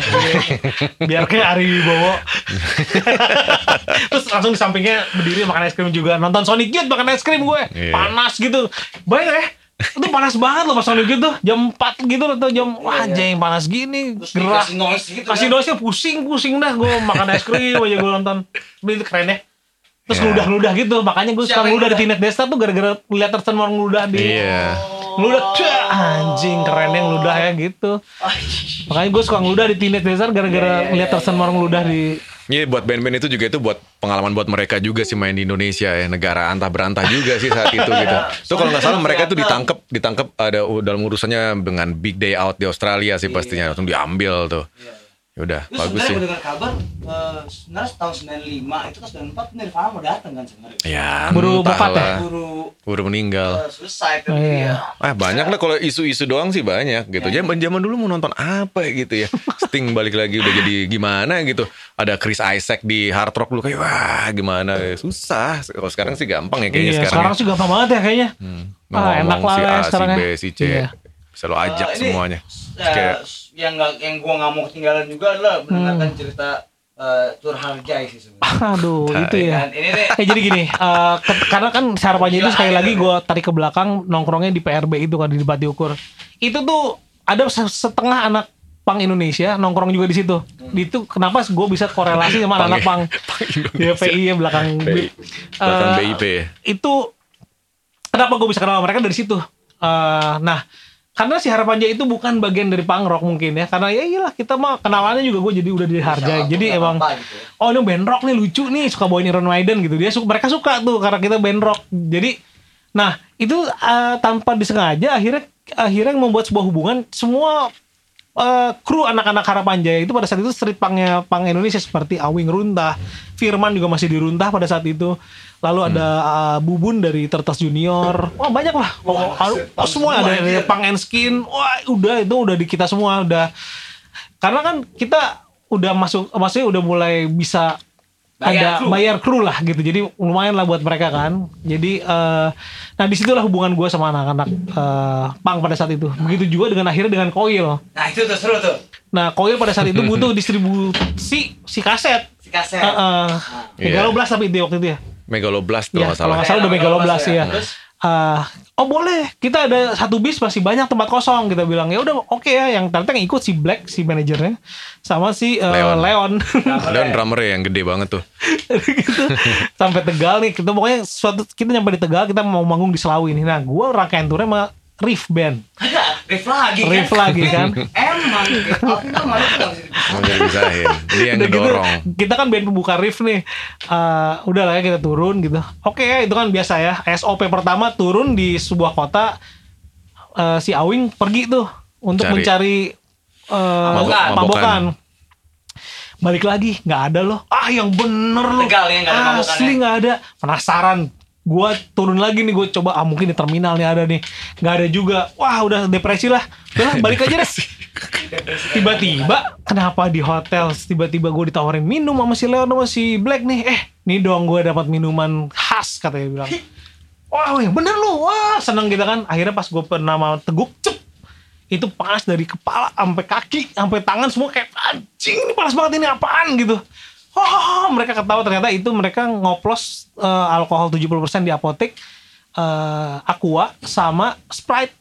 Biar kayak Ari Wibowo. Terus langsung di sampingnya berdiri makan es krim juga. Nonton Sonic Youth makan es krim gue. Iya. Panas gitu. Baik ya. Itu panas banget loh pas Sonic Youth tuh. Jam 4 gitu atau jam wah anjing panas gini. Terus Gerah. dikasih noise gitu Kasih kan. noise-nya pusing-pusing dah gue makan es krim aja gue nonton. Tapi itu keren ya. Terus Iya. ngeludah-ngeludah gitu. Makanya gue suka Siapa yang ngeludah di? Teenage Desta tuh gara-gara lihat Thurston Moore ngeludah di Iya. ngeludah dah, anjing keren yang ngeludah ya gitu. Makanya gue suka ngeludah di Teenage Desert gara-gara Iya, iya, ngeliat iya, Thurston Moore ngeludah di Iya buat band-band itu juga itu buat pengalaman buat mereka juga sih main di Indonesia ya negara antah berantah juga sih saat itu gitu. Tuh kalau nggak salah mereka tuh ditangkap ditangkap ada dalam urusannya dengan big day out di Australia sih pastinya langsung diambil tuh. Ya udah Terus bagus sebenarnya sih. gue dengar kabar eh, sebenarnya tahun 95 itu kan 94 Nirvana mau datang kan sebenarnya. Ya entahlah. wafat ya? Buru Baru meninggal. eh, selesai kan Oh, dia. iya. Ah banyak lah kalau isu-isu doang sih banyak gitu. Zaman zaman dulu mau nonton apa ya gitu ya. Sting balik lagi udah jadi gimana gitu. Ada Chris Isaac di Hard Rock dulu kayak wah gimana susah. Kalau sekarang sih gampang ya kayaknya Iya, sekarang. sekarang ya. sih gampang banget ya kayaknya. Hmm, Ah, enak lah si ya A, si sekarang B, ya. si C. Iya. Bisa lo ajak Eh, ini, semuanya. eh, Kayak yang nggak yang gua nggak mau ketinggalan juga adalah mendengarkan Hmm. cerita eh, Tur Harjai sih sebenarnya. Aduh, itu ya. Kan, ini nih Eh jadi gini, eh, ke- karena kan harapannya itu sekali lagi gue tarik ke belakang nongkrongnya di PRB itu kan di Bati Ukur. Itu tuh ada se- setengah anak pang Indonesia nongkrong juga di situ. Di Itu kenapa gue bisa korelasi sama anak pang. Pang Ya. PI ya belakang PI. Belakang Eh, BIP. Itu kenapa gue bisa kenal mereka dari situ. Eh, nah, karena si harapannya itu bukan bagian dari punk rock mungkin ya. Karena ya iyalah kita mah kenalannya juga gue jadi udah dihargai. Jadi emang gitu ya. oh ini band rock nih lucu nih suka bawain Iron Maiden gitu dia suka mereka suka tuh karena kita band rock jadi nah itu eh, tanpa disengaja akhirnya akhirnya membuat sebuah hubungan semua eh, kru anak-anak harapan jaya itu pada saat itu street punknya punk Indonesia seperti Awing Runtah Firman juga masih diruntah pada saat itu lalu ada eh, Bubun dari Tertas Junior. Wah banyak lah Wah, oh, set, oh, semua ada dari anjir. punk and skin. Wah udah itu udah di kita semua udah. Karena kan kita udah masuk maksudnya udah mulai bisa Bayar ada kru. bayar kru lah gitu. Jadi lumayan lah buat mereka kan. Jadi eh, nah di situlah hubungan gue sama anak-anak eh, pang pada saat itu. Begitu juga dengan akhirnya dengan koil. Nah itu tuh seru tuh. Nah koil pada saat itu butuh distribusi si kaset. Si kaset. Heeh. Iya. Megaloblast tapi itu waktu itu ya Megaloblast Ya, kalau nggak kalau salah. nggak salah udah Megaloblast Megaloblast ya. ya. Terus? Ah, oh boleh, kita ada satu bis masih banyak tempat kosong kita bilang ya udah oke ya. Yang ternyata yang ikut si Black si manajernya sama si eh, Leon. Leon. Dan drummer yang gede banget tuh. gitu. Sampai Tegal nih kita pokoknya suatu kita nyampe di Tegal kita mau manggung di Selawi nih. Nah gua rangkaian turnya sama Riff Band. Riff lagi kan. Riff lagi kan. Emang Alvin tuh malu tuh nggak bisa. Dia yang Udah gitu, ngedorong. kita kan band pembuka riff nih. Eh, udah lah ya kita turun gitu. Oke ya itu kan biasa ya. SOP pertama turun di sebuah kota. eh, si Awing pergi tuh untuk Cari. mencari eh, Mabok- mabokan. mabokan. balik lagi nggak ada loh ah yang bener loh Tegal ya, nggak ada asli nggak ada penasaran gue turun lagi nih gue coba ah mungkin di terminal nih ada nih. Nggak ada juga. Wah udah depresi lah. Udah lah, balik aja deh. Tiba-tiba kenapa di hotel tiba-tiba gue ditawarin minum sama si Leon sama si Black nih? Eh nih dong gue dapat minuman khas katanya bilang. Wah bener lu. Wah seneng kita kan. Akhirnya pas gue pernah mau teguk cep. Itu panas dari kepala sampai kaki sampai tangan semua kayak anjing ini panas banget ini apaan? gitu oh mereka ketawa ternyata itu mereka ngoplos eh, alkohol 70% di apotek eh, aqua sama sprite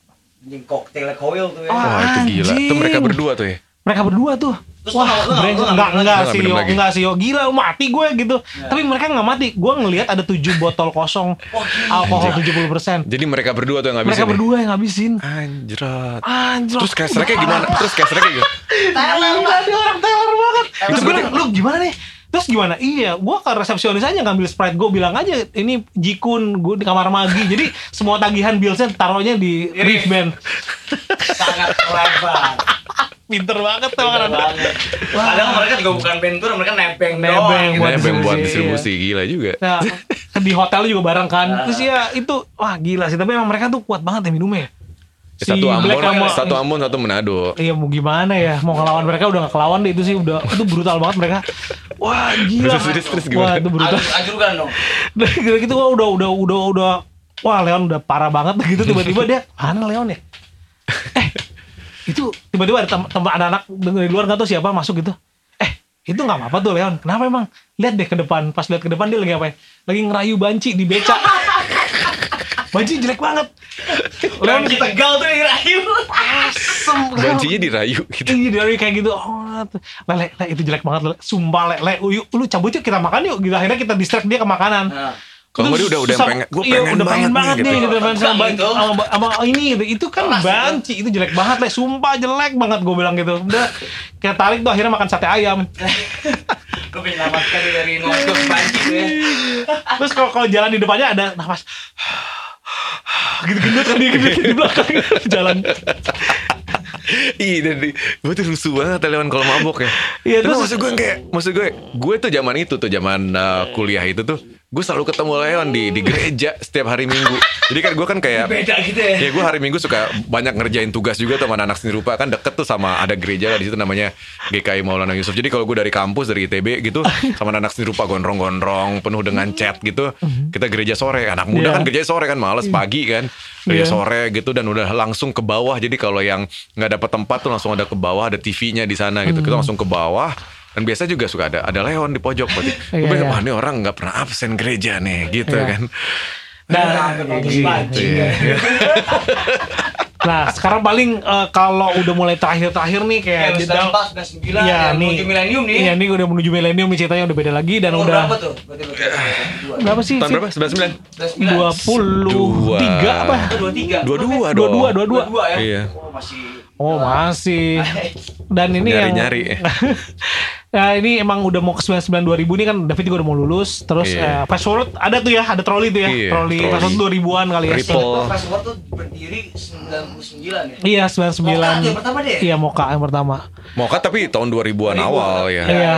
Anjing koktail koil tuh ya. Ah. Wah itu gila. Anjing. Itu mereka berdua tuh ya. mereka berdua tuh Terus wah ngambil enggak lagi? enggak Lu sih yo lagi? enggak sih yo gila mati gue gitu tapi mereka nggak mati gue ngelihat ada tujuh botol kosong alkohol 70% Jadi mereka berdua tuh yang ngabisin. mereka ya? berdua yang ngabisin Anjrat. anjir Terus kayak gimana? Terus kayak gimana? Gila dia orang Taylor banget. Terus gue lu gimana nih? Terus gimana? Iya, gue ke resepsionis aja ngambil Sprite. Gue bilang aja, ini Jikun, gue di kamar magi. Jadi semua tagihan billsnya taruhnya di Riff Band. Sangat lebar. Pinter banget tuh orang banget. Padahal mereka juga bukan bentur, mereka nebeng Nebeng doang. gitu. buat Nebeng buat distribusi, distribusi gila juga. Nah, di hotel juga bareng kan. Terus ya itu, wah gila sih. Tapi emang mereka tuh kuat banget ya minumnya. Si Satu Ambon, Black sama- satu Ambon, satu Manado. Iya mau gimana ya? Mau ngelawan mereka udah gak kelawan deh Itu sih udah Itu brutal banget mereka. Wah gila. Terus, terus, terus Wah itu brutal. Ajur, ajurkan dong. Udah gitu gitu wah udah udah udah udah. Wah Leon udah parah banget gitu tiba-tiba dia mana Leon ya? Eh itu tiba-tiba ada tem- tem- ada anak dari luar nggak tahu siapa masuk gitu. Eh itu nggak apa-apa tuh Leon. Kenapa emang? Lihat deh ke depan. Pas lihat ke depan dia lagi apa lagi ngerayu banci di beca banci jelek banget Leon Di Tegal tuh dirayu. asem Bancinya dirayu gitu. Iya dari kayak gitu oh, lele, le, itu jelek banget le. sumpah le, le, yuk, lu cabut yuk kita makan yuk gitu. akhirnya kita distract dia ke makanan Nah. Kalau dia udah- udah pengen- gua iya, pengen udah pengen banget banget nih, gitu. gitu, pengen sama, gitu. sama, sama ini gitu. Itu kan Keras, banci, itu jelek banget le, sumpah jelek banget gue bilang gitu. Udah kayak tarik tuh akhirnya makan sate ayam. Lu menyelamatkan dari nodok banci tuh ya. Terus kalau kalau jalan di depannya ada nafas gitu gendut kan dia gitu di belakang jalan. Iya, dan gue tuh rusuh banget Leon kalau mabok ya. Iya, terus- maksud gue kayak, maksud gue, gue tuh zaman itu tuh zaman uh, kuliah itu tuh, gue selalu ketemu Leon di di gereja setiap hari Minggu. Jadi kan gue kan kayak Beda gitu ya. Ya gue hari Minggu suka banyak ngerjain tugas juga sama anak seni rupa kan deket tuh sama ada gereja lah di situ namanya GKI Maulana Yusuf. Jadi kalau gue dari kampus dari ITB gitu sama anak seni rupa gondrong-gondrong penuh dengan chat gitu, kita gereja sore. Anak muda Iya. kan gereja sore kan males pagi kan. Gereja Iya. sore gitu dan udah langsung ke bawah. Jadi kalau yang nggak dapat tempat tuh langsung ada ke bawah ada TV-nya di sana gitu. Kita langsung ke bawah. Dan biasa juga suka ada ada Leon di pojok berarti. Gue Iya, bilang, iya. wah ini orang nggak pernah absen gereja nih gitu Iya. kan. Nah, Bagus banci. Iya. nah sekarang paling eh, kalau udah mulai terakhir-terakhir nih kayak Kayak jeda- 94, 99 Iya, yang nih. menuju milenium nih. Iya, ini udah menuju milenium nih ceritanya udah beda lagi dan Umur udah berapa tuh? Berarti berarti berapa sih? Tahun berapa? 99? Dua puluh tiga apa? Dua tiga. Dua-dua Dua dua dong. dua dua. ya. Iya. Oh masih. Oh masih. Dan ini yang Nyari-nyari. Nah ini emang udah mau ke 99 2000 ini kan David juga udah mau lulus Terus Iya. eh, fast forward ada tuh ya Ada troli tuh ya Iya, Troli troli. fast forward 2000an kali ya Ripple. Itu Password tuh berdiri 99 ya. Iya Mocha 99 yang pertama deh. Iya Moka yang pertama Mocha tapi tahun 2000-an awal ya. Iya. iya.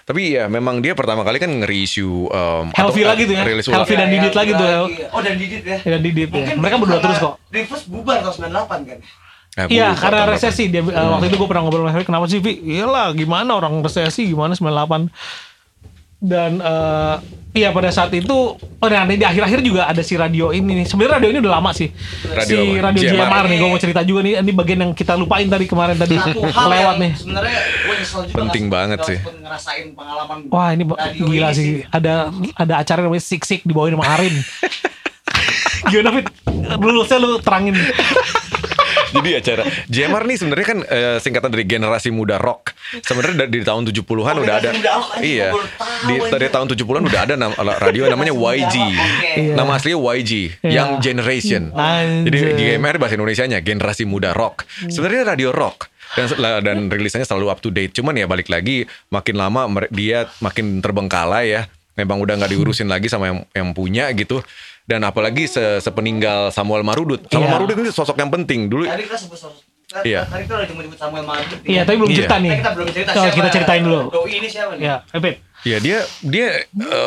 Tapi ya memang dia pertama kali kan nge-reissue um, Healthy atau, lagi tuh ya. Healthy ulang. dan Didit lagi tuh. Oh dan Didit ya. Ya Didit ya Mungkin Mereka berdua terus kok Reverse bubar tahun 98 kan. Gua Iya lupa karena resesi dia eh, waktu itu gue pernah ngobrol sama Harry kenapa sih Vi? Iyalah gimana orang resesi gimana 98 dan eh, iya pada saat itu oh nah, di akhir-akhir juga ada si radio ini nih sebenarnya radio ini udah lama sih Radio si apa? radio JMR. JMR nih gue mau cerita juga nih ini bagian yang kita lupain tadi kemarin tadi Satu hal lewat nih sebenarnya gue nyesel juga Penting nggak- banget sih. sempet ngerasain pengalaman Wah ini gila ini sih. Ada ada acara namanya Sik Sik dibawain sama Arin. Gimana Fit? Lu saya lu terangin. Jadi acara JMR nih sebenarnya kan eh, singkatan dari generasi muda rock. Sebenarnya dari, di tahun 70-an Oh, udah ada. muda Iya. Di dari tahun 70-an udah ada nam- radio namanya YG. Oke. Iya. Nama aslinya YG, Iya. Young Generation. Anjay. Jadi GMR bahasa Indonesianya generasi muda rock. Sebenarnya radio rock dan dan rilisnya selalu up to date. Cuman ya balik lagi makin lama dia makin terbengkalai ya. Memang udah nggak diurusin lagi sama yang yang punya gitu. Dan apalagi se- sepeninggal Samuel Marudut. Samuel Iya. Marudut itu sosok yang penting dulu. Tadi kita sebut sosok Iya. Tadi kita udah jemput Samuel Martin. Iya, tapi belum Iya. cerita nih. Kita belum cerita siapa. kita ceritain dulu. Doi ini siapa nih? Ya, Epit. Iya dia dia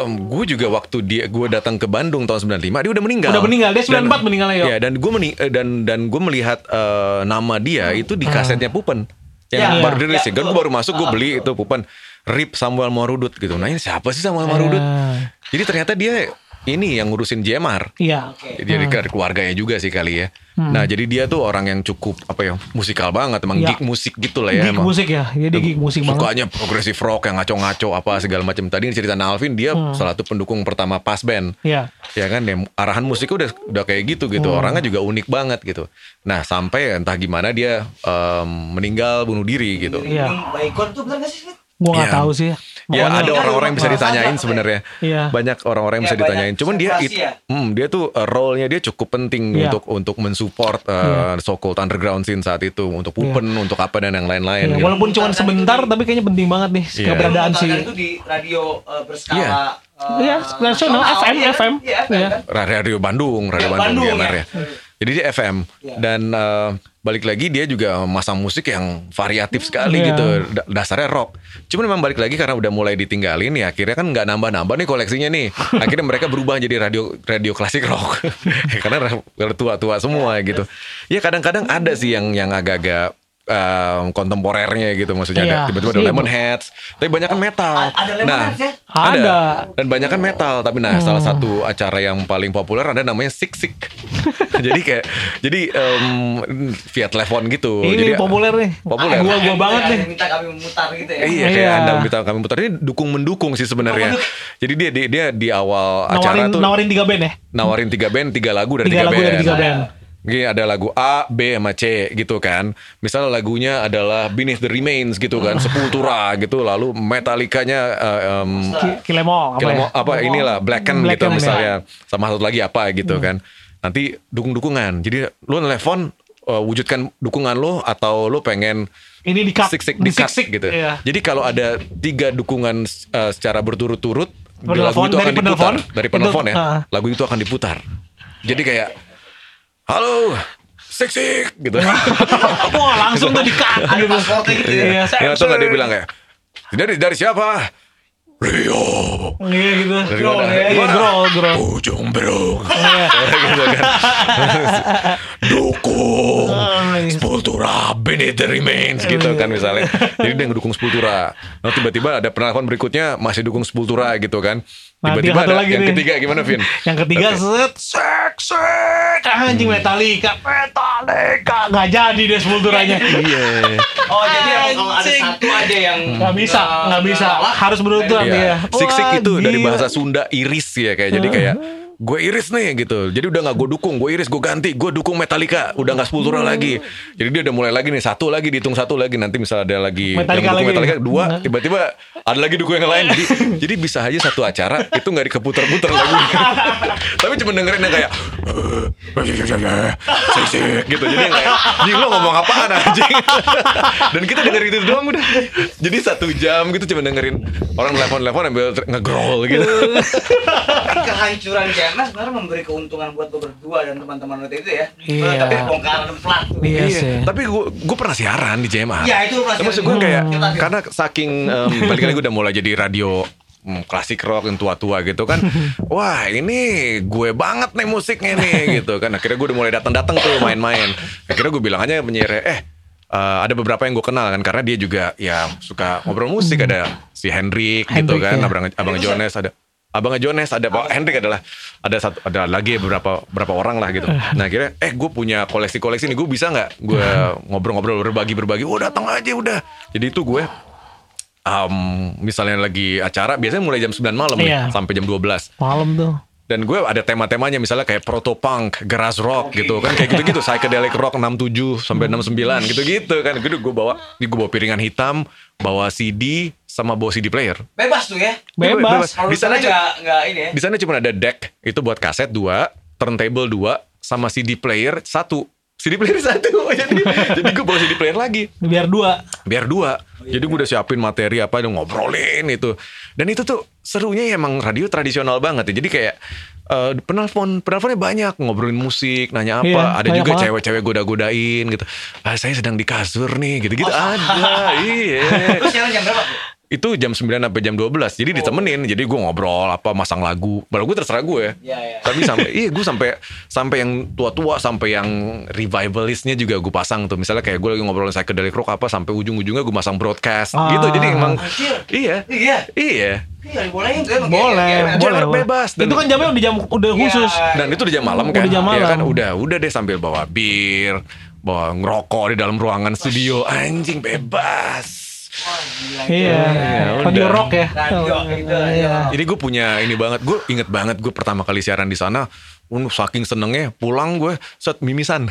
gue juga waktu dia gue datang ke Bandung tahun 95 dia udah meninggal. Udah meninggal, dia 94 Dan- meninggalnya, Yo. Iya dan gue meni eh, dan dan gue melihat eh, nama dia itu di kasetnya Pupen yang Ya, baru ya, dirilis. ya, kan gue baru masuk gue beli itu Pupen Rip Samuel Marudut gitu. Nah ini siapa sih Samuel Marudut? Ah. Jadi ternyata dia ini yang ngurusin JMR. Iya. Oke. Jadi dari dari keluarganya juga sih kali ya. Nah jadi dia tuh orang yang cukup apa ya musikal banget, emang Ya. geek musik gitu lah ya. Geek emang. musik ya. Dia di geek musik banget. Sukanya progressive rock yang ngaco-ngaco apa segala macam. Tadi cerita Alvin dia salah satu pendukung pertama pas band. Iya. Ya kan ya, arahan musiknya udah udah kayak gitu gitu. Hmm. Orangnya juga unik banget gitu. Nah, sampai entah gimana dia em, meninggal bunuh diri gitu. Iya. Baygon tuh bener gak sih? Gua nggak Iya. tahu sih. Ya Pokoknya- ada orang-orang yang bisa ditanyain sebenarnya. Iya. Banyak orang-orang yang Ya, bisa ditanyain. Cuman dia it- ya. hmm, dia tuh uh, role-nya dia cukup penting Iya. untuk untuk mensupport uh, so-called underground scene saat itu, untuk Pupen, untuk apa dan yang lain-lain. Iya, gitu. walaupun cuma sebentar tapi kayaknya penting banget nih Iya. keberadaan si Memutarkan itu di radio eh, berskala Iya. eh, Iya, nasional, FM, iya? FM. Iya, FM Iya. kan? Radio Bandung, Radio Ya, Bandung, Bandung, ya. ya. Jadi dia FM Ya. dan uh, balik lagi dia juga masang musik yang variatif sekali Iya. gitu. Da- dasarnya rock. Cuman memang balik lagi karena udah mulai ditinggalin ya akhirnya kan nggak nambah-nambah nih koleksinya nih. Akhirnya mereka berubah jadi radio radio klasik rock. karena tua-tua semua gitu. Ya kadang-kadang ada sih yang yang agak-agak um, kontemporernya gitu maksudnya Iya. ada tiba-tiba ada Iya, Lemonheads tapi banyak kan metal A- ada Lemonheads ya? Ada. dan banyak kan metal tapi nah salah satu acara yang paling populer ada namanya Sik Sik jadi kayak jadi em, via telepon gitu ini jadi populer nih. populer. Gua gua Ada banget nih. minta kami memutar gitu ya. Iya kayak Iya. anda minta kami putar ini dukung mendukung sih sebenarnya. Jadi dia, dia dia di awal acara tuh nawarin tiga band ya. nawarin tiga band tiga lagu dari Tiga tiga, lagu band. dari tiga band. Gini ada lagu A, B sama C gitu kan. Misalnya lagunya adalah Beneath the Remains gitu kan, Sepultura gitu. Lalu Metallicanya eh, em, Ki- Kilemo apa Kilemo- ya? apa inilah Blacken gitu Blacken, ya. misalnya sama satu lagi apa gitu kan nanti dukung dukungan jadi lu nelfon uh, wujudkan dukungan lo atau lo pengen Ini di cut. sik sik Di di cut sik-sik, gitu iya. jadi kalau ada tiga dukungan uh, secara berturut-turut lagu itu dari akan diputar dari penelpon ya ah. lagu itu akan diputar jadi kayak halo sik gitu Wah, langsung tuh di cut Ada gitu. gitu ya. Iya, ya atau nggak dia bilang kayak dari dari siapa Rio Iya gitu. dari Grol, mana? ya, iya, Mana? grol, grol. Ujung Iya. gitu kan. dukung Oh, iya. Sepultura Beneath the Remains gitu kan misalnya. Jadi dia ngedukung Sepultura. Nah tiba-tiba ada penelpon berikutnya masih dukung Sepultura gitu kan. Nah, Tiba-tiba ada lagi yang nih. ketiga gimana Vin? Yang ketiga Oke. set sek sek anjing Metallica Metallica nggak jadi deh sepulturanya. Iya. Oh jadi kalau ada satu aja yang Nggak bisa, nggak bisa. Harus berurutan Iya. dia. Sik-sik Wah, itu dari bahasa Sunda iris ya kayak jadi kayak gue iris nih gitu. Jadi udah nggak gue dukung, gue iris, gue ganti, gue dukung Metallica. Udah nggak Sepultura lagi. Jadi dia udah mulai lagi nih satu lagi dihitung satu lagi nanti misalnya ada lagi Metallica yang dukung lagi. Metallica dua, Nah. tiba-tiba ada lagi dukung yang lain. Jadi jadi bisa aja satu acara itu nggak dikeputar-putar lagu. Tapi cuma dengerin yang kayak gitu. Jadi yang kayak "Jing, lo ngomong apaan anjing? Dan kita dengerin itu doang udah. Jadi satu jam gitu cuma dengerin orang telepon-telepon ambil ngegrol gitu. Kehancuran JMS sebenarnya memberi keuntungan buat lo berdua dan teman-teman lo itu ya. Iya. Tapi bongkaran tuh. Iya sih. Tapi gue gue pernah siaran di JMA. Ya itu. Tapi maksud gue kayak Kita- karena saking um, balik lagi gue udah mulai jadi radio hmm, klasik rock yang tua-tua gitu kan. Wah ini gue banget nih musiknya nih gitu kan. Akhirnya gue udah mulai datang-datang tuh main-main. Akhirnya gue bilang aja penyiar eh eh, ada beberapa yang gue kenal kan karena dia juga ya suka ngobrol musik ada si Hendrik, gitu Hendrik, kan, ya. abang abang Jones ada Abang Jones ada Pak Hendrik adalah ada satu ada lagi beberapa beberapa orang lah gitu. Nah akhirnya eh gue punya koleksi-koleksi nih gue bisa nggak gue ngobrol-ngobrol berbagi berbagi. Oh datang aja udah. Jadi itu gue um, misalnya lagi acara biasanya mulai jam 9 malam nih, Iya. sampai jam 12 Malam tuh. dan gue ada tema-temanya misalnya kayak proto punk, garage rock gitu kan kayak gitu-gitu psychedelic rock 67 sampai 69 gitu-gitu kan. Gue gue bawa gue bawa piringan hitam, bawa CD sama bawa CD player. Bebas tuh ya. Bebas. Kalau Di sana nggak ini ya. di sana cuma ada deck itu buat kaset dua, turntable dua, sama CD player satu. CD player satu. jadi jadi gue bawa CD player lagi Biar dua. biar dua. Jadi gue udah siapin materi apa yang ngobrolin itu. Dan itu tuh serunya ya emang radio tradisional banget ya. Jadi kayak Uh, penelpon penelponnya banyak ngobrolin musik nanya apa iya, ada juga cewek-cewek goda-godain gitu ah saya sedang di kasur nih gitu gitu oh, ada iya terus jam berapa itu jam 9 sampai jam 12 jadi oh. ditemenin jadi gue ngobrol apa masang lagu baru gue terserah gue ya, ya. tapi sampai iya gue sampai sampai yang tua-tua sampai yang revivalistnya juga gue pasang tuh misalnya kayak gue lagi ngobrol psychedelic rock apa sampai ujung-ujungnya gue masang broadcast ah. gitu jadi emang iya iya iya Iya, bolehin tuh boleh, boleh, boleh, bebas. Dan itu kan jamnya udah jam udah iya. khusus. Dan itu udah jam malam kan. Udah jam malam. Ya kan udah udah deh sambil bawa bir, bawa ngerokok di dalam ruangan studio. Anjing bebas iya, iya radio rock ya. Radio, gitu, iya. Jadi gue punya ini banget, gue inget banget gue pertama kali siaran di sana, Uh, saking senengnya pulang gue set mimisan.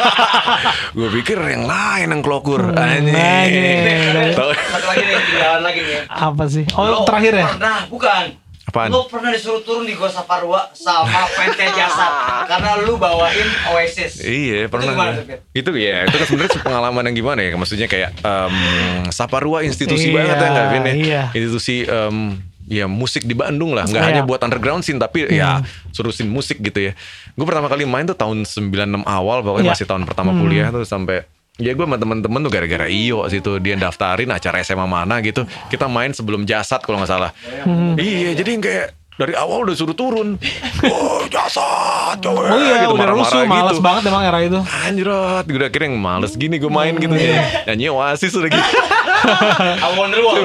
gue pikir yang lain yang kelokur. Hmm, Anjing. Satu lagi nih, lagi nih. Apa sih? Oh, terakhir ya? Nah, bukan Apaan? Lu pernah disuruh turun di Gua Saparua sama PT Jasa karena lu bawain Oasis. Iya, pernah. Itu, gimana, itu ya, itu kan sebenarnya pengalaman yang gimana ya? Maksudnya kayak um, Saparua institusi iya, banget ya enggak Vin ya? Iya. Institusi um, ya musik di Bandung lah, nggak iya. hanya buat underground scene tapi hmm. ya suruh scene musik gitu ya. Gue pertama kali main tuh tahun 96 awal, pokoknya iya. masih tahun pertama hmm. kuliah tuh sampai Ya gue sama temen-temen tuh gara-gara Iyo situ dia daftarin acara SMA mana gitu. Kita main sebelum jasad kalau nggak salah. Hmm. Iya jadi kayak dari awal udah suruh turun. Oh jasad cowok. Oh iya gitu, udah marah rusuh gitu. males banget emang era itu. Anjrot gue kira yang males gini gue main gitu ya. Nyanyi oasis udah gitu. I wonder what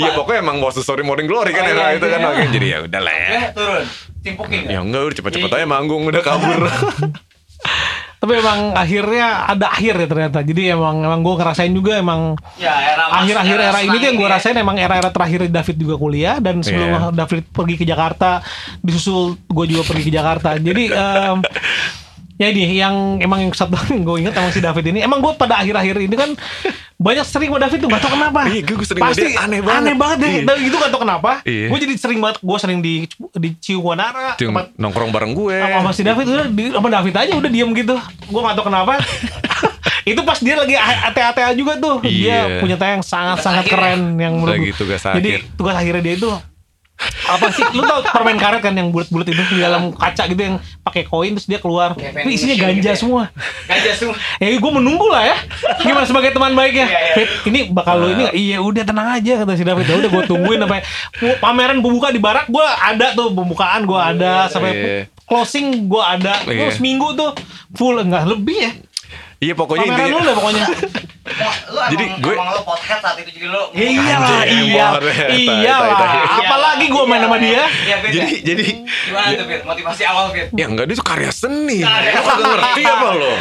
Iya pokoknya emang was story morning glory kan oh, era iya, itu kan. Iya. Jadi ya udah lah. Turun. Timpukin Ya enggak udah cepet-cepet aja manggung udah kabur. tapi emang akhirnya ada akhir ya ternyata jadi emang emang gue ngerasain juga emang ya, akhir-akhir era, era ini tuh yang gue ya. rasain emang era-era terakhir David juga kuliah dan sebelum yeah. David pergi ke Jakarta disusul gue juga pergi ke Jakarta jadi um, ya ini yang emang yang satu gue ingat emang si David ini. Emang gue pada akhir-akhir ini kan banyak sering sama David tuh gak tau kenapa. Iya gue sering pasti dia. Aneh banget. aneh banget deh. Iya. dan itu gak tau kenapa iya. gue jadi sering banget gue sering di di Ciwanara Cium, nongkrong bareng gue. Sama si David udah di, sama David aja udah diem gitu. Gue gak tau kenapa. Itu pas dia lagi ATA-ATA juga tuh. Iya. dia punya tayang sangat-sangat keren yang menurut tugas akhir. jadi tugas akhirnya dia itu apa sih? Lu tau permen karet kan yang bulat-bulat itu di dalam kaca gitu yang pakai koin terus dia keluar. Tapi isinya ganja gitu semua. Ganja semua. Ya gue menunggu lah ya. Gimana sebagai teman baiknya? Iya, iya. ini bakal lu ini iya udah tenang aja kata si David. Ya udah gue tungguin sampai pameran pembuka di barak gue ada tuh pembukaan gue ada sampai iya. closing gue ada. Terus minggu tuh full enggak lebih ya Iya pokoknya Pameran intinya. lu lah pokoknya. lu jadi emang, gue emang lu pothead saat itu jadi lu. Iya lah, iya. Iya lah. Apalagi gue main sama dia. Iya, jadi jadi gimana tuh Fit? Motivasi awal Fit? Ya enggak dia tuh karya seni. Lu kagak ngerti apa lo?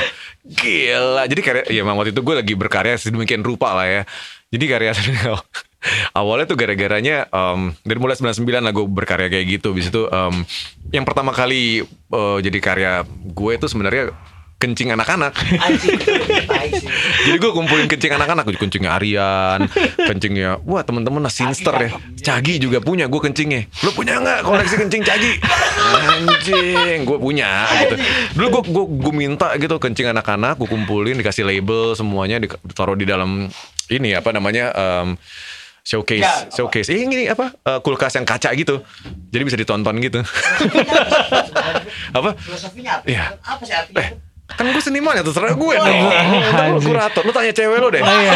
Gila. Jadi karya ya waktu itu gue lagi berkarya sedemikian rupa lah ya. Jadi karya seni awalnya tuh gara-garanya um, dari mulai 99 lah gue berkarya kayak gitu. Bis itu um, yang pertama kali uh, jadi karya gue itu sebenarnya kencing anak-anak. Jadi gue kumpulin kencing anak-anak, kencingnya Arian, kencingnya, wah temen-temen Sinster ya, Cagi juga punya, gue kencingnya. Lo punya nggak koleksi kencing Cagi? Anjing, gue punya gitu. Dulu gue gue gue minta gitu kencing anak-anak, gue kumpulin, dikasih label semuanya, ditaruh di dalam ini apa namanya. Um, showcase ya, showcase eh, ini apa uh, kulkas yang kaca gitu jadi bisa ditonton gitu apa filosofinya apa ya. apa sih artinya eh, Kan gue seniman ya terserah gue oh, dong. Lu kurator. Lu tanya cewek lu deh. Oh, iya.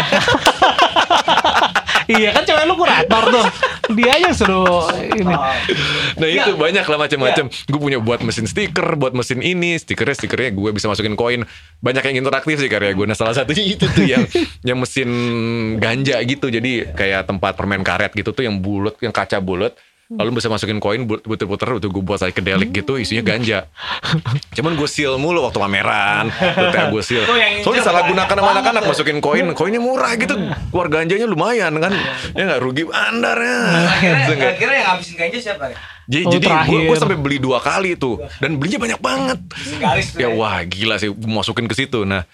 iya kan cewek lu kurator tuh. Dia aja suruh ini. Nah itu banyak lah macam-macam. Ya. Gue punya buat mesin stiker, buat mesin ini, stikernya stikernya gue bisa masukin koin. Banyak yang interaktif sih karya gue. Nah salah satunya itu tuh yang yang mesin ganja gitu. Jadi kayak tempat permen karet gitu tuh yang bulat, yang kaca bulat lalu bisa masukin koin puter-puter itu gue buat saya kedelik gitu isinya ganja. Cuman gue seal mulu waktu pameran. Gue seal. Soalnya salah gunakan sama anak-anak masukin koin koinnya murah gitu. Keluar ganjanya lumayan kan. Ya nggak rugi bandar ya. Kira yang ngabisin ganja siapa ya? Jadi, oh, jadi gue, gue sampai beli dua kali tuh. Dan belinya banyak banget. ya, ya. wah gila sih. Masukin ke situ. Nah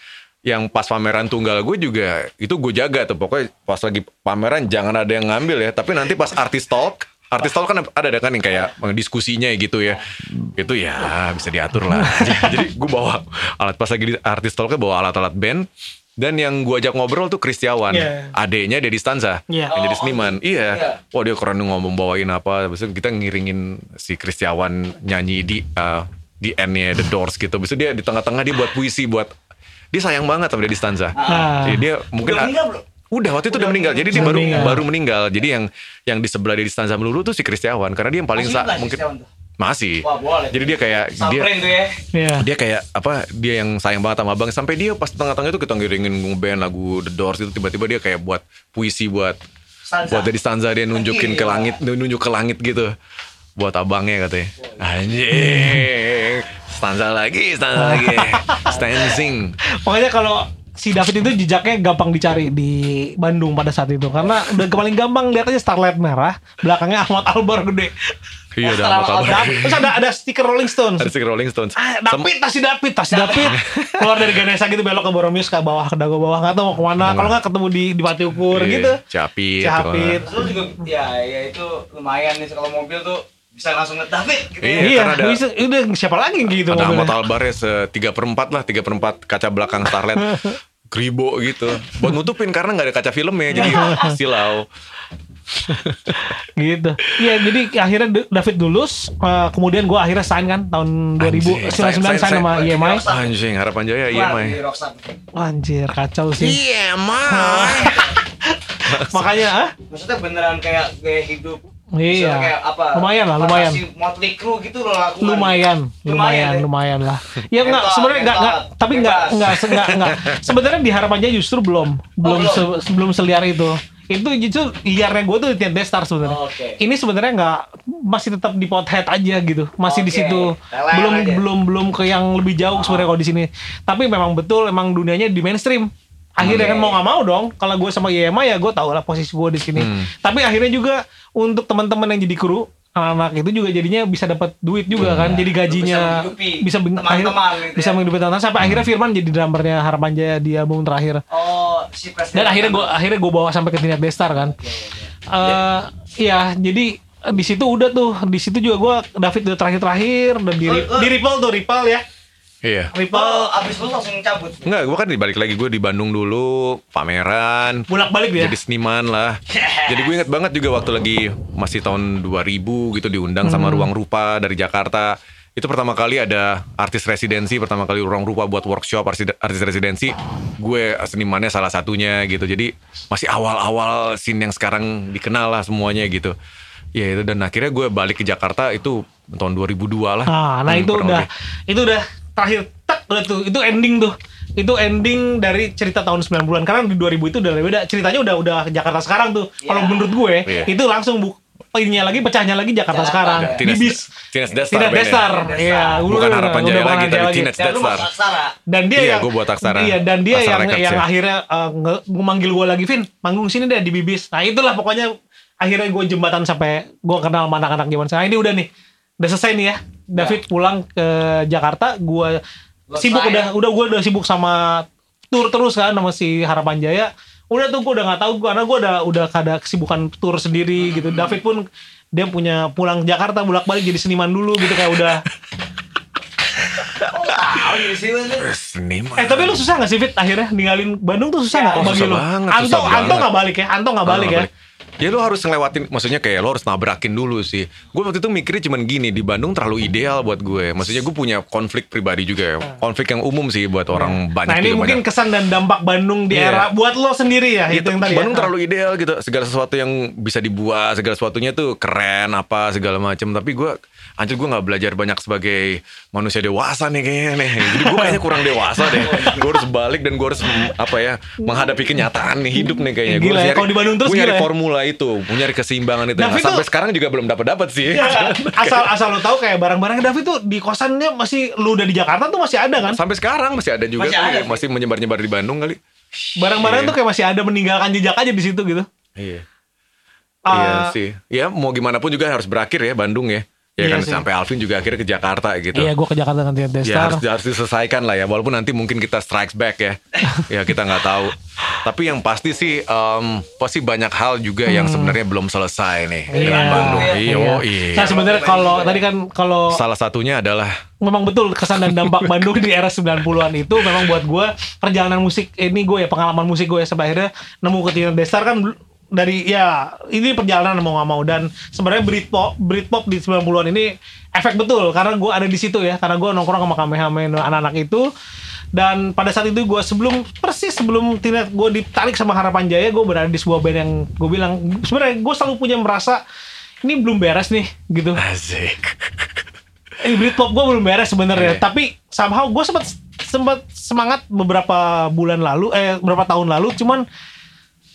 yang pas pameran tunggal gue juga itu gue jaga tuh. Pokoknya pas lagi pameran jangan ada yang ngambil ya. Tapi nanti pas artis talk artis talk kan ada ada kan yang kayak diskusinya gitu ya itu ya bisa diatur lah jadi gue bawa alat pas lagi artis talknya bawa alat-alat band Dan yang gue ajak ngobrol tuh Kristiawan, Yeah. adeknya Dedi Stanza, Yeah. yang jadi Oh, seniman. Iya, Iya. wah dia keren ngomong bawain apa. Terus kita ngiringin si Kristiawan nyanyi di uh, di endnya The Doors gitu. Bisa dia di tengah-tengah dia buat puisi, buat dia sayang banget sama Dedi Stanza. Ah. Jadi dia mungkin Udah meninggal belum? Udah waktu itu udah Udah meninggal. Jadi dia baru meninggal. baru meninggal. Jadi yang yang di sebelah Dedi Stanza melulu tuh si Kristiawan karena dia yang paling sa- mungkin masih. Wah, boleh. Jadi dia kayak dia Samperin ya. Iya. dia kayak apa dia yang sayang banget sama abang sampai dia pas tengah-tengah itu kita ngiringin ngeband lagu The Doors itu tiba-tiba dia kayak buat puisi buat Stanza. buat dari stanza dia nunjukin ke Gila. langit nunjuk ke langit gitu buat abangnya katanya anjing stanza lagi stanza lagi stancing Pokoknya kalau si David itu jejaknya gampang dicari di Bandung pada saat itu karena udah paling gampang lihat aja Starlight merah, belakangnya Ahmad Albar gede. iya sama apa Albar. Terus ada ada stiker Rolling Stones. ada stiker Rolling Stones Ah, David, tas si David, tas si David. Keluar dari Ganesha gitu belok ke Boromius ke bawah ke Dago bawah nggak tahu mau ke mana. Kalau nggak ketemu di di Pati Ukur Iya, gitu. Capit Capit. Terus lu juga ya ya itu lumayan nih kalau mobil tuh bisa langsung ngeliat David gitu. Iya, Iya, karena ada- bisa, udah siapa lagi gitu ada Ahmad. Albar ya tiga perempat lah tiga perempat kaca belakang Starlet kribo gitu buat nutupin karena nggak ada kaca filmnya jadi silau gitu. Iya, jadi akhirnya David lulus, eh, kemudian gue akhirnya sign kan tahun 2000 Anjing, 99 sign sama sign- EMI. anjing harapan jaya iya Rockstar. Anjir, kacau sih. Iya, Mai. Makanya, ah? Maksudnya beneran kayak gaya hidup. Iya. Maksudnya kayak apa? Lumayan lah, lumayan. Motley Crue gitu loh lakukan. lumayan, lumayan, ya? lumayan lah. Ya enggak, sebenarnya enggak, enggak, tapi enggak, enggak, enggak, enggak. Sebenarnya di harapannya justru belum, belum, belum. se- sebelum seliar itu. Itu justru liarnya gue tuh di Tian Destar sebenarnya. Oh, oke. Ini sebenarnya enggak masih tetap di pothead aja gitu, masih di Oke. situ. Leler Belum, aja. belum, belum ke yang lebih jauh sebenarnya kalau di sini. Tapi memang betul, emang dunianya di mainstream. Akhirnya Oke. kan mau nggak mau dong. Kalau gue sama Yema ya gue tau lah posisi gue di sini. Hmm. Tapi akhirnya juga untuk teman-teman yang jadi kru anak-anak itu juga jadinya bisa dapat duit juga kan. Jadi gajinya Bisa menghidupi bisa ben- teman-teman akhirnya- gitu bisa ya. menghidupi teman-teman sampai akhirnya Firman jadi drummernya Harapan Jaya di album terakhir. Oh, si presiden. Dan akhirnya gue akhirnya gue bawa sampai ke Tindak Destar kan. Oke, oke. Eh ya jadi eh, di situ udah tuh di situ juga gue David udah terakhir-terakhir dan di, Oh, oh. di Ripple tuh Ripple ya Iya. Oh, abis lu langsung cabut. Enggak, gue kan dibalik lagi gue di Bandung dulu, pameran, bolak-balik ya jadi seniman lah. Jadi gue inget banget juga waktu lagi masih tahun 2000 gitu diundang sama Ruang Rupa dari Jakarta. Itu pertama kali ada artis residensi, pertama kali Ruang Rupa buat workshop artis, artis residensi. Gue senimannya salah satunya gitu. Jadi masih awal-awal scene yang sekarang dikenal lah semuanya gitu. Ya itu dan akhirnya gue balik ke Jakarta itu tahun 2002 lah. Nah, nah Hmm, itu udah lebih. itu udah terakhir tak udah tuh itu ending tuh. Itu ending dari cerita tahun 90-an karena di 2000 itu udah beda. Ceritanya udah udah Jakarta sekarang tuh. Kalau Iya. menurut gue Iya. itu langsung bu ininya lagi pecahnya lagi Jakarta Jakarta, sekarang. ya. Bis. Tines Destar Tidak bandnya. Destar. Destar. Iya, Bukan udah- Harapan udah Jaya lagi, tapi Jaya Tines Dan dia Iya, yang gua buat Aksara. Iya, dan dia Aksara yang Records yang ya. akhirnya uh, nge- memanggil gue lagi, Vin, manggung sini deh di Bibis. Nah, itulah pokoknya akhirnya gue jembatan sampai gue kenal sama anak-anak zaman sekarang. Ini udah nih. Udah selesai nih ya. David pulang ke Jakarta, gue Selesai. sibuk udah udah gue udah sibuk sama tour terus kan sama si Harapan Jaya. Udah tuh gue udah nggak tahu karena gue udah udah ada kesibukan tour sendiri gitu. David pun dia punya pulang ke Jakarta bolak-balik jadi seniman dulu gitu kayak udah Oh. Seniman. Eh tapi lu susah gak sih Fit akhirnya ninggalin Bandung tuh susah Ya, gak oh, bagi susah lu? banget, Anto, susah Anto banget. gak balik ya? Anto gak balik ya? Ya lu harus ngelewatin, maksudnya kayak lu harus nabrakin dulu sih. Gue waktu itu mikirnya cuman gini, di Bandung terlalu ideal buat gue. Maksudnya gue punya konflik pribadi juga ya. Konflik yang umum sih buat orang banyak Nah ini mungkin banyak. kesan dan dampak Bandung di Iya. era buat lo sendiri ya itu Gitu, yang tadi Bandung ya? terlalu ideal gitu. Segala sesuatu yang bisa dibuat, segala sesuatunya tuh keren apa segala macem. Tapi gue, anjir gue nggak belajar banyak sebagai manusia dewasa nih kayaknya nih. Jadi gue kayaknya kurang dewasa deh. Gue harus balik dan gue harus apa ya menghadapi kenyataan nih hidup nih kayaknya. Gue Gila ya, kalau di Bandung terus gue nyari gila ya. formula itu, gue nyari keseimbangan itu. Nah, David sampai tuh- sekarang juga belum dapat dapat sih. Ya, asal asal lo tahu kayak barang-barang David tuh di kosannya masih lu udah di Jakarta tuh masih ada kan? Sampai sekarang masih ada juga Masih ada sih. masih menyebar-nyebar di Bandung kali. Barang-barang Iya. tuh kayak masih ada meninggalkan jejak aja di situ gitu. Iya. Ah, iya sih. Ya mau gimana pun juga harus berakhir ya Bandung ya. Ya Iya kan sih. sampai Alvin juga akhirnya ke Jakarta gitu. Iya, gue ke Jakarta dengan Tina Ya Destar. harus, harus diselesaikan lah ya Walaupun nanti mungkin kita strikes back ya Ya kita nggak tahu Tapi yang pasti sih em, Pasti banyak hal juga yang sebenarnya belum selesai nih Dengan Iya. Bandung Iya. Iya, Iya. iya. Nah sebenarnya kalau tadi kan kalau Salah satunya adalah memang betul kesan dan dampak Bandung di era 90-an itu memang buat gue perjalanan musik ini gue ya pengalaman musik gue ya sampai akhirnya nemu ke Tina Destar kan dari ya ini perjalanan mau nggak mau. Dan sebenarnya Britpop Britpop di 90-an ini efek betul karena gue ada di situ ya karena gue nongkrong sama Kamehameha anak-anak itu. Dan pada saat itu gue sebelum persis sebelum Tina gue ditarik sama Harapan Jaya gue berada di sebuah band yang gue bilang sebenarnya gue selalu punya merasa ini belum beres nih gitu. Asik. Eh Britpop gue belum beres sebenarnya. Iya. tapi somehow gue sempat sempat semangat beberapa bulan lalu eh beberapa tahun lalu cuman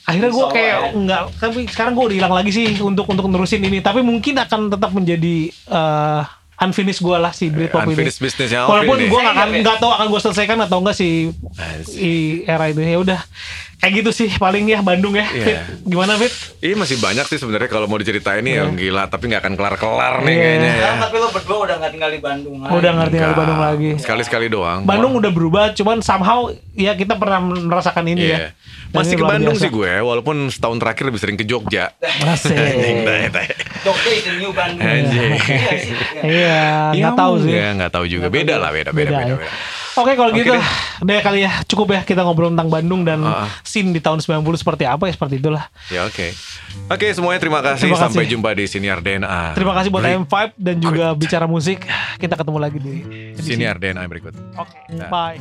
akhirnya gue kayak ya. enggak tapi sekarang gue udah hilang lagi sih untuk untuk nerusin ini. Tapi mungkin akan tetap menjadi eh, unfinished gue lah si Britpop ini. Unfinished business-nya walaupun gue nggak akan Iya, nggak tahu akan gue selesaikan atau enggak si era itu. Ya udah kayak gitu sih paling ya Bandung ya Iya. Fit gimana Fit Iya masih banyak sih sebenarnya kalau mau diceritain nih yang gila tapi nggak akan kelar-kelar nih Iya. kayaknya ya. Sekarang tapi lo berdua udah nggak tinggal di Bandung lagi. udah ngerti di Enggak. Bandung lagi Sekali-sekali doang. Bandung udah berubah, cuman somehow ya kita pernah merasakan ini Iya. ya. Dan Masih ini ke Bandung biasa. sih gue, walaupun setahun terakhir lebih sering ke Jogja. Asik. Jogja is the new Bandung. Iya. Iya, nggak tahu sih. Ya nggak tahu juga. Beda lah, beda, beda, beda. ya. beda. Oke kalau gitu, deh. deh kali ya cukup ya kita ngobrol tentang Bandung dan ah. scene di tahun 90 seperti apa ya seperti itulah. Ya oke. Oke semuanya terima kasih. Terima kasih. Sampai jumpa di Siniar DNA. Terima kasih buat Break. M5 dan juga bicara musik. Kita ketemu lagi di edisi- Siniar DNA berikut. Oke, bye.